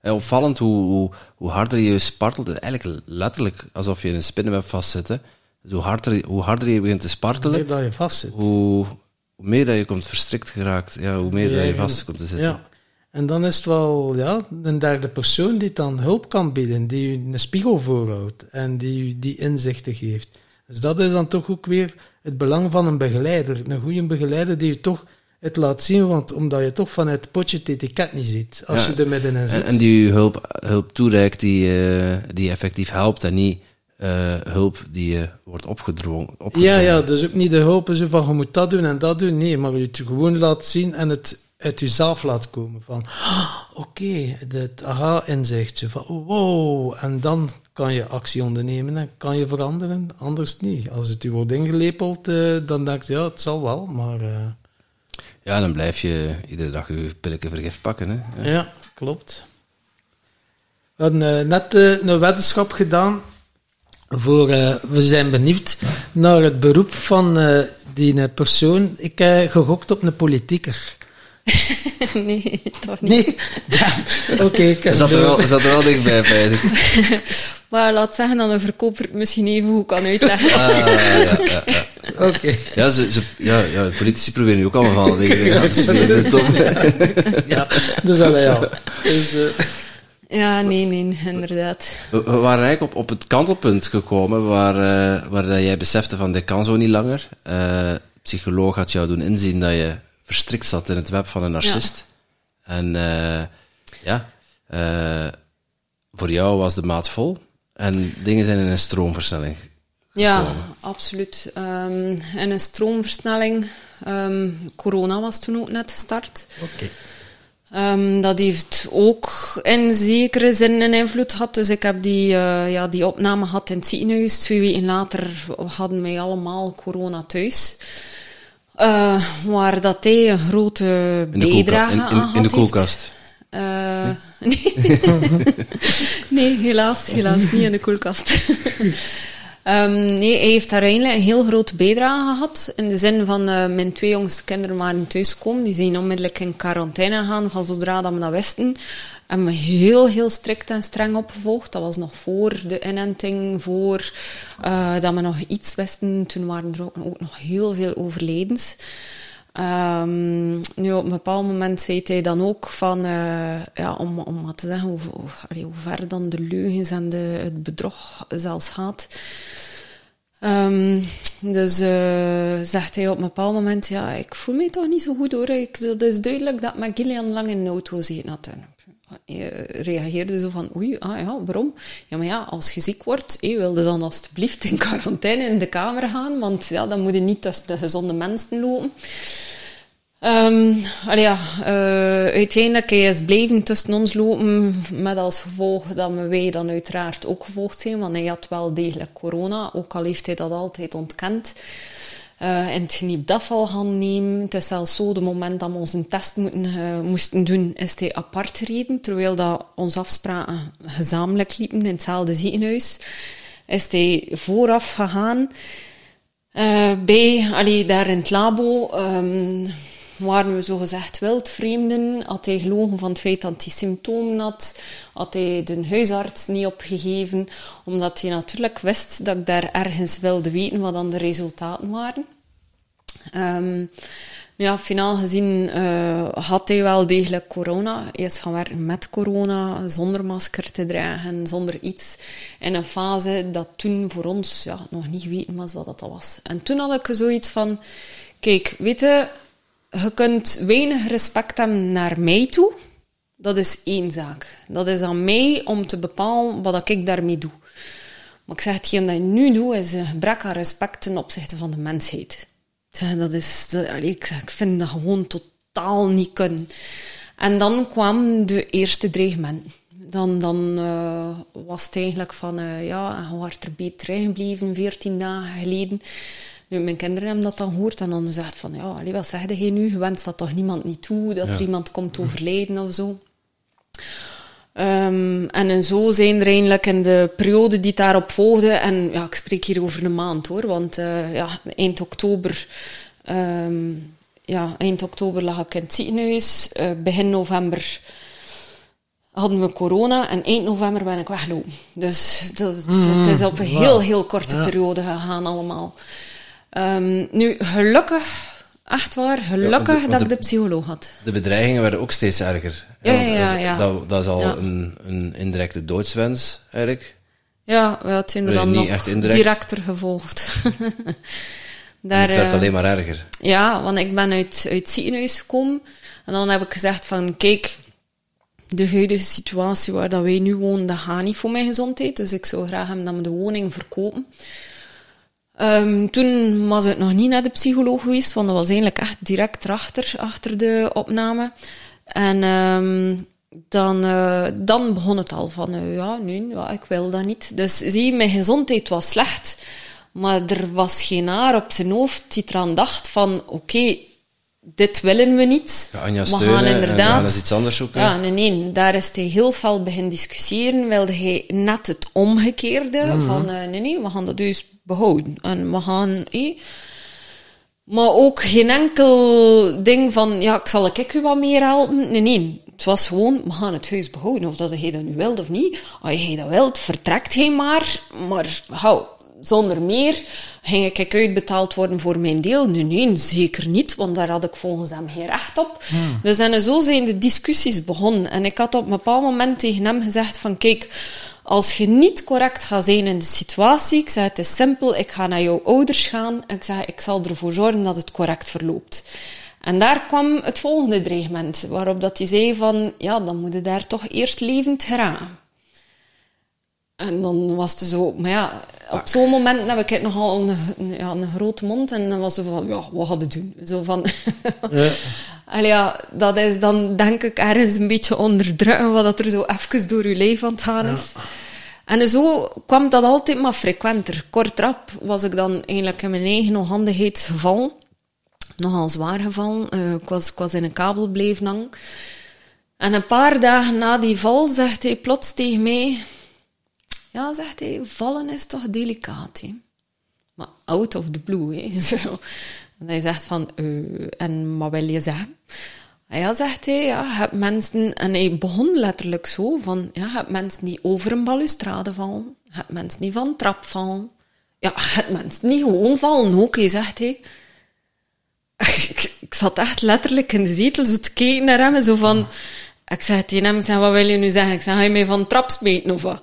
En opvallend hoe, hoe, hoe harder je spartelt, eigenlijk letterlijk alsof je in een spinnenweb vastzit. Hè. Dus hoe, harder, hoe harder je begint te spartelen, Meer dat je vastzit. hoe, hoe meer dat je komt verstrikt geraakt, ja, hoe meer dat je vast komt te zitten. Ja. En dan is het wel ja, een derde persoon die dan hulp kan bieden, die u een spiegel voorhoudt en die u die inzichten geeft. Dus dat is dan toch ook weer het belang van een begeleider. Een goede begeleider die je toch het laat zien, want omdat je toch vanuit het potje het etiket niet ziet, als Ja. je er middenin zit. En, en die je hulp, hulp toereikt, die, eh, die effectief helpt en niet eh, hulp die je wordt opgedrongen. ja, opgedrongen. ja, dus ook niet de hulp zo van je moet dat doen en dat doen. Nee, maar je het gewoon laat zien en het uit jezelf laat komen. Van, "Ah, oké, het aha-inzichtje van, wow. En dan kan je actie ondernemen en kan je veranderen, anders niet. Als het u wordt ingelepeld, eh, dan denk je, ja, het zal wel, maar... eh, Ja, dan blijf je iedere dag je pilletje vergif pakken. Hè. Ja. ja. klopt. We hadden eh, net een weddenschap gedaan. Voor, we zijn benieuwd naar het beroep van die persoon. Ik heb gegokt op een politieker. (laughs) nee, toch niet. Nee? Ja, Oké, ik Is dat er wel, is dat er wel dichtbij, ik. (laughs) Maar laat zeggen dat een verkoper het misschien even goed kan uitleggen. Ah, ja, ja, ja. (laughs) Oké. Ja, ze, ze, ja, ja, de politici proberen nu ook allemaal van dingen aan te spelen. Tom. Ja, dus dat ja. Dus, eh, Ja, nee, nee, inderdaad. We, we waren eigenlijk op, op het kantelpunt gekomen waar, eh, waar dat jij besefte van dit kan zo niet langer. Eh psycholoog had jou doen inzien dat je verstrikt zat in het web van een narcist. En eh, ja, eh, voor jou was de maat vol en dingen zijn in een stroomversnelling. Ja, absoluut. Ehm, en een stroomversnelling. ehm, corona was toen ook net gestart. Oké. Ehm, dat heeft ook in zekere zin een invloed gehad. Dus ik heb die, eh, ja, die opname gehad in het ziekenhuis. Twee weken later hadden wij allemaal corona thuis. Eh, waar dat hij een grote bijdrage aan in, de koelkast. Nee. nee, helaas, helaas niet in de koelkast. (laughs) Ehm, nee, hij heeft daar een heel grote bijdrage gehad. In de zin van, eh, mijn twee jongste kinderen waren thuisgekomen. Die zijn onmiddellijk in quarantaine gegaan, van zodra dat we dat wisten. En we heel, heel strikt en streng opgevolgd. Dat was nog voor de inenting, voor eh, dat we nog iets wisten. Toen waren er ook nog heel veel overledens. Ehm, nu, op een bepaald moment zei hij dan ook van, eh, ja, om, om wat te zeggen, hoe, hoe ver dan de leugens en de, het bedrog zelfs gaat. Ehm, dus eh, zegt hij op een bepaald moment, ja, ik voel me toch niet zo goed hoor. Ik, dat is duidelijk dat ik met Gillian lang in de auto zit. Hij reageerde zo van, oei, ah ja, waarom? Ja, maar ja, als je ziek wordt, hé, wilde dan alstublieft in quarantaine in de kamer gaan, want ja, dan moet je niet tussen de gezonde mensen lopen. Allee, ja, eh, uiteindelijk is blijven tussen ons lopen, met als gevolg dat wij dan uiteraard ook gevolgd zijn, want hij had wel degelijk corona, ook al heeft hij dat altijd ontkend. Eh, en het niet afval gaan nemen. Het is zelfs zo, de moment dat we onze test moeten, eh, moesten doen, is hij apart gereden, terwijl dat onze afspraken gezamenlijk liepen in hetzelfde ziekenhuis. Is hij vooraf gegaan. Eh, bij, allee, daar in het labo, ehm, waren we zogezegd wildvreemden. Had hij gelogen van het feit dat hij symptomen had. Had hij de huisarts niet opgegeven. Omdat hij natuurlijk wist dat ik daar ergens wilde weten wat dan de resultaten waren. Ehm, ja, finaal gezien eh, had hij wel degelijk corona. Is gaan werken met corona, zonder masker te dragen, zonder iets. In een fase dat toen voor ons ja, nog niet weten was wat dat was. En toen had ik zoiets van... Kijk, weet je, je kunt weinig respect hebben naar mij toe. Dat is één zaak. Dat is aan mij om te bepalen wat ik daarmee doe. Maar ik zeg, hetgeen dat je nu doet, is een gebrek aan respect ten opzichte van de mensheid. Dat is, dat, ik, ik vind dat gewoon totaal niet kunnen. En dan kwamen de eerste dreigementen. Dan, dan eh, was het eigenlijk van, eh, ja, je wordt er beter gebleven, 14 dagen geleden. Nu, mijn kinderen hebben dat dan gehoord en dan zegt van, ja, allee, wat zeg je nu? Je wenst dat toch niemand niet toe, dat er iemand komt overlijden of zo. Ehm, en, en zo zijn er eigenlijk in de periode die daarop volgde, en ja, ik spreek hier over een maand hoor, want eh, ja, eind oktober, ehm, ja, eind oktober lag ik in het ziekenhuis, Eh, begin november hadden we corona en eind november ben ik weggelopen. Dus dat, het is op een heel, heel korte periode gegaan allemaal. Ehm, nu, gelukkig, echt waar, gelukkig de- dat want ik de- de psycholoog had. De bedreigingen werden ook steeds erger. Ja, ja, ja, eh, ja. Dat, dat is al een, een indirecte doodswens, eigenlijk. Ja, we hadden er dan nog indirect. directer gevolgd. (laughs) Daar, het werd eh, alleen maar erger. Ja, want ik ben uit, uit het ziekenhuis gekomen. En dan heb ik gezegd van, kijk, de huidige situatie waar dat wij nu wonen, dat gaat niet voor mijn gezondheid. Dus ik zou graag dat we de woning verkopen. Ehm, toen was het nog niet naar de psycholoog geweest, want dat was eigenlijk echt direct erachter, achter de opname. En ehm, dan, eh, dan begon het al van, eh, ja, ja, ik wil dat niet. Dus zie, mijn gezondheid was slecht, maar er was geen haar op zijn hoofd die eraan dacht van, oké, dit willen we niet. Ja, Anja we gaan en inderdaad... we gaan eens iets anders zoeken. Ja, nee, nee, daar is hij heel fel beginnen discussiëren. Wilde hij net het omgekeerde van, eh, nee, nee, we gaan dat dus behouden. En we gaan... eh, maar ook geen enkel ding van, ja, ik zal ik u wat meer helpen. Nee, nee. Het was gewoon, we gaan het huis behouden. Of dat hij dat nu wilt of niet. Als hij dat wilt, vertrekt hij maar. Maar hou, zonder meer ging ik uitbetaald worden voor mijn deel. Nee, nee, zeker niet. Want daar had ik volgens hem geen recht op. Dus en zo zijn de discussies begonnen. En ik had op een bepaald moment tegen hem gezegd van, kijk... Als je niet correct gaat zijn in de situatie, ik zeg het is simpel, ik ga naar jouw ouders gaan en ik zeg ik zal ervoor zorgen dat het correct verloopt. En daar kwam het volgende dreigement, waarop dat hij zei van, ja, dan moet je daar toch eerst levend geraken. En dan was het zo, maar ja, op zo'n moment heb ik nogal een, ja, een grote mond en dan was ze van, ja, wat hadden doen? Zo van, (laughs) Ja. Allee, ja, dat is dan denk ik ergens een beetje onderdrukken wat dat er zo even door je lijf aan het gaan is. En zo kwam dat altijd maar frequenter. Kortrap was ik dan eigenlijk in mijn eigen onhandigheid gevallen. Nogal zwaar gevallen. Eh, ik, was, ik was in een kabel blijven hangen. En een paar dagen na die val zegt hij plots tegen mij... Ja, zegt hij, vallen is toch delicaat, hè? Maar out of the blue, hè. (laughs) En hij zegt van, eh, en wat wil je zeggen? En ja, zegt hij, ja, je hebt mensen... En hij begon letterlijk zo van, ja, je hebt mensen die over een balustrade vallen. Je hebt mensen die van een trap vallen. Ja, je hebt mensen die gewoon vallen ook, hè, zegt hij. (laughs) ik, zat echt letterlijk in de zetel zo te kijken naar hem, zo van... Ik zei tegen hem, ik zei, wat wil je nu zeggen? Ik zei, ga je mij van een trap of wat?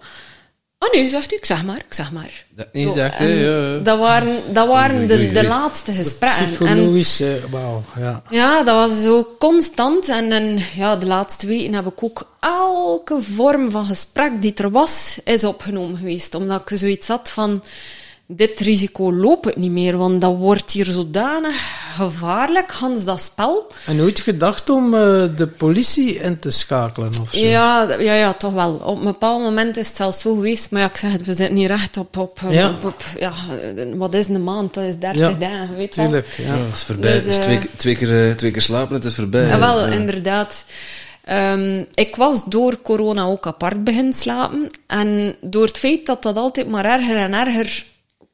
Ah nee, zegt hij, ik zeg maar, ik zeg maar. Dat Zo, zegt, ja, ja. Dat waren, dat waren de, de laatste gesprekken. En Psychologisch, eh, wauw, ja. ja, dat was zo constant. En, en ja, de laatste weken heb ik ook elke vorm van gesprek die er was, is opgenomen geweest. Omdat ik zoiets had van, dit risico loop ik niet meer, want dat wordt hier zodanig gevaarlijk, Hans, dat spel. En nooit gedacht om eh, de politie in te schakelen of zo? Ja, ja, ja, toch wel. Op een bepaald moment is het zelfs zo geweest. Maar ja, ik zeg het, we zitten niet recht op... op, op- Ja. op, op- ja, eh, wat is een maand? Dat is 30 Ja, dagen, weet je wel. Tuurlijk, ja. Ja, het is voorbij. Dus, het is eh, twee, twee, keer, eh, twee keer slapen, het is voorbij. Ja, wel, Ja. inderdaad. Ehm, ik was door corona ook apart beginnen slapen. En door het feit dat dat altijd maar erger en erger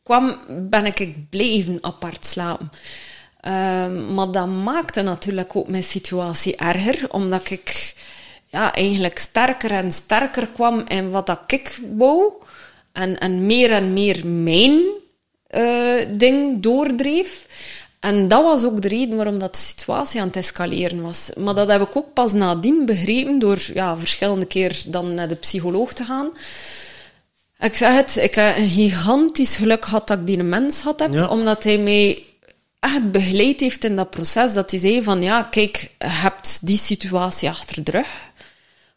kwam, ben ik blijven apart slapen. Ehm, maar dat maakte natuurlijk ook mijn situatie erger, omdat ik ja, eigenlijk sterker en sterker kwam in wat dat ik wou. En, en meer en meer mijn eh, ding doordreef. En dat was ook de reden waarom dat de situatie aan het escaleren was. Maar dat heb ik ook pas nadien begrepen door ja, verschillende keer dan naar de psycholoog te gaan. Ik zeg het, ik heb een gigantisch geluk gehad dat ik die mens had heb, Ja. omdat hij mij echt begeleid heeft in dat proces. Dat hij zei van, ja, kijk, je hebt die situatie achter de rug.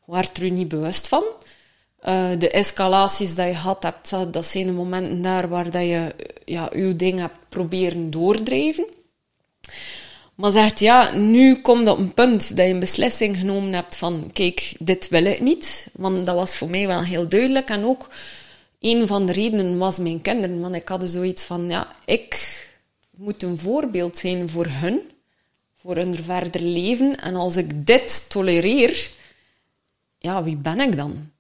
Waart er u niet bewust van. Eh, de escalaties die je gehad hebt, dat- dat zijn de momenten daar waar dat je ja, je ding hebt proberen doordrijven. Maar zegt, ja, nu komt op een punt dat je een beslissing genomen hebt van, kijk, dit wil ik niet. Want dat was voor mij wel heel duidelijk. En ook, een van de redenen was mijn kinderen. Want ik had zoiets van, ja, ik moet een voorbeeld zijn voor hun. Voor hun verder leven. En als ik dit tolereer, ja, wie ben ik dan?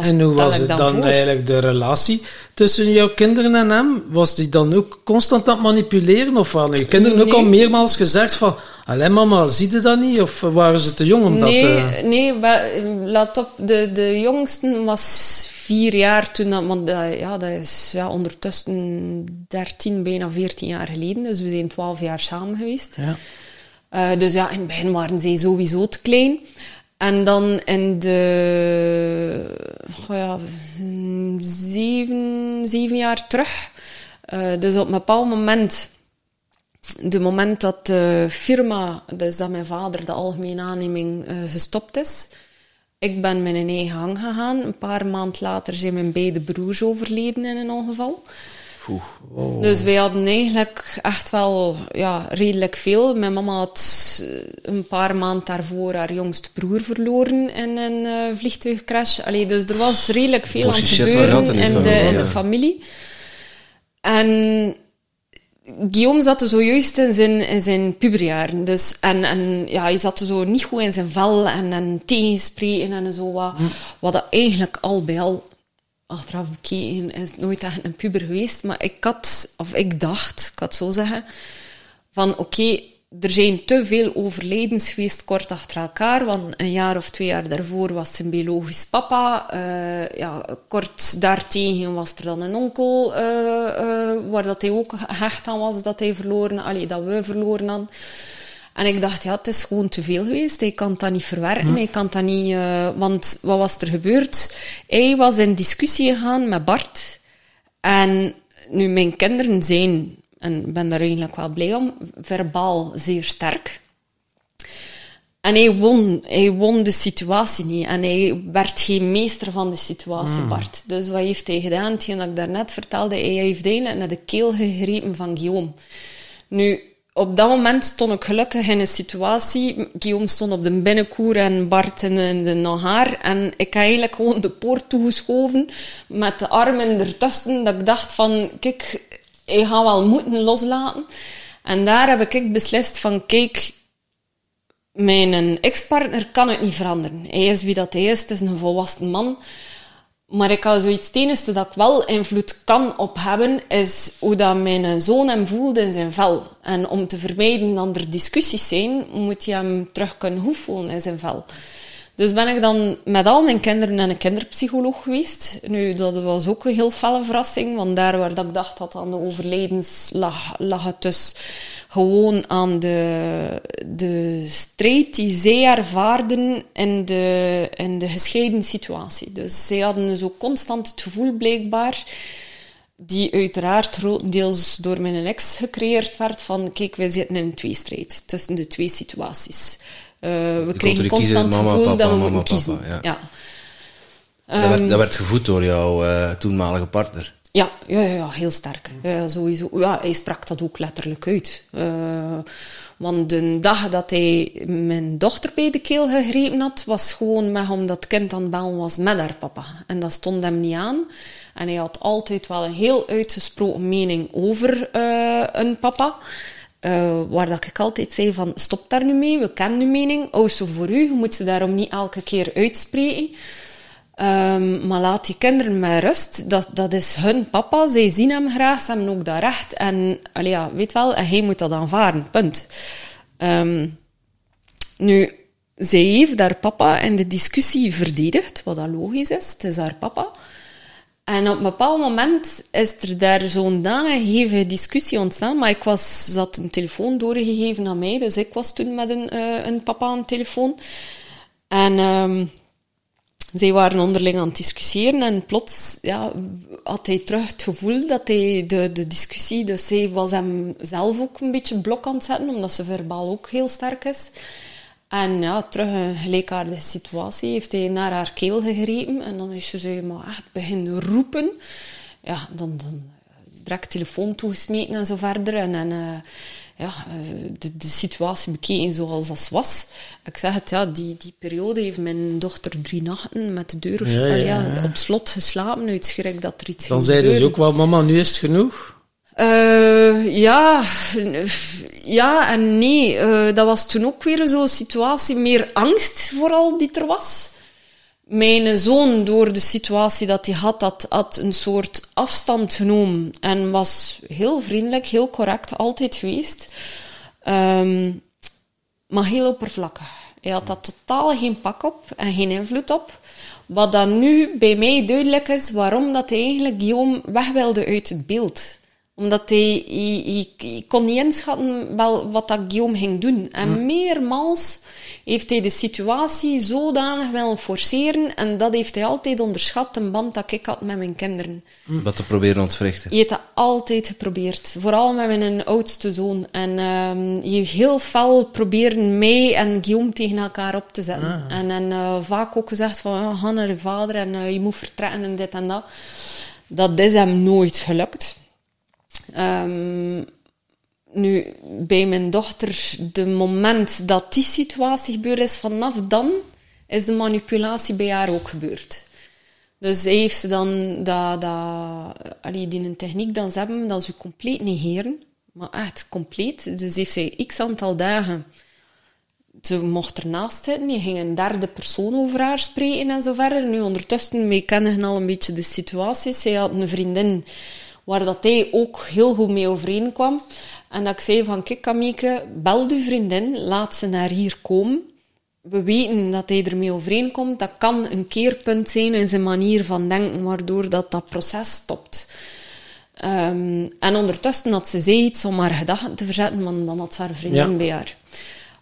En hoe was het dan eigenlijk de relatie tussen jouw kinderen en hem? Was die dan ook constant aan het manipuleren? Of hadden je kinderen ook al meermaals gezegd van... Alleen mama, zie je dat niet? Of waren ze te jong om dat... nee, eh, nee, we- laat op. De, de jongste was vier jaar toen dat, want dat, ja, dat is ja, ondertussen 13, bijna 14 jaar geleden. Dus we zijn 12 jaar samen geweest. ja. Eh, dus ja, in het begin waren zij sowieso te klein. En dan in de goh ja, zeven, zeven jaar terug. eh, dus op een bepaald moment, de moment dat de firma, dus dat mijn vader de algemene aanneming eh, gestopt is, ik ben mijn eigen gang gegaan. Een paar maanden later zijn mijn beide broers overleden in een ongeval. Oeh. Dus wij hadden eigenlijk echt wel ja, redelijk veel. Mijn mama had eh, een paar maanden daarvoor haar jongste broer verloren in een eh, vliegtuigcrash. Allee, dus er was redelijk veel aan het gebeuren in de, familie, in de familie. En Guillaume zat zojuist in zijn, in zijn puberjaren. Dus, en, en ja, hij zat zo niet goed in zijn vel en, en tegenspreken en zo wat. Wat dat eigenlijk al bij al, achteraf bekeken, is nooit echt een puber geweest. Maar ik had, of ik dacht, ik had zo zeggen, van oké, er zijn te veel overlijdens geweest kort achter elkaar, want een jaar of twee jaar daarvoor was zijn biologisch papa. Uh, ja, kort daartegen was er dan een onkel, uh, uh, waar dat hij ook gehecht aan was, dat hij verloren, allee, dat we verloren hadden. En ik dacht, ja, het is gewoon te veel geweest. Hij kan dat niet verwerken. Hm. Hij kan dat niet... want wat was er gebeurd? Hij was in discussie gegaan met Bart. En nu, mijn kinderen zijn en ben daar eigenlijk wel blij om, verbaal zeer sterk. En hij won, hij won de situatie niet. En hij werd geen meester van de situatie, hmm. Bart. Dus wat heeft hij gedaan? Hetgeen dat ik daarnet vertelde, hij heeft eigenlijk naar de keel gegrepen van Guillaume. Nu, op dat moment stond ik gelukkig in een situatie. Guillaume stond op de binnenkoer en Bart in de, in de Nahaar. En ik heb eigenlijk gewoon de poort toegeschoven met de armen ertussen. Dat ik dacht van, kijk, je gaat wel moeten loslaten. En daar heb ik beslist van, kijk, mijn ex-partner kan het niet veranderen. Hij is wie dat hij is, het is een volwassen man. Maar ik had zoiets, het dat ik wel invloed kan op hebben, is hoe dat mijn zoon hem voelde in zijn vel. En om te vermijden dat er discussies zijn, moet je hem terug kunnen hoeven in zijn vel. Dus ben ik dan met al mijn kinderen naar een kinderpsycholoog geweest. Nu, dat was ook een heel felle verrassing, want daar waar dat ik dacht dat aan de overledens lag, lag het dus gewoon aan de, de strijd die zij ervaarden in de, in de gescheiden situatie. Dus zij hadden zo constant het gevoel blijkbaar die uiteraard grotendeels door mijn ex gecreëerd werd van kijk, wij zitten in een tweestrijd tussen de twee situaties. Uh, we kregen constant het gevoel dat we moeten kiezen. ja. ja. dat, werd, ehm, dat, werd, gevoed door jouw uh, toenmalige partner. Ja, ja, ja, heel sterk. Ja, sowieso. Ja, hij sprak dat ook letterlijk uit. Uh, want de dag dat hij mijn dochter bij de keel gegrepen had, was gewoon met omdat het kind aan het bellen was met haar papa. En dat stond hem niet aan. En hij had altijd wel een heel uitgesproken mening over uh, een papa. Uh, waar dat ik altijd zei van, stop daar nu mee, we kennen uw mening, oh zo voor u, je moet ze daarom niet elke keer uitspreken. Um, maar laat die kinderen met rust, dat, dat is hun papa, zij zien hem graag, ze hebben ook dat recht. En, ja, weet wel, en hij moet dat aanvaarden, punt. Um, nu, zij heeft haar papa in de discussie verdedigd, wat dat logisch is, het is haar papa. En op een bepaald moment is er daar zo'n hevige discussie ontstaan. Maar ik was, ze had een telefoon doorgegeven aan mij, dus ik was toen met een, uh, een papa aan de telefoon. En um, zij waren onderling aan het discussiëren en plots ja, had hij terug het gevoel dat hij de, de discussie, dus zij was hem zelf ook een beetje blok aan het zetten, omdat ze verbaal ook heel sterk is. En ja, terug een gelijkaardige situatie heeft hij naar haar keel gegrepen. En dan is ze zo maar echt beginnen roepen. Ja, dan, dan direct telefoon toegesmeten en zo verder. En, en uh, ja, eh, de, de situatie bekeken zoals dat was. Ik zeg het, ja, die, die periode heeft mijn dochter drie nachten met de deur ja, ja, op slot geslapen uit schrik dat er iets Dan zei ze ook wel, mama, nu is het genoeg. Uh, ja, ja en nee. Uh, dat was toen ook weer zo'n situatie, meer angst vooral die er was. Mijn zoon, door de situatie dat hij had, had, had een soort afstand genomen en was heel vriendelijk, heel correct, altijd geweest. Um, maar heel oppervlakkig. Hij had daar totaal geen pak op en geen invloed op. Wat dan nu bij mij duidelijk is, waarom dat hij eigenlijk Guillaume weg wilde uit het beeld omdat hij, hij, hij, kon niet inschatten wel wat dat Guillaume ging doen. En hm. meermaals heeft hij de situatie zodanig willen forceren. En dat heeft hij altijd onderschat, een band dat ik had met mijn kinderen. Hm. Wat te proberen ontwrichten. Je hebt dat altijd geprobeerd. Vooral met mijn oudste zoon. En um, je heel fel proberen mij en Guillaume tegen elkaar op te zetten. Ah. En, en uh, vaak ook gezegd van, ja, ga naar je vader en uh, je moet vertrekken en dit en dat. Dat is hem nooit gelukt. Um, nu, bij mijn dochter, de moment dat die situatie gebeurd is, vanaf dan is de manipulatie bij haar ook gebeurd. Dus heeft ze dan dat, dat, allee, die techniek dan ze hebben, dat ze compleet negeren. Maar echt compleet. Dus heeft zij x aantal dagen... Ze mocht ernaast zitten. Je ging een derde persoon over haar spreken en zo verder. Nu ondertussen, wij kennen al een beetje de situaties. Zij had een vriendin waar dat hij ook heel goed mee overeenkwam. En dat ik zei van, kijk Kamike, bel uw vriendin, laat ze naar hier komen. We weten dat hij ermee overeenkomt. Dat kan een keerpunt zijn in zijn manier van denken, waardoor dat, dat proces stopt. Um, en ondertussen had ze zei iets om haar gedachten te verzetten, want dan had ze haar vriendin ja. bij haar.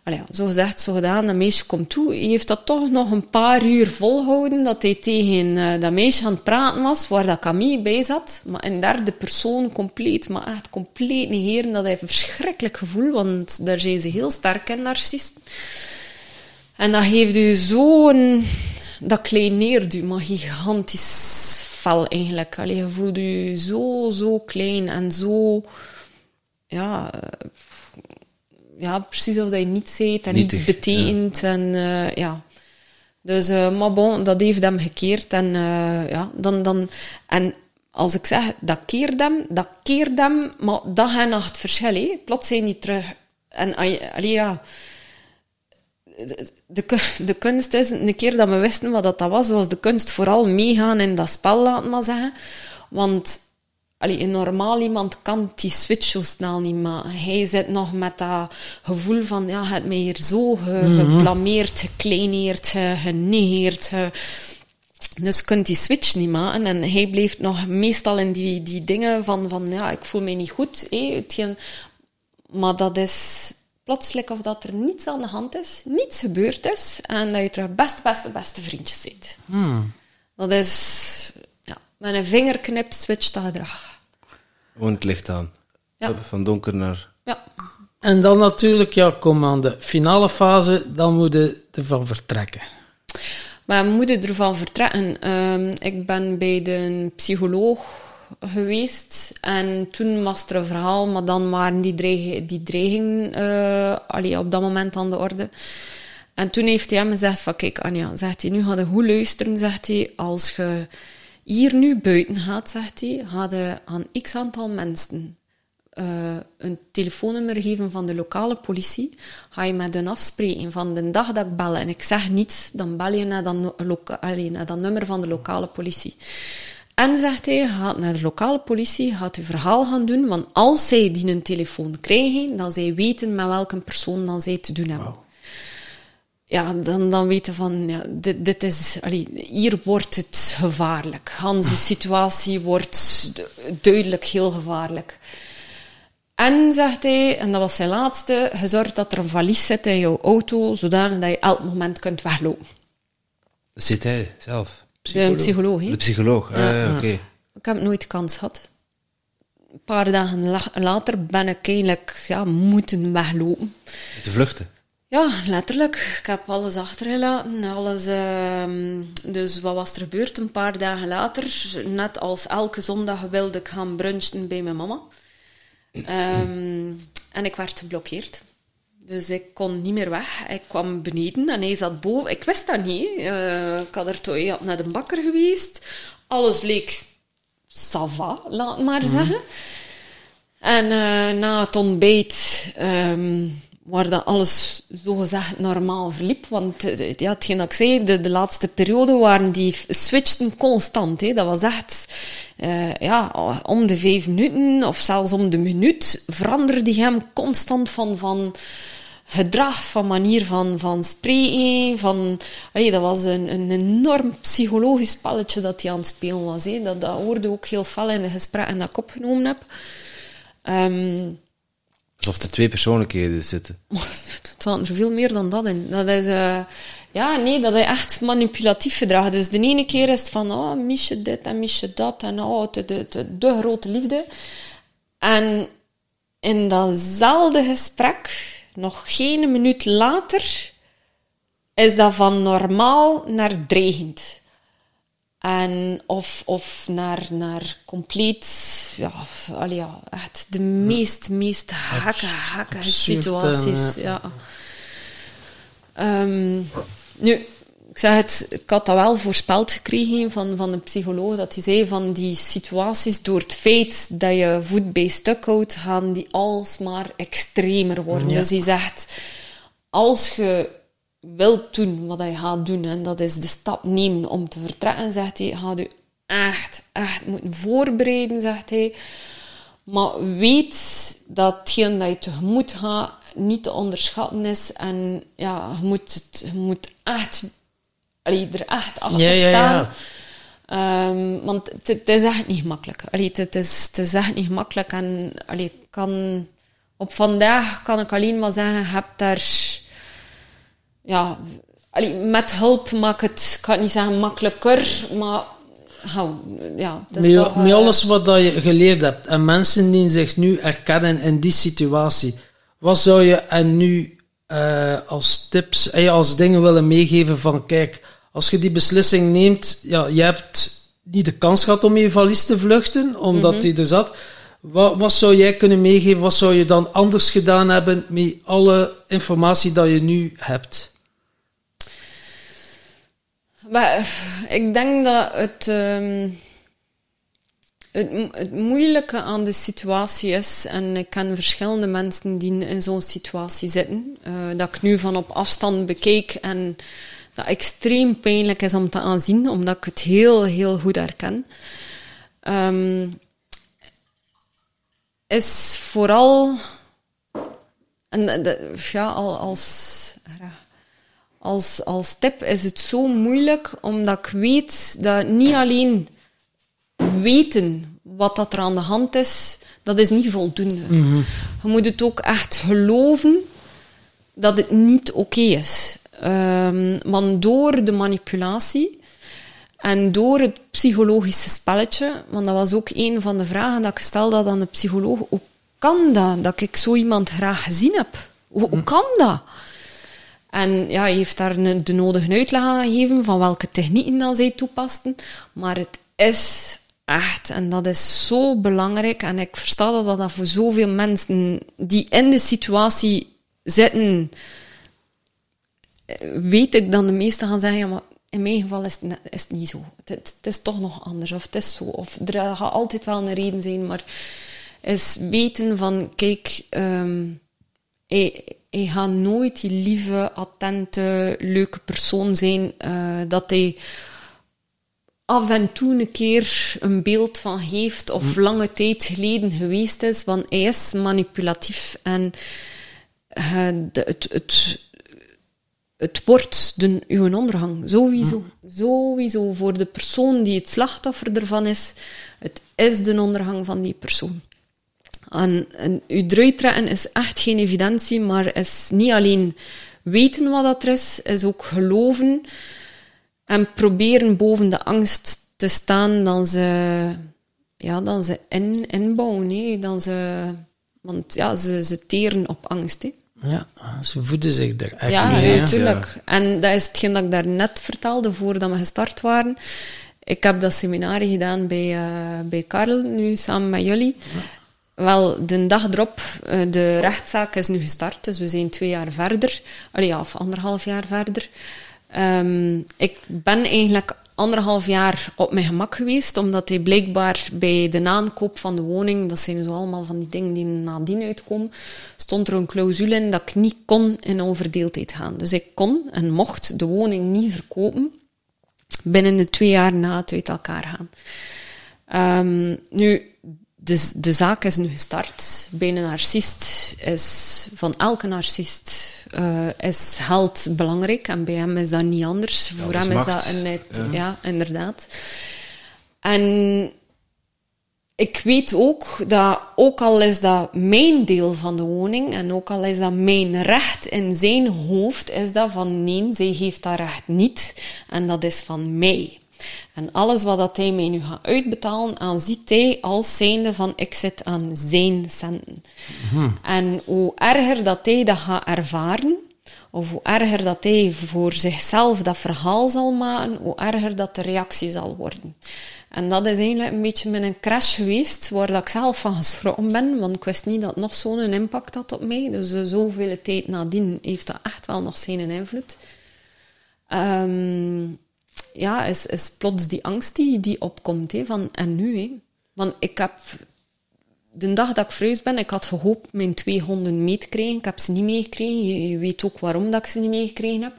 Allee, zo gezegd, zo gedaan. Dat meisje komt toe. Hij heeft dat toch nog een paar uur volhouden. Dat hij tegen uh, dat meisje aan het praten was, waar dat Camille bij zat. Maar in derde persoon compleet, maar echt compleet negeren. Dat heeft een verschrikkelijk gevoel, want daar zijn ze heel sterk in, narcisten. En dat geeft u zo'n... Dat kleineert u, maar gigantisch fel eigenlijk. Allee, je voelt u zo, zo klein en zo... Ja ja, precies of dat je niets eet en Nietig, niets betekent. Ja. En uh, ja. Dus, uh, maar bon, dat heeft hem gekeerd. En uh, ja, dan, dan... En als ik zeg, dat keert hem, dat keert hem, maar dag en nacht verschil, hè. Plots zijn die terug. En, allee, ja... De, de kunst is, een keer dat we wisten wat dat was, was de kunst vooral meegaan in dat spel, laat maar zeggen. Want Allee, een normaal iemand kan die switch zo snel niet maken. Hij zit nog met dat gevoel van, ja, het mij hier zo ge, -hmm. geblameerd, gekleineerd, genegeerd. Ge... Dus kunt die switch niet maken. En hij blijft nog meestal in die, die dingen van, van, ja, ik voel me niet goed. Hé. Maar dat is plotseling of dat er niets aan de hand is, niets gebeurd is, en dat je terug beste, beste, beste vriendjes zit. Mm. Dat is, ja, met een vingerknip switcht dat gedrag. Gewoon het licht aan. Ja. Van donker naar... Ja. En dan natuurlijk, ja, kom aan de finale fase, dan moet je ervan vertrekken. Maar moet je ervan vertrekken? Um, ik ben bij de psycholoog geweest en toen was er een verhaal, maar dan waren die, dreig die dreigingen uh, allee, op dat moment aan de orde. En toen heeft hij hem gezegd van, kijk Anja, zegt hij, nu ga je goed luisteren, zegt hij, als je hier nu buiten gaat, zegt hij, hij aan x aantal mensen uh, een telefoonnummer geven van de lokale politie. Ga je met hen afspreken van de dag dat ik bel en ik zeg niets, dan bel je naar dat, nummer van de lokale politie. En zegt hij, gaat naar de lokale politie, gaat uw verhaal gaan doen, want als zij die een telefoon krijgen, dan zij weten met welke persoon dan zij te doen hebben. Ja, dan, dan weten van, ja, dit, dit is, allee, hier wordt het gevaarlijk. Hans, de situatie wordt duidelijk heel gevaarlijk. En, zegt hij, en dat was zijn laatste, gezorgd dat er een valies zit in jouw auto, zodanig dat je elk moment kunt weglopen. Zit hij zelf? Psycholoog. De psycholoog, De psycholoog, ja. ah, oké. Ik heb nooit kans gehad. Een paar dagen later ben ik eigenlijk ja, moeten weglopen. Te vluchten? Ja, letterlijk. Ik heb alles achtergelaten. Alles, uh, dus wat was er gebeurd een paar dagen later? Net als elke zondag wilde ik gaan brunchen bij mijn mama. Um, en ik werd geblokkeerd. Dus ik kon niet meer weg. Ik kwam beneden en hij zat boven. Ik wist dat niet. Uh, ik had er toch had naar de bakker geweest. Alles leek sava, laat maar mhm. zeggen. En uh, na het ontbijt... Um, waar dat alles zogezegd normaal verliep. Want eh, ja, hetgeen dat ik zei, de, laatste periode waren die switchten constant. Hè. Dat was echt, uh, ja, om de vijf minuten of zelfs om de minuut veranderde hem constant van, van gedrag, van manier van, van spreken. Van, allee, dat was een, een enorm psychologisch spelletje dat hij aan het spelen was. Hè. Dat, dat hoorde ook heel fel in de gesprekken dat ik opgenomen heb. Um, Alsof er twee persoonlijkheden zitten. (laughs) Het zat er veel meer dan dat in. Dat is... Uh, ja, nee, dat is echt manipulatief gedrag. Dus de ene keer is het van, oh, mis je dit en mis je dat. En oh, de, de, de grote liefde. En in datzelfde gesprek, nog geen minuut later, is dat van normaal naar dreigend. En of, of naar, naar compleet, ja, allee, ja, echt de meest, meest hakke, hakke situaties. ja. Um, nu, ik zeg het, ik had dat wel voorspeld gekregen van, van een psycholoog, dat hij zei van die situaties, door het feit dat je voet bij stuk houdt, gaan die alsmaar extremer worden. Ja. Dus hij zegt, als je wilt doen wat je gaat doen, en dat is de stap nemen om te vertrekken, zegt hij, gaat je echt, echt moeten voorbereiden, zegt hij. Maar weet dat hetgeen dat je tegemoet gaat niet te onderschatten is. En ja, je moet, het, je moet echt, allee, er echt achter Ja, staan. ja. Ehm, want het, het is echt niet gemakkelijk. Allee, het, is, het is echt niet gemakkelijk. En allee, kan, op vandaag kan ik alleen maar zeggen, je hebt daar... Ja, allee, met hulp maakt het, ik kan het niet zeggen makkelijker, maar... ja, het is Met, toch, met eh, alles wat dat je geleerd hebt en mensen die zich nu herkennen in die situatie, wat zou je en nu eh, als tips, eh, als dingen willen meegeven van kijk, als je die beslissing neemt, ja, je hebt niet de kans gehad om je valies te vluchten, omdat Mhm. die er zat. Wat, wat zou jij kunnen meegeven? Wat zou je dan anders gedaan hebben met alle informatie dat je nu hebt? Ik denk dat het, ehm, het, mo- het moeilijke aan de situatie is, en ik ken verschillende mensen die in zo'n situatie zitten, eh, dat ik nu van op afstand bekijk en dat extreem pijnlijk is om te aanzien, omdat ik het heel, heel goed herken. Ehm, is vooral, en de- ja, al als, als, als tip is het zo moeilijk, omdat ik weet dat niet alleen weten wat dat er aan de hand is, dat is niet voldoende. Je moet het ook echt geloven dat het niet oké is. Ehm, want door de manipulatie en door het psychologische spelletje, want dat was ook een van de vragen dat ik stelde aan de psycholoog, hoe kan dat, dat ik zo iemand graag gezien heb? Hoe, hoe kan dat? En ja, hij heeft daar de nodige uitleg aan gegeven van welke technieken dat zij toepasten. Maar het is echt, en dat is zo belangrijk, en ik versta dat dat voor zoveel mensen die in de situatie zitten, eh, weet ik dan de meesten gaan zeggen, ja, maar in mijn geval is het, is het niet zo. Het, is toch nog anders, of het is zo. Of er gaat altijd wel een reden zijn, maar is weten van, kijk, ehm, hij, hij gaat nooit die lieve, attente, leuke persoon zijn eh, dat hij af en toe een keer een beeld van heeft of lange tijd geleden geweest is, want hij is manipulatief en eh, de, het, het, het wordt de, uw ondergang. Sowieso. Sowieso. Voor de persoon die het slachtoffer ervan is, het is de ondergang van die persoon. En, en u eruit trekken is echt geen evidentie, maar is niet alleen weten wat dat er is, is ook geloven en proberen boven de angst te staan dan ze, ja, dan ze in, inbouwen. Dan ze, want ja, ze, ze teren op angst. Ja, ze voeden zich er echt Ja, mee. hè. natuurlijk. En dat is hetgeen dat ik daarnet vertelde, voordat we gestart waren. Ik heb dat seminarie gedaan bij, eh, bij Karel, nu samen met jullie. Wel, de dag erop, eh, de rechtszaak is nu gestart, dus we zijn twee jaar verder. Allee, ja, of anderhalf jaar verder. Ehm, ik ben eigenlijk anderhalf jaar op mijn gemak geweest, omdat hij blijkbaar bij de aankoop van de woning, dat zijn zo allemaal van die dingen die nadien uitkomen, stond er een clausule in dat ik niet kon in onverdeeldheid gaan. Dus ik kon en mocht de woning niet verkopen binnen de twee jaar na het uit elkaar gaan. Ehm, nu, de, de zaak is nu gestart. Bij een narcist is, van elke narcist, eh, is geld belangrijk. En bij hem is dat niet anders. Voor hem is macht. dat een, Ja. ja, inderdaad. En ik weet ook dat, ook al is dat mijn deel van de woning en ook al is dat mijn recht in zijn hoofd, is dat van nee, zij heeft dat recht niet en dat is van mij. En alles wat dat hij mij nu gaat uitbetalen, aanziet hij als zijnde van ik zit aan zijn centen. En hoe erger dat hij dat gaat ervaren, of hoe erger dat hij voor zichzelf dat verhaal zal maken, hoe erger dat de reactie zal worden. En dat is eigenlijk een beetje met een crash geweest, waar dat ik zelf van geschrokken ben, want ik wist niet dat het nog zo'n impact had op mij. Dus eh, zoveel tijd nadien heeft dat echt wel nog zijn invloed. ehm, ja, is, is plots die angst die, die opkomt. Hè, van, en nu? Hè? Want ik heb de dag dat ik verhuisd ben, ik had gehoopt mijn twee honden mee te krijgen. Ik heb ze niet meegekregen. Je, je weet ook waarom dat ik ze niet meegekregen heb.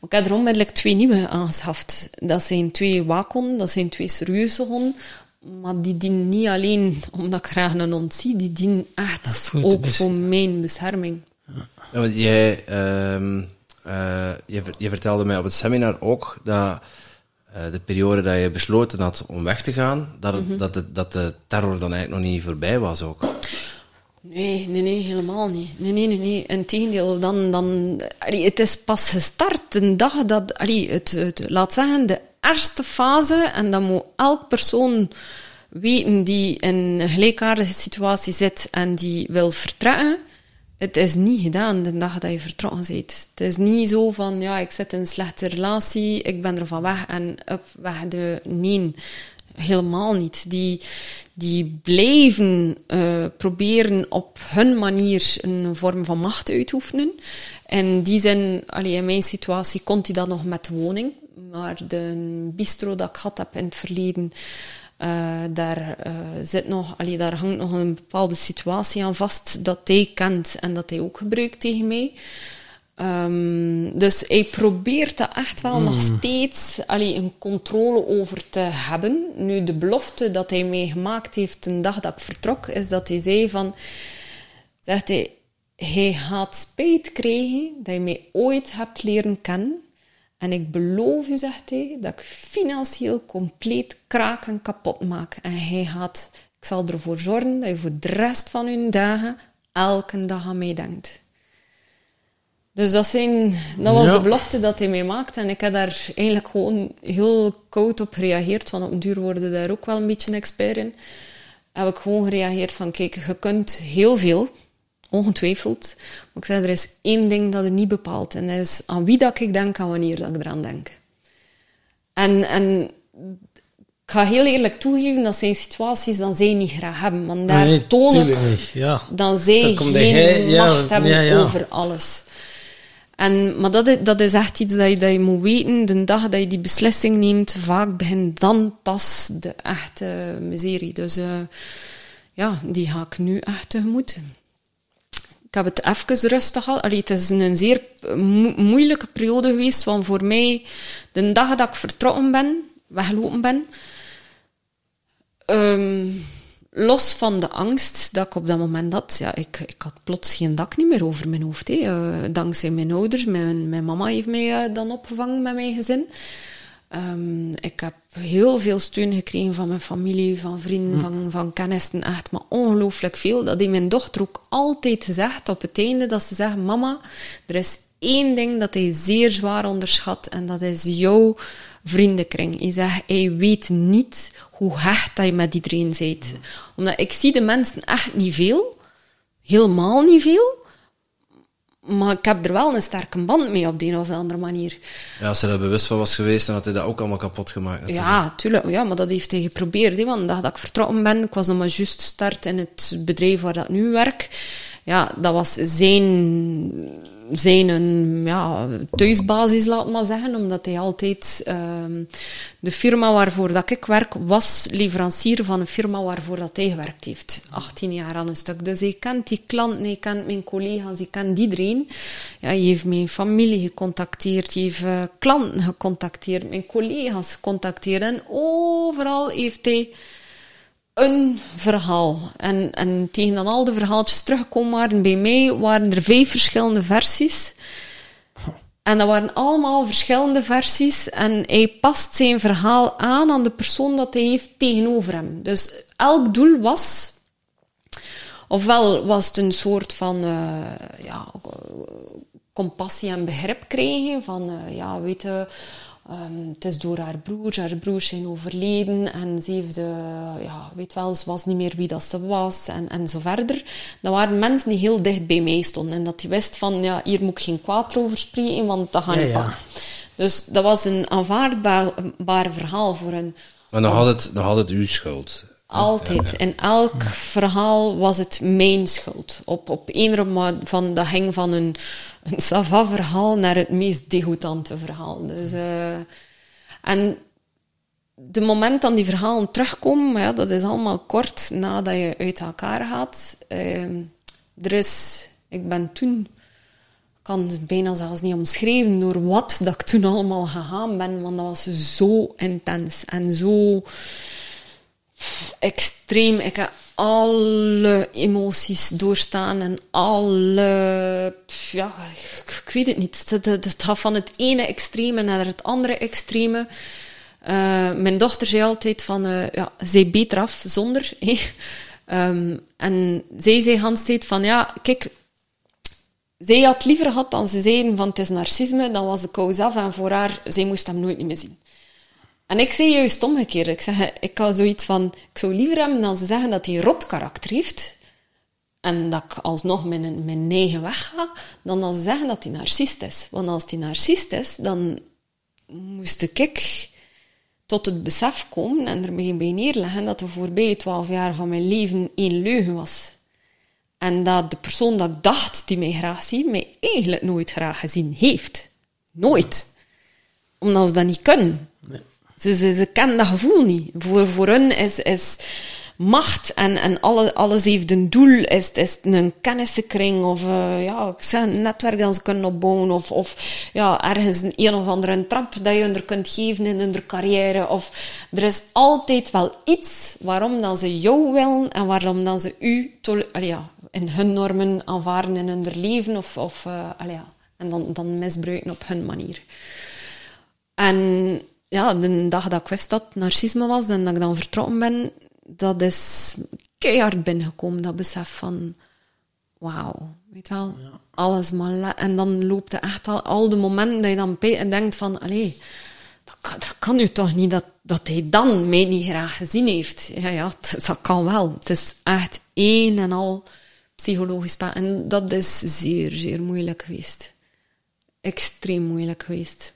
Maar ik heb er onmiddellijk twee nieuwe aangeschaft. Dat zijn twee waakhonden, dat zijn twee serieuze honden. Maar die dienen niet alleen omdat ik graag een hond zie, die dienen echt ook bes- voor mijn bescherming. Ja, want jij, ehm, eh, je, ver- je vertelde mij op het seminar ook dat eh, de periode dat je besloten had om weg te gaan, dat, het, dat, het, dat de terror dan eigenlijk nog niet voorbij was ook. Nee, nee, nee, helemaal niet. Nee, nee, nee, nee. Integendeel, dan, dan, allee, het is pas gestart de dag dat, allee, het, het, laat zeggen, de eerste fase, en dan moet elk persoon weten die in een gelijkaardige situatie zit en die wil vertrekken, het is niet gedaan de dag dat je vertrokken bent. Het is niet zo van, ja, ik zit in een slechte relatie, ik ben er van weg en up, weg de... Nee, helemaal niet. Die, die blijven eh, proberen op hun manier een vorm van macht te oefenen. En die zijn, allee, in mijn situatie kon die dat nog met woning. Maar de bistro dat ik had heb in het verleden, eh, daar, eh, zit nog, allee, daar hangt nog een bepaalde situatie aan vast dat hij kent en dat hij ook gebruikt tegen mij. Ehm, dus hij probeert dat echt wel nog steeds allee, een controle over te hebben. Nu, de belofte dat hij mij gemaakt heeft de dag dat ik vertrok, is dat hij zei van... Zegt hij, hij gaat spijt krijgen dat je mij ooit hebt leren kennen. En ik beloof u, zegt hij, dat ik financieel compleet kraak en kapot maak. En hij gaat, ik zal ervoor zorgen dat je voor de rest van uw dagen elke dag aan mij denkt. Dus dat, zijn, dat was Ja. de belofte dat hij mij maakte. En ik heb daar eigenlijk gewoon heel koud op gereageerd. Want op een duur worden daar ook wel een beetje een expert in. Heb ik gewoon gereageerd van, kijk, je kunt heel veel, ongetwijfeld. Maar ik zei, er is één ding dat het niet bepaalt. En dat is aan wie dat ik denk en wanneer dat ik eraan denk. En, en ik ga heel eerlijk toegeven, dat zijn situaties dat zij niet graag hebben. Want daar Nee, niet. Ja. dan zij geen hij- ja, macht hebben ja, over alles. En, maar dat is, dat is echt iets dat je, dat je moet weten. De dag dat je die beslissing neemt, vaak begint dan pas de echte miserie. Dus eh, ja, die ga ik nu echt tegemoet. Ik heb het even rustig gehad. Allee, het is een zeer mo- moeilijke periode geweest, want voor mij, de dag dat ik vertrokken ben, weggelopen ben, Ehm, los van de angst dat ik op dat moment had, ja, ik, ik had plots geen dak niet meer over mijn hoofd. Eh, dankzij mijn ouders, mijn, mijn mama heeft mij eh, dan opgevangen met mijn gezin. Ehm, ik heb heel veel steun gekregen van mijn familie, van vrienden, van, van kennissen, echt, maar ongelooflijk veel. Dat heeft mijn dochter ook altijd gezegd op het einde, dat ze zegt, mama, er is één ding dat hij zeer zwaar onderschat en dat is jouw vriendenkring. Hij zegt, hij weet niet hoe hecht dat je met iedereen bent. Omdat ik zie de mensen echt niet veel, helemaal niet veel, maar ik heb er wel een sterke band mee op de een of andere manier. Ja, als hij er bewust van was geweest, dan had hij dat ook allemaal kapot gemaakt. natuurlijk. Ja, tuurlijk. Ja, maar dat heeft hij geprobeerd. Hè, want de dag dat ik vertrokken ben, ik was nog maar juist start in het bedrijf waar dat nu werk. Ja, dat was zijn, zijn een, ja, thuisbasis, laat maar zeggen. Omdat hij altijd... ehm, de firma waarvoor dat ik werk, was leverancier van een firma waarvoor dat hij gewerkt heeft. 18 jaar aan een stuk. Dus hij kent die klanten, hij kent mijn collega's, hij kent iedereen. Ja, hij heeft mijn familie gecontacteerd, hij heeft eh, klanten gecontacteerd, mijn collega's gecontacteerd. En overal heeft hij een verhaal. En, en tegen dan al de verhaaltjes teruggekomen waren bij mij, waren er vijf verschillende versies. En dat waren allemaal verschillende versies. En hij past zijn verhaal aan aan de persoon dat hij heeft tegenover hem. Dus elk doel was... Ofwel was het een soort van eh, ja, compassie en begrip krijgen. Van, eh, ja, weet je... ehm, het is door haar broers, haar broers zijn overleden en ze heeft, eh, ja, weet wel, ze was niet meer wie dat ze was en, en zo verder. Dan waren mensen die heel dicht bij mij stonden en dat die wist van, ja, hier moet ik geen kwaad over spreken, want dat gaat Ja, niet ja. Dus dat was een aanvaardbaar verhaal voor hen. Maar nog altijd, nog altijd uw schuld. Altijd. In elk verhaal was het mijn schuld. Op, op een of andere van, dat ging van een een sava verhaal naar het meest degoutante verhaal. Dus, uh, en de moment dat die verhalen terugkomen, ja, dat is allemaal kort nadat je uit elkaar gaat. Uh, er is, ik ben toen, kan het bijna zelfs niet omschrijven door wat dat ik toen allemaal gegaan ben, want dat was zo intens en zo extreem. Ik heb alle emoties doorstaan en alle, ja, ik, weet het niet. Het, gaat van het ene extreme naar het andere extreme. Uh, mijn dochter zei altijd van, uh, ja, zij beter af zonder. (laughs) um, en zij zei Hans van, ja, kijk, zij had liever gehad dan ze zeiden van het is narcisme, dan was de kous af en voor haar, zij moest hem nooit meer zien. En ik zei juist omgekeerd. Ik zeg, ik had zoiets van, ik zou liever hebben dan ze zeggen dat hij rot karakter heeft, en dat ik alsnog mijn, mijn negen weg ga, dan dan ze zeggen dat hij narcist is. Want als hij narcist is, dan moest ik tot het besef komen en er bij neerleggen dat de voorbije twaalf jaar van mijn leven één leugen was. En dat de persoon dat ik dacht die mij graag ziet, mij eigenlijk nooit graag gezien heeft. Nooit. Omdat ze dat niet kunnen. Nee. Ze, ze, ze kennen dat gevoel niet. Voor, voor hun is, is macht en, en alle, alles heeft een doel. Is, is een kennissenkring of uh, ja, een netwerk dat ze kunnen opbouwen. Of, of ja, ergens een, een of andere trap dat je hun kunt geven in hun carrière. Of, er is altijd wel iets waarom dan ze jou willen en waarom dan ze u ja, in hun normen aanvaarden in hun leven. Of, of uh, ja, en dan, dan misbruiken op hun manier. En ja, de dag dat ik wist dat narcisme was en dat ik dan vertrokken ben, dat is keihard binnengekomen, dat besef van, wauw, weet wel, alles maar... En dan loopt het echt al, al de momenten dat je dan en denkt van, allee, dat kan, dat kan u toch niet, dat, dat hij dan mij niet graag gezien heeft. Ja, ja, dat kan wel. Het is echt één en al psychologisch En dat is zeer, zeer moeilijk geweest. Extreem moeilijk geweest.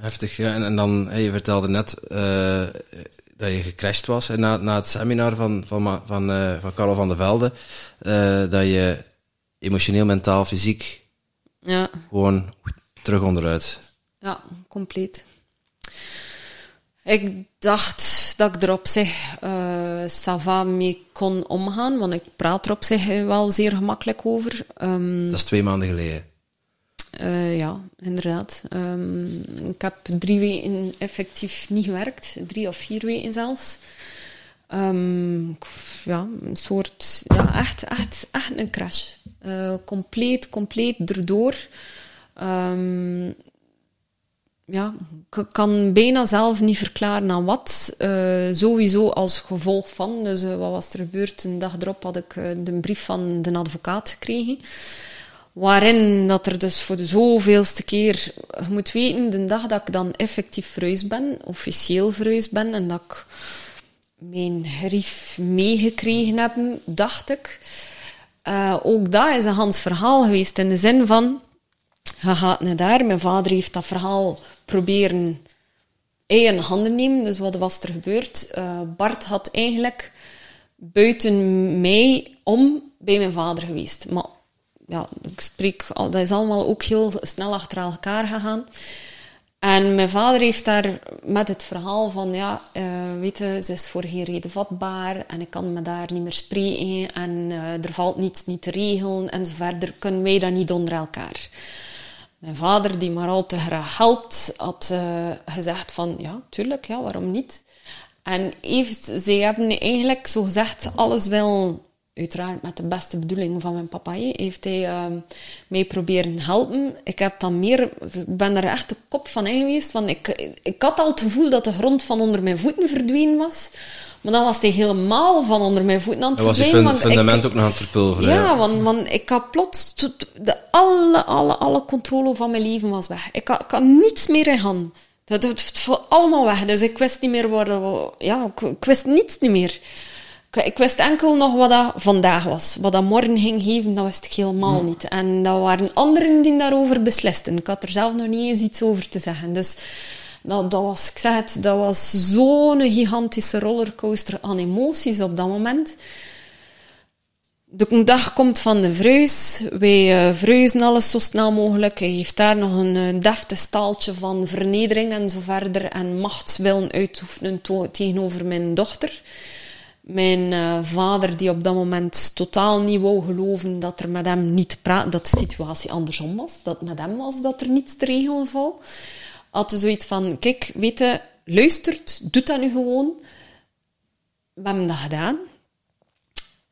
Heftig, ja. En, en dan, je vertelde net uh, dat je gecrashed was en na, na het seminar van, van, van, uh, van Carlo van der Velde, uh, dat je emotioneel, mentaal, fysiek ja. gewoon terug onderuit. Ja, compleet. Ik dacht dat ik er op zich uh, sava mee kon omgaan, want ik praat er op zich wel zeer gemakkelijk over. Um, dat is twee maanden geleden. Uh, ja, inderdaad. Um, ik heb drie weken effectief niet gewerkt, drie of vier weken zelfs. Um, ja, een soort, ja, echt, echt, echt een crash. Uh, compleet, compleet erdoor. Um, ja, ik kan bijna zelf niet verklaren aan wat. Uh, sowieso als gevolg van. Dus uh, wat was er gebeurd? Een dag erop had ik de brief van de advocaat gekregen waarin dat er dus voor de zoveelste keer, je moet weten, de dag dat ik dan effectief verhuisd ben, officieel verhuisd ben, en dat ik mijn grief meegekregen heb, dacht ik. Uh, ook dat is een Hans verhaal geweest, in de zin van, je gaat naar daar, mijn vader heeft dat verhaal proberen in handen nemen, dus wat was er gebeurd? Uh, Bart had eigenlijk buiten mij om bij mijn vader geweest, maar ja, ik spreek, dat is allemaal ook heel snel achter elkaar gegaan. En mijn vader heeft daar met het verhaal van, ja, uh, weet je, ze is voor geen reden vatbaar en ik kan me daar niet meer spreken en uh, er valt niets niet te regelen en zo verder, kunnen wij dat niet onder elkaar. Mijn vader, die maar al te graag helpt, had uh, gezegd van, ja, tuurlijk, ja, waarom niet? En heeft, zij hebben eigenlijk zo gezegd alles wel uiteraard met de beste bedoeling van mijn papa, heeft hij uh, mij proberen helpen. Ik heb dan meer, ik ben er echt de kop van in geweest, want ik, ik had al het gevoel dat de grond van onder mijn voeten verdwenen was. Maar dan was hij helemaal van onder mijn voeten aan het verdwijnen. was het fundament ook nog aan het verpulveren. Ja, Want, want ik had plots... De, alle, alle, alle controle van mijn leven was weg. Ik had, ik had niets meer in handen. Het, het, allemaal weg. Dus ik wist niet meer waar... Ja, ik, ik wist niets niet meer. Ik wist enkel nog wat dat vandaag was. Wat dat morgen ging geven, dat wist ik helemaal niet. En dat waren anderen die daarover beslisten. Ik had er zelf nog niet eens iets over te zeggen. Dus dat, dat was, ik zeg het, dat was zo'n gigantische rollercoaster aan emoties op dat moment. de dag komt van de vreus. Wij uh, vreuzen alles zo snel mogelijk. Hij heeft daar nog een uh, deftig staaltje van vernedering en zo verder. En macht willen uitoefenen tegenover mijn dochter. Mijn uh, vader, die op dat moment totaal niet wou geloven dat er met hem niet praat, dat de situatie andersom was. Dat met hem was dat er niets te regelen valt. Had zoiets van, kijk, weet je, luistert, doet dat nu gewoon. We hebben dat gedaan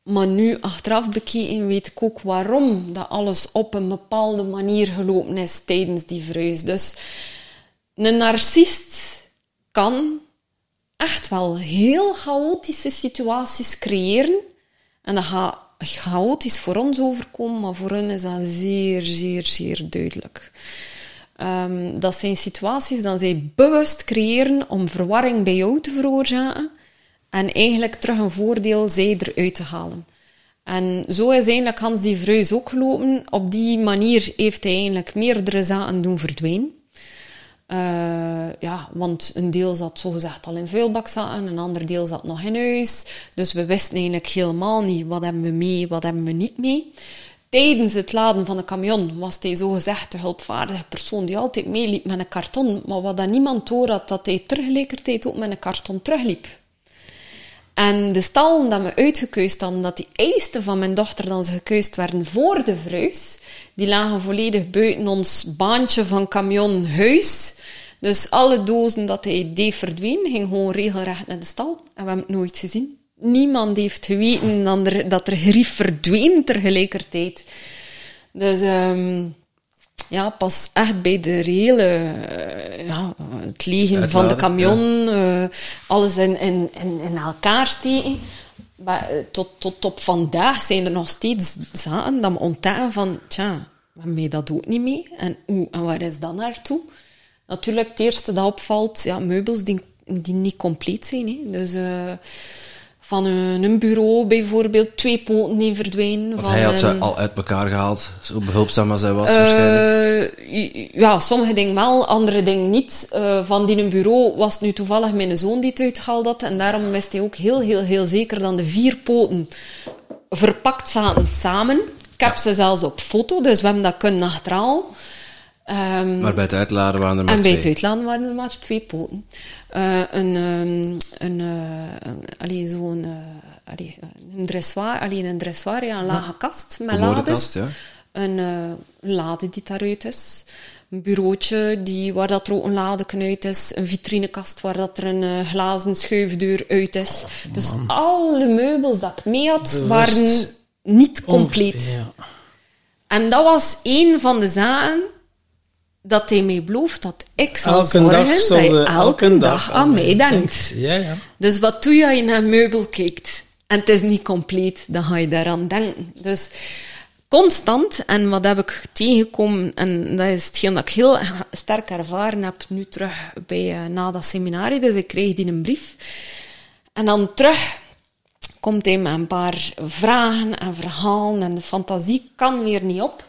maar nu, achteraf bekeken, weet ik ook waarom dat alles op een bepaalde manier gelopen is tijdens die verhuis. Dus een narcist kan echt wel heel chaotische situaties creëren. En dat gaat chaotisch voor ons overkomen, maar voor hen is dat zeer, zeer, zeer duidelijk. Um, dat zijn situaties dat zij bewust creëren om verwarring bij jou te veroorzaken en eigenlijk terug een voordeel zij eruit te halen. En zo is eigenlijk Hans die Vreus ook gelopen. Op die manier heeft hij eigenlijk meerdere zaken doen verdwijnen. Uh, ja, want een deel zat zogezegd al in vuilbakzakken, een ander deel zat nog in huis. Dus we wisten eigenlijk helemaal niet wat hebben we mee, wat hebben we niet mee. Tijdens het laden van de camion was hij zogezegd de hulpvaardige persoon die altijd meeliep met een karton. Maar wat dan niemand door had, dat hij tegelijkertijd ook met een karton terugliep. En de stallen dat we uitgekeust hadden, dat die eisten van mijn dochter dan ze gekeust werden voor de verhuis, die lagen volledig buiten ons baantje van camion huis. Dus alle dozen dat hij deed verdwenen, ging gewoon regelrecht naar de stal. En we hebben het nooit gezien. Niemand heeft geweten dat er, dat er grief verdween tegelijkertijd. Dus... Um, ja, pas echt bij de reële, uh, ja, het legen van de camion, ja. uh, alles in, in, in, in, elkaar steken. Maar, uh, tot, tot op vandaag zijn er nog steeds zaken dat we ontdekken van, tja, waarmee dat ook niet mee. En hoe en waar is dat naartoe? Natuurlijk, het eerste dat opvalt, ja, meubels die, die niet compleet zijn. Hè. Dus van een, een, bureau bijvoorbeeld twee poten die verdwijnen. Want hij had ze al uit elkaar gehaald, zo behulpzaam als hij was uh, waarschijnlijk. Ja, sommige dingen wel, andere dingen niet. Uh, van die een bureau was het nu toevallig mijn zoon die het uitgehaald had. En daarom wist hij ook heel, heel, heel zeker dat de vier poten verpakt zaten samen. Ik heb ja. ze zelfs op foto, dus we hebben dat kunnen achterhalen. Um, maar bij het uitladen waren er maar en twee. bij het uitladen waren er maar twee poten. Uh, een, um, een, uh, allee, zo'n, uh, allee, een dressoir, allee, een dressoir, ja, een lage kast met een lades. Kast, ja. Een lade die daaruit is. Een bureautje die, waar dat er ook een ladeken uit is. Een vitrinekast waar dat er een glazen schuifdeur uit is. Oh, dus alle meubels dat ik mee had, Bewust. waren niet compleet. Ja. En dat was een van de zaken dat hij mij belooft dat ik zal elke zorgen dat je elke, dag, aan mij denkt. Ja, ja. Dus wat doe je als je naar een meubel kijkt en het is niet compleet, dan ga je daaraan denken. Dus constant, en wat heb ik tegengekomen, en dat is hetgeen dat ik heel sterk ervaren heb nu terug bij, uh, na dat seminarie, dus ik kreeg die een brief. En dan terug komt hij met een paar vragen en verhalen en de fantasie kan weer niet op.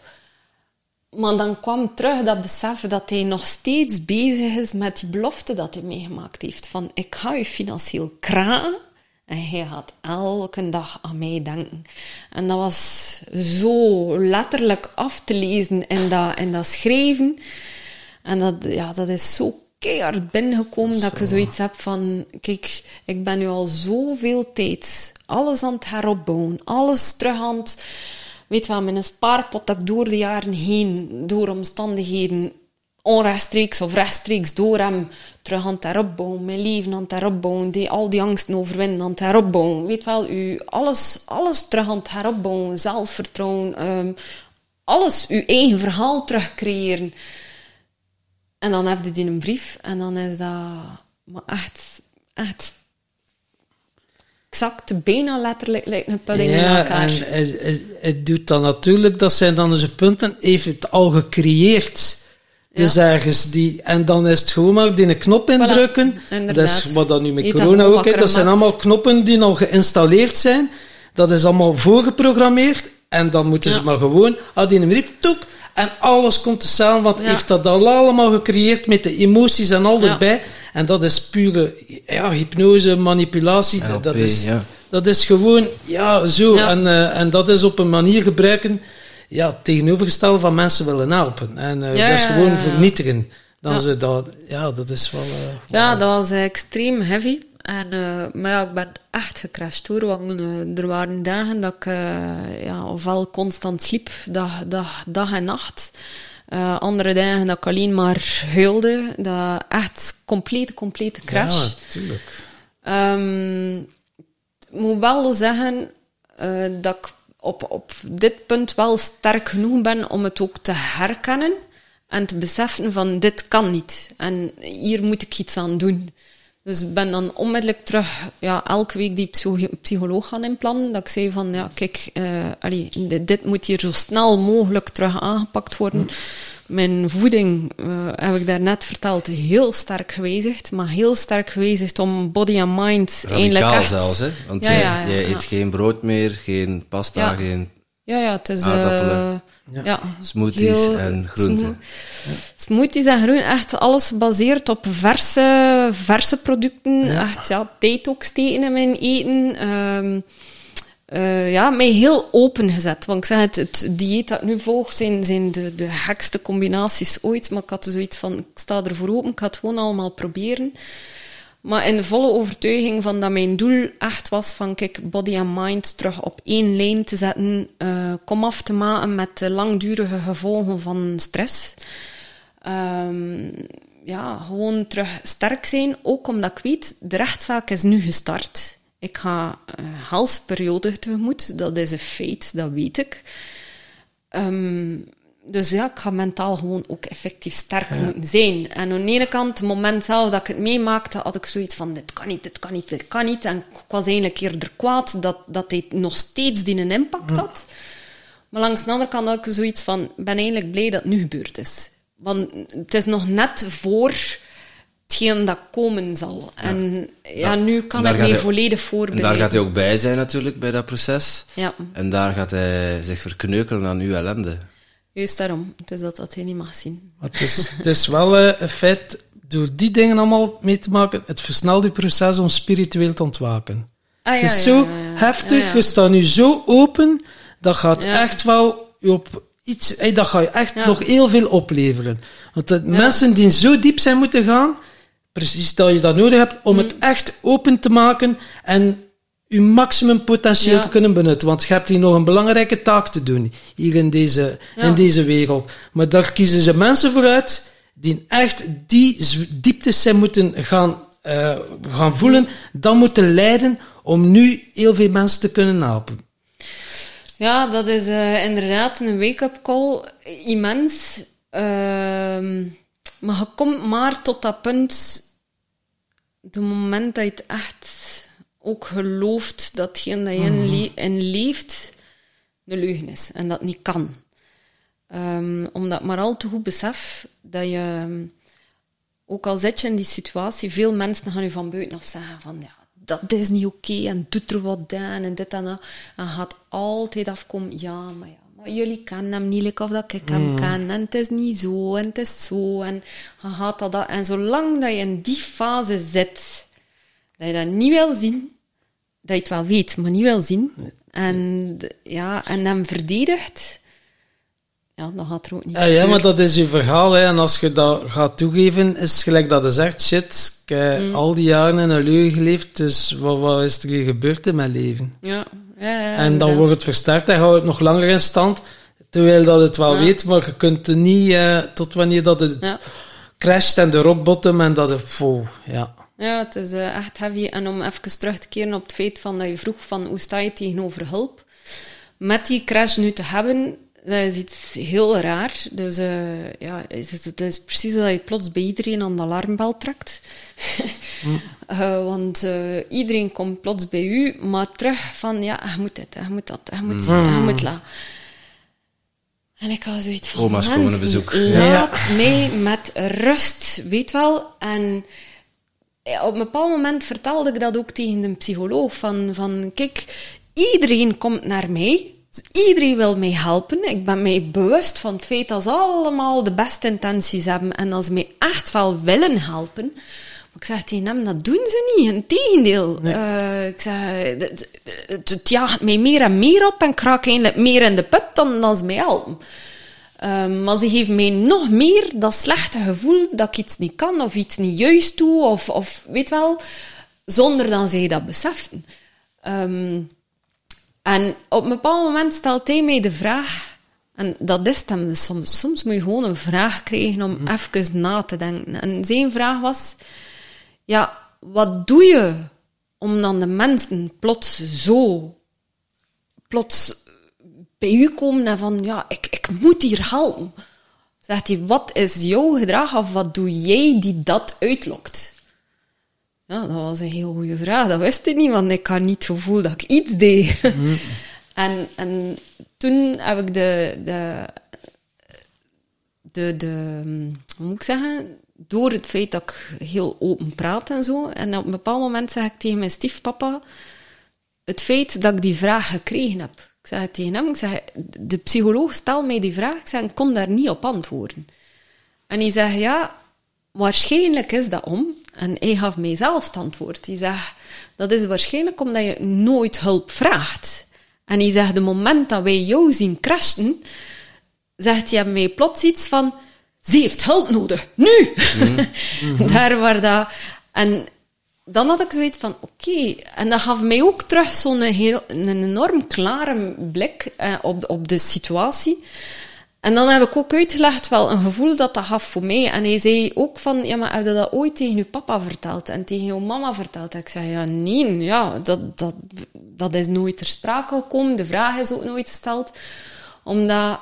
Maar dan kwam terug dat besef dat hij nog steeds bezig is met die belofte dat hij meegemaakt heeft. Van, ik ga je financieel kraken en hij gaat elke dag aan mij denken. En dat was zo letterlijk af te lezen in dat, in dat schrijven. En dat, ja, dat is zo keihard binnengekomen dat ik zoiets heb van... Kijk, ik ben nu al zoveel tijd alles aan het heropbouwen. Alles terug aan het weet wel, een spaarpot dat ik door de jaren heen, door omstandigheden, onrechtstreeks of rechtstreeks door hem terug aan het heropbouwen, mijn leven aan het heropbouwen, die, al die angsten overwinnen aan het heropbouwen. Weet wel, u alles, alles terug aan het heropbouwen, zelfvertrouwen, um, alles, uw eigen verhaal terug creëren. En dan heb je die een brief en dan is dat maar echt, echt exact, bijna letterlijk lijkt een pudding ja, in elkaar. en het, het, het, doet dan natuurlijk, dat zijn dan dus punten, heeft het al gecreëerd. Dus ja. ergens die, en dan is het gewoon maar die een knop indrukken. Voilà, dat is wat dan nu met corona ook is. Dat zijn allemaal knoppen die al geïnstalleerd zijn. Dat is allemaal voorgeprogrammeerd. En dan moeten ja. ze maar gewoon, ah, die een toek, en alles komt samen, want ja. heeft dat al allemaal gecreëerd met de emoties en al erbij. En dat is pure ja, hypnose, manipulatie. NLP, dat is, ja. Dat is gewoon, ja, zo. Ja. En, eh, en dat is op een manier gebruiken, ja, tegenovergestelde van mensen willen helpen. En eh, Ja, dat is gewoon ja, ja. vernietigen. Dan Ja. ze dat, ja, dat is wel... eh, Ja, dat was extreem heavy. En, eh, maar ja, ik ben echt gecrashed hoor. Want eh, er waren dagen dat ik ja, ofwel constant sliep, dag, dag, dag en nacht. Andere dagen dat ik alleen maar huilde. Dat echt complete, complete crash. Ja, tuurlijk. Ehm, ik moet wel zeggen dat ik op, op dit punt wel sterk genoeg ben om het ook te herkennen en te beseffen van dit kan niet en hier moet ik iets aan doen. Dus ik ben dan onmiddellijk terug, ja, elke week die psycho- psycholoog gaan inplannen. Dat ik zei van, ja, kijk, eh, allee, dit, dit moet hier zo snel mogelijk terug aangepakt worden. Mijn voeding, eh, heb ik daarnet verteld, heel sterk gewijzigd. Maar heel sterk gewijzigd om body en mind Radicaal echt... zelfs, hè? Want Ja, jij, ja, eet geen brood meer, geen pasta, Ja. geen Ja, ja, het is... Aardappelen. Ja. ja. smoothies Heel- en groenten. smo- Smoothies en groenten, echt alles gebaseerd op verse, verse producten. Echt, ja, tijd ook steken in mijn eten. Ehm, eh, ja, mij heel open gezet. Want ik zeg het, het dieet dat ik nu volg zijn, zijn de, de gekste combinaties ooit. Maar ik had dus zoiets van, ik sta ervoor open, ik ga het gewoon allemaal proberen. Maar in de volle overtuiging van dat mijn doel echt was van, kijk, body en mind terug op één lijn te zetten, eh, kom af te maken met de langdurige gevolgen van stress. Ehm, ja, gewoon terug sterk zijn, ook omdat ik weet, de rechtszaak is nu gestart. Ik ga een halsperiode tegemoet, dat is een feit, dat weet ik. Ehm, dus ja, ik ga mentaal gewoon ook effectief sterk moeten zijn. En aan de ene kant, het moment zelf dat ik het meemaakte, had ik zoiets van, dit kan niet, dit kan niet, dit kan niet. En ik was eigenlijk eerder kwaad dat, dat dit nog steeds die een impact had. Maar langs de andere kant had ik zoiets van, ik ben eigenlijk blij dat het nu gebeurd is. Want het is nog net voor hetgeen dat komen zal. En ja, nu kan daar ik hij- volledig En voorbereiden. daar gaat hij ook bij zijn natuurlijk, bij dat proces. Ja, En daar gaat hij zich verkneukelen aan uw ellende. Juist daarom. Dus dat dat hij niet mag zien. Maar het, is, het is wel eh, een feit, door die dingen allemaal mee te maken, het versnelt je proces om spiritueel te ontwaken. Ah, het is ja, zo ja, heftig, je staat nu zo open, dat gaat echt wel op iets, hey, dat gaat je echt nog heel veel opleveren. Want de mensen die zo diep zijn moeten gaan, precies dat je dat nodig hebt om Mm. het echt open te maken en je maximum potentieel Ja. te kunnen benutten. Want je hebt hier nog een belangrijke taak te doen, hier in deze, Ja. in deze wereld. Maar daar kiezen ze mensen voor uit die echt die dieptes zijn moeten gaan, eh, gaan voelen, dan moeten leiden om nu heel veel mensen te kunnen helpen. Ja, dat is eh, inderdaad een wake-up call. Immens. Ehm, maar je komt maar tot dat punt, de moment dat je het echt ook gelooft dat hetgeen dat je in, le- in leeft, een leugen is. En dat niet kan. Ehm, omdat ik maar al te goed besef dat je, ook al zit je in die situatie, veel mensen gaan je van buitenaf zeggen van ja, dat is niet oké en doet er wat aan en dit en dat. En gaat altijd afkomen, ja, maar ja, maar jullie kennen hem niet like of dat ik hem ken en het is niet zo en het is zo en je gaat dat, dat. En zolang dat je in die fase zit, dat je dat niet wil zien, dat je het wel weet, maar niet wil zien, en, ja, en hem verdedigt, ja, dan gaat er ook niet Ja, ja, maar dat is je verhaal. Hè. En als je dat gaat toegeven, is het gelijk dat je zegt, shit, ik heb Mm. al die jaren in een leugen geleefd, dus wat, wat is er hier gebeurd in mijn leven? Ja, ja, ja, en dan wordt het versterkt en houdt het nog langer in stand, terwijl dat het wel weet, maar je kunt er niet, eh, tot wanneer dat het crasht en de rock bottom en dat het, wow, ja. Ja, het is eh, echt heavy. En om even terug te keren op het feit van dat je vroeg van hoe sta je tegenover hulp. Met die crash nu te hebben, dat is iets heel raar. Dus eh, ja, het is, het is precies dat je plots bij iedereen aan de alarmbel trekt. (laughs) Eh, want iedereen komt plots bij u, maar terug van ja, je moet dit, je moet dat, je moet, je moet la. En ik had zoiets van, Oma's komen op mensen, bezoek. laat mij met rust, weet wel. En ja, op een bepaald moment vertelde ik dat ook tegen de psycholoog. Van, van kijk, iedereen komt naar mij. Dus iedereen wil mij helpen. Ik ben mij bewust van het feit dat ze allemaal de beste intenties hebben. En dat ze mij echt wel willen helpen. ik zeg tegen hem, dat doen ze niet. Integendeel. Uh, ik zeg, het, het, het, jaagt mij meer en meer op en ik raak eigenlijk meer in de put dan, dan ze mij helpen. Um, maar ze geven mij nog meer dat slechte gevoel dat ik iets niet kan of iets niet juist doe, of, of weet wel, zonder dat zij dat beseffen. Um, en op een bepaald moment stelt hij mij de vraag, en dat is hem dus soms, soms moet je gewoon een vraag krijgen om mm. even na te denken. En zijn vraag was, ja, wat doe je om dan de mensen plots zo, plots bij u komen en van, ja, ik, ik moet hier helpen. Zegt hij, wat is jouw gedrag of wat doe jij die dat uitlokt? Ja, dat was een heel goede vraag. Dat wist ik niet, want ik had niet het gevoel dat ik iets deed. Mm. (laughs) en, en toen heb ik de, de, de, de, hoe moet ik zeggen, door het feit dat ik heel open praat en zo, en op een bepaald moment zeg ik tegen mijn stiefpapa, het feit dat ik die vraag gekregen heb. Ik zeg het tegen hem, ik zeg, de psycholoog stelt mij die vraag, ik zeg, ik kon daar niet op antwoorden. En hij zegt, ja, waarschijnlijk is dat om, en hij gaf mijzelf het antwoord. Hij zegt, dat is waarschijnlijk omdat je nooit hulp vraagt. En hij zegt, de moment dat wij jou zien crashen, zegt hij mij plots iets van, ze heeft hulp nodig, nu! Mm. (laughs) Daar waar dat... En dan had ik zoiets van, oké. En dat gaf mij ook terug zo'n heel, een enorm klare blik eh, op, op de situatie. En dan heb ik ook uitgelegd wel een gevoel dat dat gaf voor mij. En hij zei ook van, ja, maar heb je dat ooit tegen je papa verteld en tegen je mama verteld? Ik zei, ja, nee, ja, dat, dat, dat is nooit ter sprake gekomen. De vraag is ook nooit gesteld. Omdat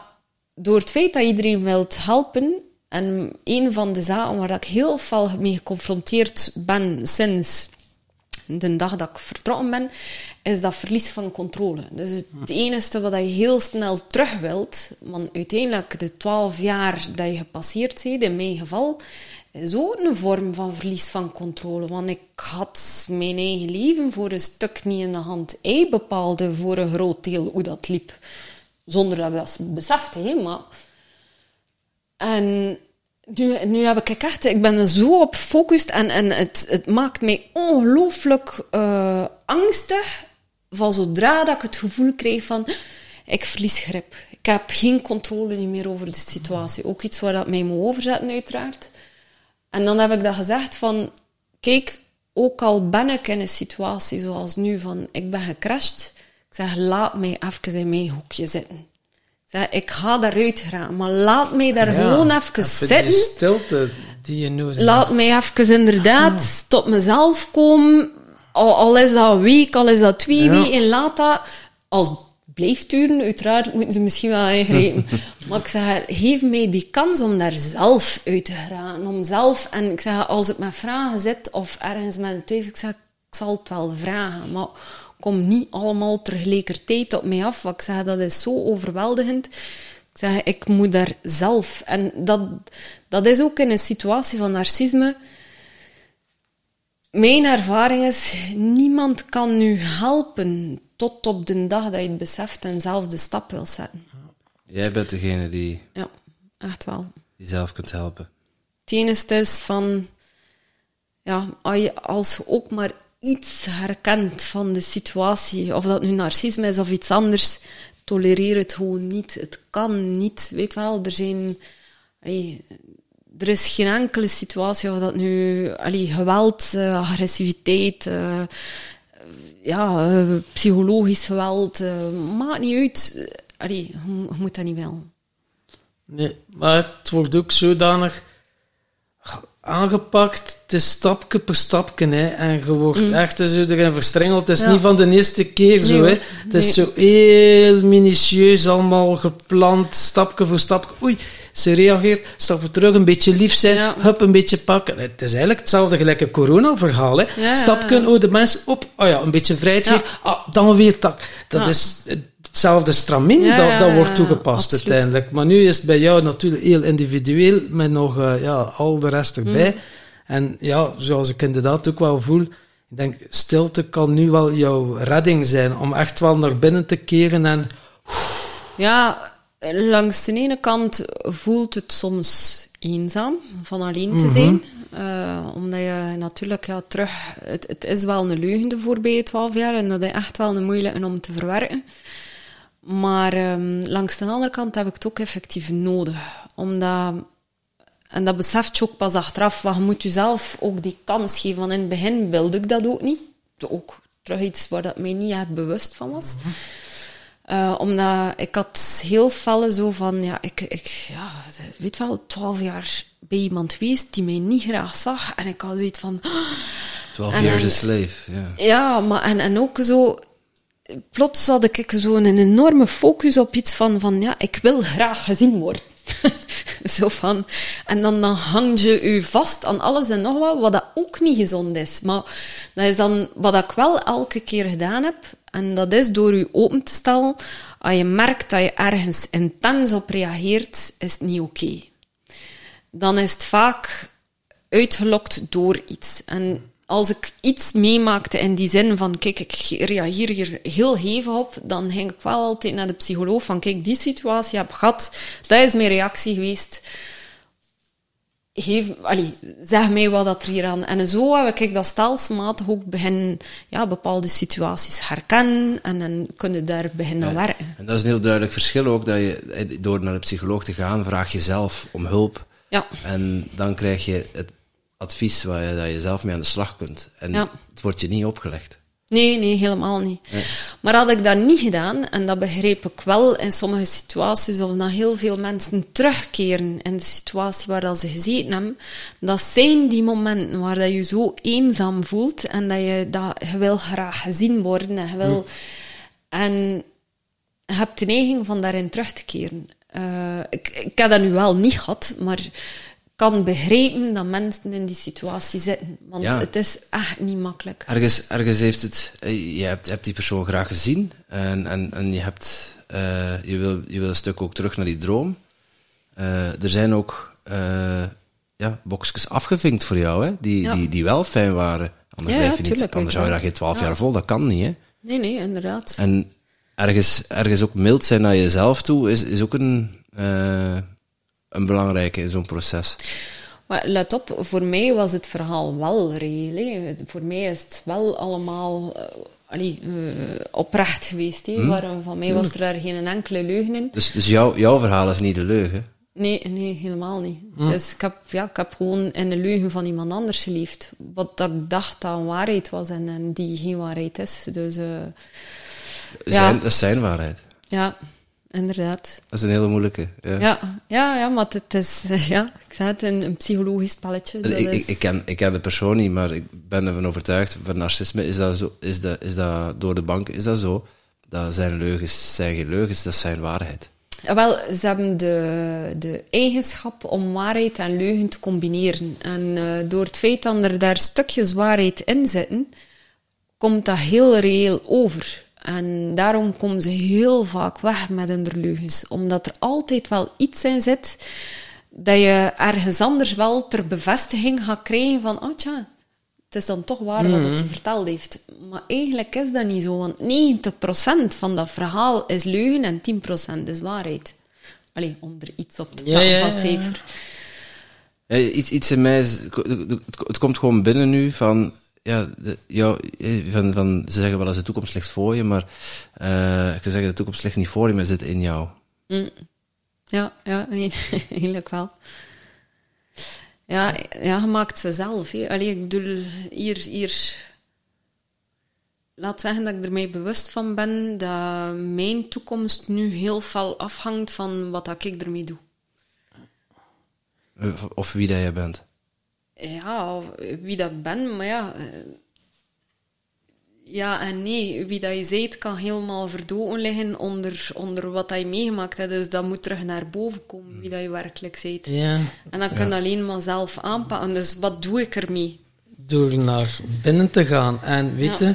door het feit dat iedereen wilt helpen, en een van de zaken waar ik heel veel mee geconfronteerd ben sinds de dag dat ik vertrokken ben, is dat verlies van controle. Dus het enige wat je heel snel terug wilt, want uiteindelijk de twaalf jaar dat je gepasseerd bent, in mijn geval, is ook een vorm van verlies van controle. Want ik had mijn eigen leven voor een stuk niet in de hand. Hij bepaalde voor een groot deel hoe dat liep. Zonder dat ik dat besefte, hè, maar... En nu, nu heb ik echt, ik ben er zo op gefocust en, en het, het maakt mij ongelooflijk uh, angstig van zodra dat ik het gevoel krijg van ik verlies grip. Ik heb geen controle meer over de situatie. Ook iets waar dat mij moet overzetten, uiteraard. En dan heb ik dat gezegd van, kijk, ook al ben ik in een situatie zoals nu van ik ben gecrashed, ik zeg laat mij even in mijn hoekje zitten. Zeg, ik ga daaruit gaan, maar laat mij daar gewoon even, even zitten. Die stilte die je nodig Laat mij even inderdaad ja. tot mezelf komen. Al, al, is dat een week, al is dat twee weken, en laat dat... Als het blijft duren, uiteraard moeten ze misschien wel ingrijpen. (laughs) maar ik zeg, geef mij die kans om daar zelf uit te gaan. Om zelf... En ik zeg, als het met vragen zit, of ergens met een twijfel, ik zeg, ik zal het wel vragen. Maar kom niet allemaal tegelijkertijd op mij af. Wat ik zeg, dat is zo overweldigend. Ik zeg, ik moet daar zelf. En dat, dat is ook in een situatie van narcisme. Mijn ervaring is, niemand kan nu helpen tot op de dag dat je het beseft en zelf de stap wil zetten. Jij bent degene die... Ja, echt wel. Die zelf kunt helpen. Het enige is van... Ja, als je ook maar iets herkent van de situatie, of dat nu narcisme is of iets anders, tolereer het gewoon niet. Het kan niet. Weet wel, er zijn... er is geen enkele situatie, of dat nu allee, geweld, uh, agressiviteit, uh, ja, uh, psychologisch geweld, maakt niet uit. Allee, je moet dat niet wel. Nee, maar het wordt ook zodanig aangepakt. Het is stapje per stapje. Hè. En je wordt mm. echt zo erin verstrengeld. Het is niet van de eerste keer zo. Hè. Het is zo heel minutieus allemaal gepland, stapje voor stapje. Oei, ze reageert, stappen terug, een beetje lief zijn, ja. hup, een beetje pakken. Het is eigenlijk hetzelfde gelijk een corona-verhaal. Hè. Ja, Stapje, oh, de mensen op, oh ja, een beetje vrijheid geven, ah, dan weer tak. Dat is hetzelfde stramien dat, dat wordt toegepast uiteindelijk. Maar nu is het bij jou natuurlijk heel individueel, met nog uh, ja, al de rest erbij. Mm. En ja, zoals ik inderdaad ook wel voel, ik denk, stilte kan nu wel jouw redding zijn, om echt wel naar binnen te keren en... Ja, langs de ene kant voelt het soms eenzaam van alleen te zijn. Uh, omdat je natuurlijk ja, terug... Het, het is wel een leugen de voorbije twaalf jaar en dat is echt wel een moeilijke om te verwerken. Maar um, langs de andere kant heb ik het ook effectief nodig. Omdat... En dat beseft je ook pas achteraf. Want je moet jezelf ook die kans geven. Want in het begin wilde ik dat ook niet. Ook terug iets waar dat mij niet echt bewust van was. Uh, omdat ik had heel vallen zo van, ja, ik, ik ja, weet wel, twaalf jaar bij iemand geweest die mij niet graag zag. En ik had zoiets van... (gasps) Twaalf jaar a slave, ja. Ja, maar en, en ook zo... Plots had ik zo een enorme focus op iets van, van ja, ik wil graag gezien worden. (laughs) zo van, en dan, hang je je vast aan alles en nog wat, wat dat ook niet gezond is. Maar dat is dan wat ik wel elke keer gedaan heb. En dat is door je open te stellen. Als je merkt dat je ergens intens op reageert, is het niet oké. Dan is het vaak uitgelokt door iets. En als ik iets meemaakte in die zin van, kijk, ik reageer hier heel hevig op, dan ging ik wel altijd naar de psycholoog van, kijk, die situatie heb ik gehad, dat is mijn reactie geweest. Geef, allee, zeg mij wat dat er hier aan... En zo heb ik dat stelselmatig ook beginnen, ja, bepaalde situaties herkennen en dan kunnen daar beginnen ja, werken. En dat is een heel duidelijk verschil ook, dat je eh, door naar de psycholoog te gaan, vraag je zelf om hulp. Ja. En dan krijg je het advies waar je, dat je zelf mee aan de slag kunt. En het wordt je niet opgelegd. Nee, nee, helemaal niet. Maar had ik dat niet gedaan, en dat begreep ik wel in sommige situaties, of dat heel veel mensen terugkeren in de situatie waar dat ze gezeten hebben, dat zijn die momenten waar dat je zo eenzaam voelt en dat je, dat, je wil graag gezien worden en je wil... En je hebt de neiging van daarin terug te keren. Uh, ik, ik heb dat nu wel niet gehad, maar kan begrijpen dat mensen in die situatie zitten. Want het is echt niet makkelijk. Ergens, ergens heeft het... Eh, je hebt, hebt die persoon graag gezien. En, en, en je, hebt, uh, je, wil, je wil een stuk ook terug naar die droom. Uh, er zijn ook uh, ja, boxjes afgevinkt voor jou, hè, die, ja. die, die wel fijn waren. Anders, ja, blijf je niet, anders hou je daar geen twaalf jaar vol. Dat kan niet, hè. Nee, nee, inderdaad. En ergens, ergens ook mild zijn naar jezelf toe is, is ook een een belangrijke in zo'n proces. Maar let op, voor mij was het verhaal wel reëel. Voor mij is het wel allemaal uh, allee, uh, oprecht geweest. Hè. Hmm. Waarom, van mij was er daar geen enkele leugen in. Dus, dus jouw, jouw verhaal is niet de leugen? Nee, nee helemaal niet. Hmm. Dus ik heb, ja, ik heb gewoon in de leugen van iemand anders geleefd. Wat dat ik dacht dat een waarheid was en, en die geen waarheid is. Dus, uh, zijn, ja. Dat is zijn waarheid. Ja, inderdaad. Dat is een hele moeilijke. Ja, ja, ja, ja maar het is, (laughs) ja, ik zei het, een, een psychologisch spelletje. Dat ik, is... ik, ken, ik ken de persoon niet, maar ik ben ervan overtuigd, van narcisme is dat, zo, is, dat, is dat door de bank is dat zo. Dat zijn leugens, zijn geen leugens, dat zijn waarheid. Ja, wel, ze hebben de, de eigenschap om waarheid en leugen te combineren. En uh, door het feit dat er daar stukjes waarheid in zitten, komt dat heel reëel over. En daarom komen ze heel vaak weg met hun leugens. Omdat er altijd wel iets in zit dat je ergens anders wel ter bevestiging gaat krijgen van, oh tja, het is dan toch waar wat het je mhm. verteld heeft. Maar eigenlijk is dat niet zo, want 90% van dat verhaal is leugen en 10% is waarheid. Alleen onder iets op de ja, ja, van cijfer. Ja, iets, iets in mij, het komt gewoon binnen nu van, ja, de, eh, van, van, ze zeggen wel eens de toekomst ligt voor je, maar uh, ik zou zeggen de toekomst ligt niet voor je, maar zit in jou. Mm. Ja, ja, (laughs) eigenlijk wel. Ja, ja, je maakt ze zelf. Allee, ik bedoel, hier, hier... Laat zeggen dat ik ermee bewust van ben dat mijn toekomst nu heel veel afhangt van wat ik ermee doe. Of wie dat je bent ja, wie dat ben, maar ja, eh, ja en nee. Wie dat je zijt, kan helemaal verdoten liggen onder, onder wat je meegemaakt hebt. Dus dat moet terug naar boven komen, wie dat je werkelijk zijt. Ja. En dan kun je alleen maar zelf aanpakken. Dus wat doe ik ermee? Door naar binnen te gaan. En weet je,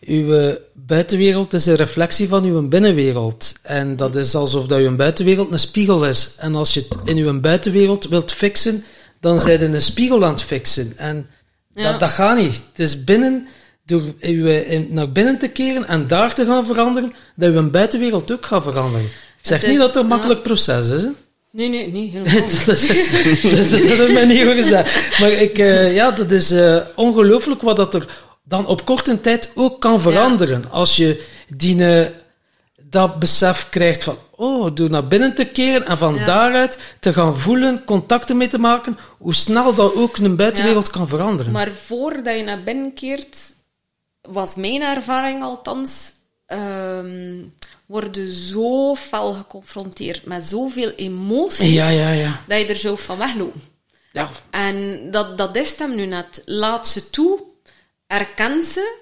uw buitenwereld is een reflectie van uw binnenwereld. En dat is alsof dat uw buitenwereld een spiegel is. En als je het in uw buitenwereld wilt fixen, dan zijn je een spiegel aan het fixen. En dat, dat gaat niet. Het is binnen, door je naar binnen te keren en daar te gaan veranderen, dat je een buitenwereld ook gaat veranderen. Ik zeg niet dat het een makkelijk proces is. Hè? Nee, nee, nee, (laughs) helemaal niet. dat, is, dat, dat heb ik niet over gezegd. Maar ik, eh, ja, dat is eh, ongelooflijk wat dat er dan op korte tijd ook kan veranderen. Als je die, eh, dat besef krijgt van, oh, door naar binnen te keren en van Ja. daaruit te gaan voelen, contacten mee te maken, hoe snel dat ook een buitenwereld kan veranderen. Maar voordat je naar binnen keert, was mijn ervaring althans, ehm worden zo fel geconfronteerd met zoveel emoties, ja, ja, ja. dat je er zo van weglopen. ja. En dat, dat is hem nu net. Laat ze toe, erken ze,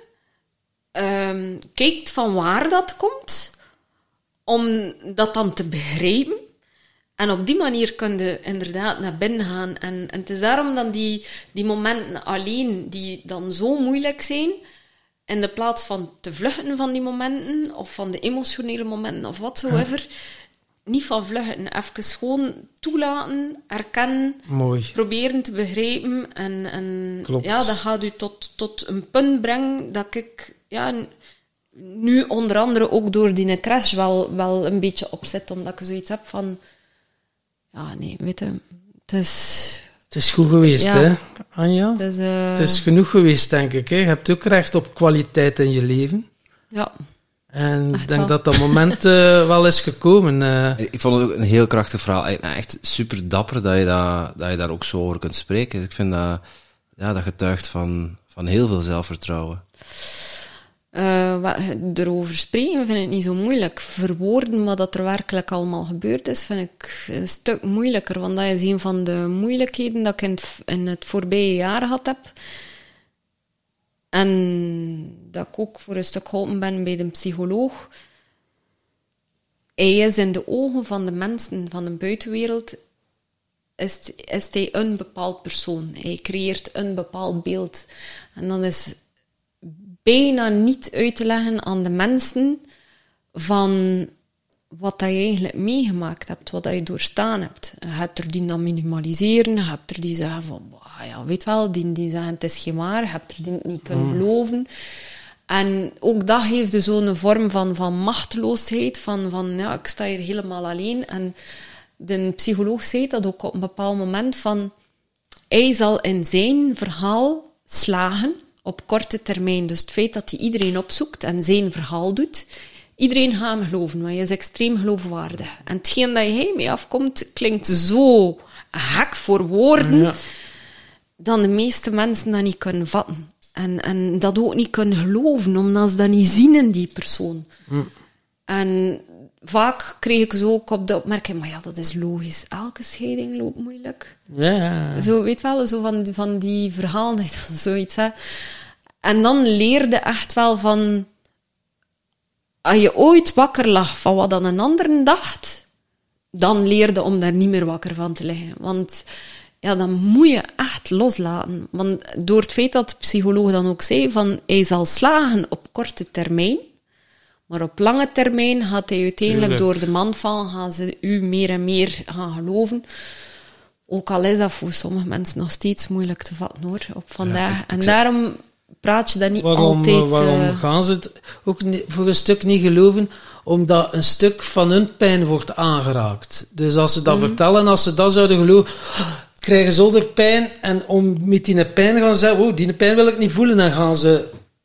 ehm, kijkt van waar dat komt, om dat dan te begrijpen. En op die manier kun je inderdaad naar binnen gaan. En, en het is daarom dan die, die momenten alleen, die dan zo moeilijk zijn, in de plaats van te vluchten van die momenten, of van de emotionele momenten, of whatsoever, niet van vluchten. Even gewoon toelaten, erkennen, Mooi. proberen te begrijpen. En, en Klopt. ja, dat gaat u tot, tot een punt brengen dat ik ja, nu onder andere ook door die crash wel, wel een beetje opzet, omdat ik zoiets heb van... Ja, nee, weet je, het is... Het is goed geweest, Ja. hè, Anja? Het is, eh, Het is genoeg geweest, denk ik. Hè? Je hebt ook recht op kwaliteit in je leven. Ja, En ik denk wel. dat dat moment eh, (laughs) wel is gekomen. eh. Ik vond het ook een heel krachtig verhaal. En Echt super dapper dat je, dat, dat je daar ook zo over kunt spreken. Ik vind dat, ja, dat getuigt van, van heel veel zelfvertrouwen. Eh, erover spreken vind ik niet zo moeilijk. Verwoorden wat dat er werkelijk allemaal gebeurd is, vind ik een stuk moeilijker. Want dat is een van de moeilijkheden dat ik in het, in het voorbije jaar gehad heb. En dat ik ook voor een stuk geholpen ben bij de psycholoog. Hij is in de ogen van de mensen van de buitenwereld is, is hij een bepaald persoon. Hij creëert een bepaald beeld. En dan is bijna niet uit te leggen aan de mensen van wat dat je eigenlijk meegemaakt hebt, wat dat je doorstaan hebt. Je hebt er die dan minimaliseren, je hebt er die zeggen van, "Wah, ja, weet wel, die, die zeggen het is geen waar, je hebt er die niet kunnen geloven. En ook dat geeft dus zo'n vorm van, van machteloosheid, van, van ja, ik sta hier helemaal alleen. En de psycholoog zei dat ook op een bepaald moment van, hij zal in zijn verhaal slagen op korte termijn. Dus het feit dat hij iedereen opzoekt en zijn verhaal doet, iedereen gaat hem geloven, want hij is extreem geloofwaardig. En hetgeen dat hij mee afkomt, klinkt zo hek voor woorden, Ja. dan de meeste mensen dat niet kunnen vatten. En, en dat ook niet kunnen geloven, omdat ze dat niet zien in die persoon. En vaak kreeg ik zo ook op de opmerking, maar ja, dat is logisch. Elke scheiding loopt moeilijk. Ja. Zo, weet wel, zo van, die- van die verhalen, (laughs) dat zoiets hebt. En dan leerde echt wel van... Als je ooit wakker lag van wat dan een ander dacht, dan leerde om daar niet meer wakker van te liggen. Want ja, dan moet je echt loslaten. Want door het feit dat de psycholoog dan ook zei van hij zal slagen op korte termijn, maar op lange termijn gaat hij uiteindelijk Tuurlijk. door de mand vallen, gaan ze u meer en meer gaan geloven. Ook al is dat voor sommige mensen nog steeds moeilijk te vatten hoor, op vandaag. en daarom praat je dat niet Waarom, altijd... waarom eh, gaan ze het ook niet- voor een stuk niet geloven? Omdat een stuk van hun pijn wordt aangeraakt. Dus als ze dat Mhm. vertellen, als ze dat zouden geloven, krijgen ze er pijn. En om met die pijn gaan zeggen, oh, die pijn wil ik niet voelen. Dan gaan ze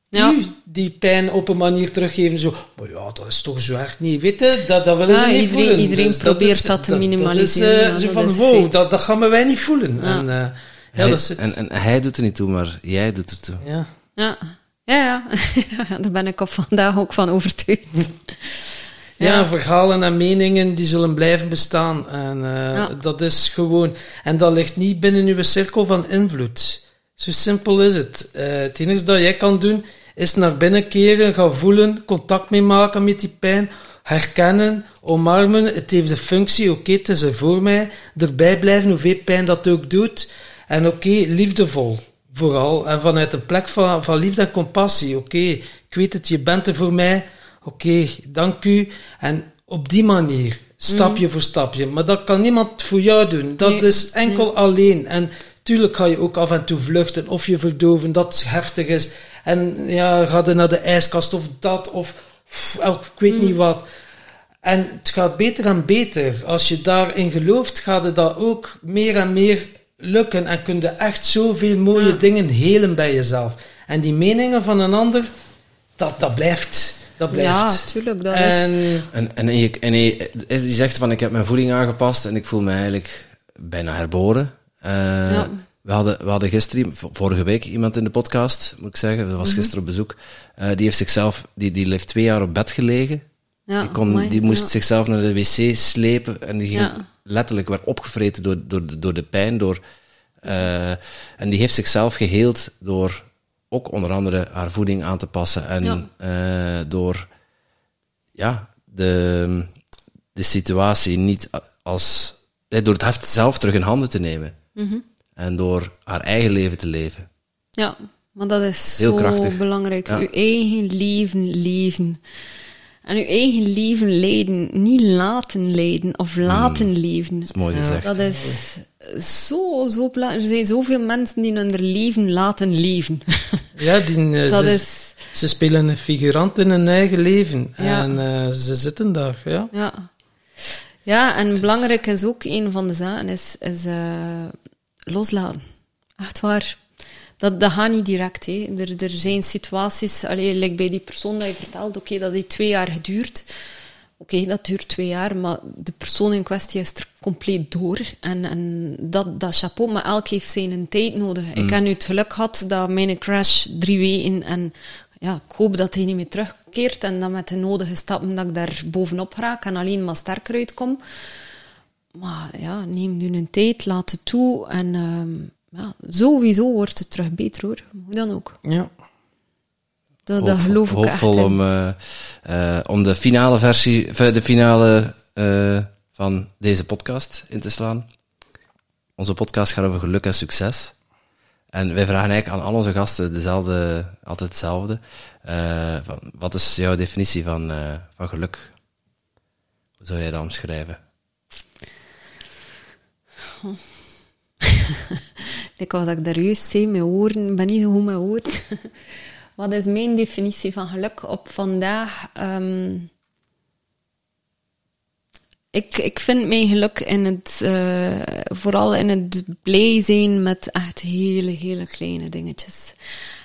Ja. u die pijn op een manier teruggeven. Zo, maar ja, dat is toch zo erg niet. Weet je, dat, dat willen Ja, ze niet iedereen- voelen. iedereen Dus probeert is- dat te Dat is minimaliseren, eh, ja, zo dat van, wow, dat, dat gaan wij niet voelen. Ja. En, eh, ja, Hij- dat het. en, en hij doet er niet toe, maar jij doet er toe. Ja. Ja, ja, (laughs) daar ben ik op vandaag ook van overtuigd. Ja, verhalen en meningen die zullen blijven bestaan. En eh, Ja. dat is gewoon. En dat ligt niet binnen uw cirkel van invloed. Zo simpel is het. Eh, het enige dat jij kan doen, is naar binnen keren, gaan voelen, contact mee maken met die pijn, herkennen, omarmen. Het heeft de functie, oké, het is er voor mij. Erbij blijven, hoeveel pijn dat ook doet. En oké, liefdevol. Vooral. En vanuit een plek van, van liefde en compassie. Oké, ik weet het, je bent er voor mij. Oké, dank u. En op die manier, stapje voor stapje. Maar dat kan niemand voor jou doen. Dat Nee, is enkel alleen. En tuurlijk ga je ook af en toe vluchten of je verdoven, dat het heftig is. En ja, ga je naar de ijskast of dat, of pff, ik weet niet wat. En het gaat beter en beter. Als je daarin gelooft, gaat het dat ook meer en meer lukken. En kun je echt zoveel mooie Ja. dingen helen bij jezelf. En die meningen van een ander, dat, dat blijft. Dat Ja, blijft. tuurlijk. Dat is... en En, en, je, en je, je zegt van ik heb mijn voeding aangepast en ik voel me eigenlijk bijna herboren. Eh, Ja. we, hadden, we hadden gisteren, vorige week, iemand in de podcast, moet ik zeggen. Dat was Mhm. gisteren op bezoek. Eh, die heeft zichzelf, die, die heeft twee jaar op bed gelegen. ja, die, kon, amai, die moest ja. zichzelf naar de wc slepen en die ging letterlijk werd opgevreten door, door, de- door de pijn. Door, eh, en die heeft zichzelf geheeld door ook onder andere haar voeding aan te passen en Ja. door ja, de, de situatie niet als door het heft zelf terug in handen te nemen Mhm. en door haar eigen leven te leven. Ja, maar dat is Heel zo krachtig. belangrijk. Ja. Uw eigen leven leven. En uw eigen leven leiden. Niet laten leiden of laten leven. Dat is mooi gezegd. Dat is zo, zo belangrijk. Er zijn zoveel mensen die hun leven laten leven. (laughs) ja, die, eh, dat ze, is... ze spelen een figurant in hun eigen leven. Ja. En eh, ze zitten daar, ja. Ja. Ja, en belangrijk is ook een van de zaken is, is eh, loslaten. Echt waar. Dat, dat gaat niet direct. Hè. Er, er zijn situaties, allee, like bij die persoon dat je vertelt, oké, dat heeft twee jaar geduurd. Oké, dat duurt twee jaar, maar de persoon in kwestie is er compleet door. En, en dat, dat chapeau, maar elk heeft zijn tijd nodig. Ik heb nu het geluk gehad dat mijn crash drie weken en ja, ik hoop dat hij niet meer terugkeert en dat met de nodige stappen dat ik daar bovenop raak en alleen maar sterker uitkom. Maar ja, neem nu een tijd, laat het toe en ehm, ja, sowieso wordt het terug beter hoor. Hoe dan ook. ja. Dat, dat geloof ik echt om, eh, eh, om de finale versie, eh, de finale van deze podcast in te slaan. Onze podcast gaat over geluk en succes. En wij vragen eigenlijk aan al onze gasten dezelfde, altijd hetzelfde. Eh, van, wat is jouw definitie van, eh, van geluk? Hoe zou jij dat omschrijven? (laughs) Ik wat ik daar juist zei, mijn woorden, ik ben niet zo goed met woorden. (laughs) Wat is mijn definitie van geluk op vandaag? Ehm, ik, ik vind mijn geluk in het, eh, vooral in het blij zijn met echt hele, hele kleine dingetjes.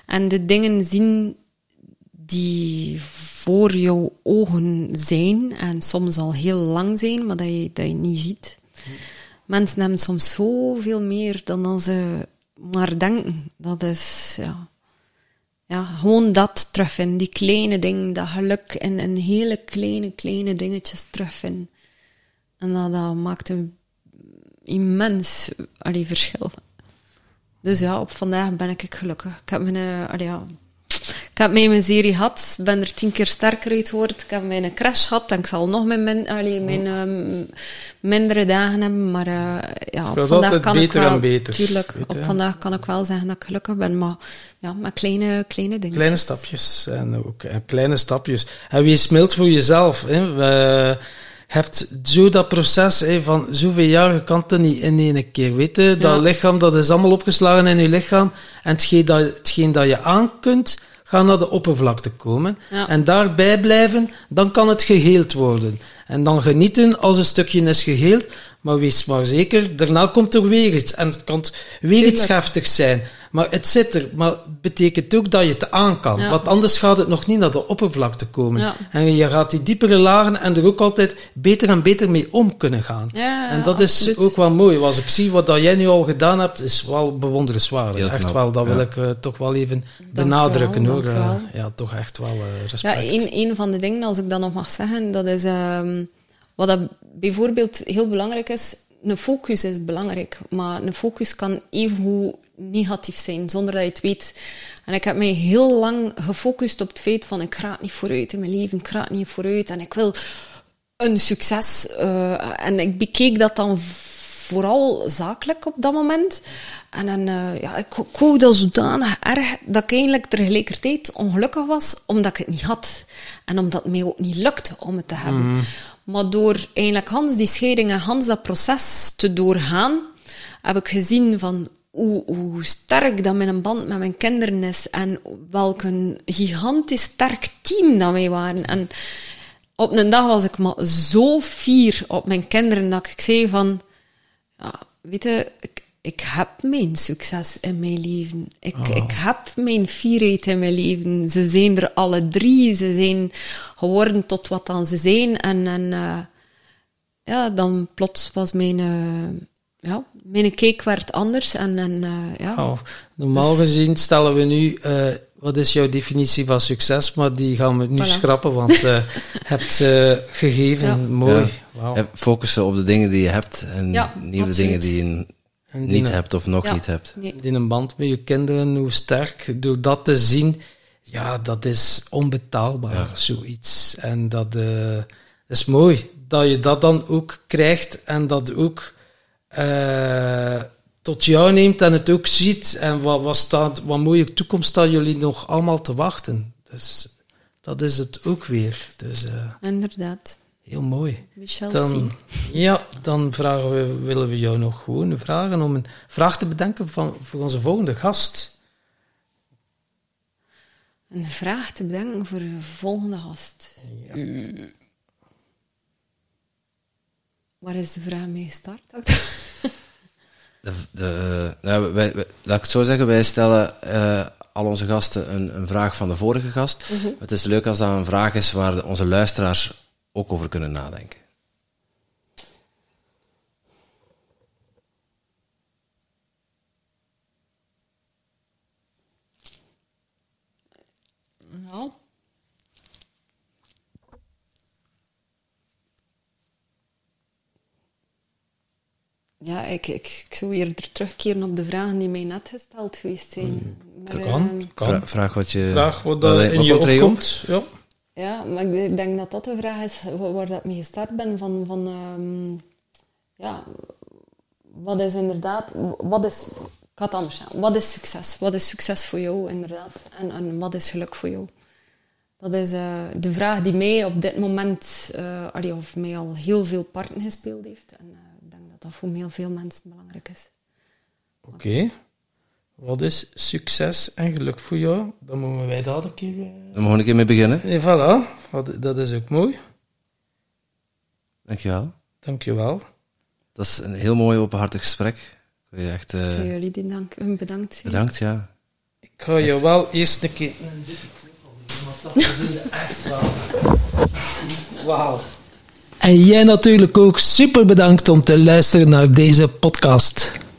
En de dingen zien die voor jouw ogen zijn, en soms al heel lang zijn, maar dat je, dat je niet ziet. Mensen hebben soms zoveel meer dan ze maar denken. Dat is, ja... Ja, gewoon dat terugvinden. Die kleine dingen, dat geluk in, in hele kleine, kleine dingetjes terugvinden. En dat, dat maakt een immens allee, verschil. Dus ja, op vandaag ben ik gelukkig. Ik heb mijn, eh, allee, ja, ik heb mij mijn serie gehad, ben er tien keer sterker uit geworden. Ik heb mijn crash gehad en ik zal nog mijn, min, allee, mijn ehm, mindere dagen hebben. Maar eh, ja, op vandaag kan ik beter wel... en beter, Tuurlijk, weet op vandaag kan ik wel zeggen dat ik gelukkig ben. Maar ja, met kleine, kleine dingen. Kleine stapjes. En ook eh, kleine stapjes. En wees mild voor jezelf. Hè. We, hebt zo dat proces hè, van zoveel jaar, je kan het niet in één keer. Weet je, dat lichaam, dat is allemaal opgeslagen in je lichaam. En hetgeen dat, hetgeen dat je aan kunt, gaat naar de oppervlakte komen. Ja. En daarbij blijven, dan kan het geheeld worden. En dan genieten als een stukje is geheeld. Maar wees maar zeker, daarna komt er weer iets. En het kan weer iets zijn. Maar het zit er. Maar het betekent ook dat je het aan kan. Ja. Want anders gaat het nog niet naar de oppervlakte komen. Ja. En je gaat die diepere lagen en er ook altijd beter en beter mee om kunnen gaan. Ja, en dat is absoluut. ook wel mooi. Als ik zie wat dat jij nu al gedaan hebt, is wel bewonderenswaardig. Echt wel, dat wil ja. ik eh, toch wel even Dank benadrukken u wel, hoor. Eh, ja, toch echt wel eh, Ja, respect. een, een van de dingen, als ik dat nog mag zeggen, dat is ehm, wat dat bijvoorbeeld heel belangrijk is. Een focus is belangrijk, maar een focus kan even negatief zijn, zonder dat je het weet. En ik heb mij heel lang gefocust op het feit van ik raak niet vooruit in mijn leven, ik niet vooruit en ik wil een succes. eh, en ik bekeek dat dan vooral zakelijk op dat moment. En dan, eh, ja, ik, wou dat zodanig erg dat ik eigenlijk tegelijkertijd ongelukkig was omdat ik het niet had. En omdat het mij ook niet lukte om het te hebben. Maar door eigenlijk Hans die scheiding en Hans dat proces te doorgaan, heb ik gezien van hoe, hoe sterk dat mijn band met mijn kinderen is en welk een gigantisch sterk team dat wij waren. En op een dag was ik maar zo fier op mijn kinderen dat ik zei van, ja, weet je, ik heb mijn succes in mijn leven. Ik, ik heb mijn fierheid in mijn leven. Ze zijn er alle drie. Ze zijn geworden tot wat dan ze zijn. En, en eh, ja, dan plots was mijn, eh, ja, mijn cake werd anders. En, en eh, ja. Oh, normaal gezien stellen we nu, eh, wat is jouw definitie van succes? Maar die gaan we nu Voilà. schrappen, want je (laughs) hebt ze gegeven. Ja. Mooi. Ja. En focussen op de dingen die je hebt en Ja, niet op de absoluut. dingen die je En niet een- hebt of nog Ja. niet hebt. Nee. In een band met je kinderen, hoe sterk, door dat te zien, ja, dat is onbetaalbaar, Ja. zoiets. En dat eh, is mooi, dat je dat dan ook krijgt en dat ook eh, tot jou neemt en het ook ziet. En wat, wat, staat, wat mooie toekomst staat jullie nog allemaal te wachten. Dus dat is het ook weer. Dus eh, Inderdaad. Heel mooi. Michel. Dan, ja, dan vragen we, willen we jou nog gewoon vragen om een vraag te bedenken van, voor onze volgende gast. Een vraag te bedenken voor de volgende gast. Uh. Waar is de vraag mee gestart? De, de, eh, nou, wij, wij- laat ik het zo zeggen, wij stellen eh, al onze gasten een, een vraag van de vorige gast. Het is leuk als dat een vraag is waar de- onze luisteraars ook over kunnen nadenken. Ja. Ja, ik, ik, ik zou eerder terugkeren op de vragen die mij net gesteld geweest zijn. Maar, Dat kan, ehm, kan. Vra- vraag wat je... Vraag wat wat- wat in je komt in je opkomt. Ja. Ja, maar ik denk dat dat de vraag is wa- waar ik mee gestart ben. Van, van ehm, ja, wat is inderdaad, wat is, ik anders. Wat is succes? Wat is succes voor jou, inderdaad? En, en wat is geluk voor jou? Dat is eh, de vraag die mij op dit moment, eh allee, of mij al heel veel parten gespeeld heeft. En eh, ik denk dat dat voor heel veel mensen belangrijk is. Oké. Wat is succes en geluk voor jou? Dan moeten wij daar een keer... eh, Dan mogen we een keer mee beginnen. En voilà, Wat- dat is ook mooi. Dankjewel. Dankjewel. Dat is een heel mooi openhartig gesprek. Ik wil je echt eh, Zou jullie die dank, hun bedankt bedankt, ja. Ik ga je wel eerst een keer een dikke want dat echt wel. Wauw. En jij natuurlijk ook super bedankt om te luisteren naar deze podcast.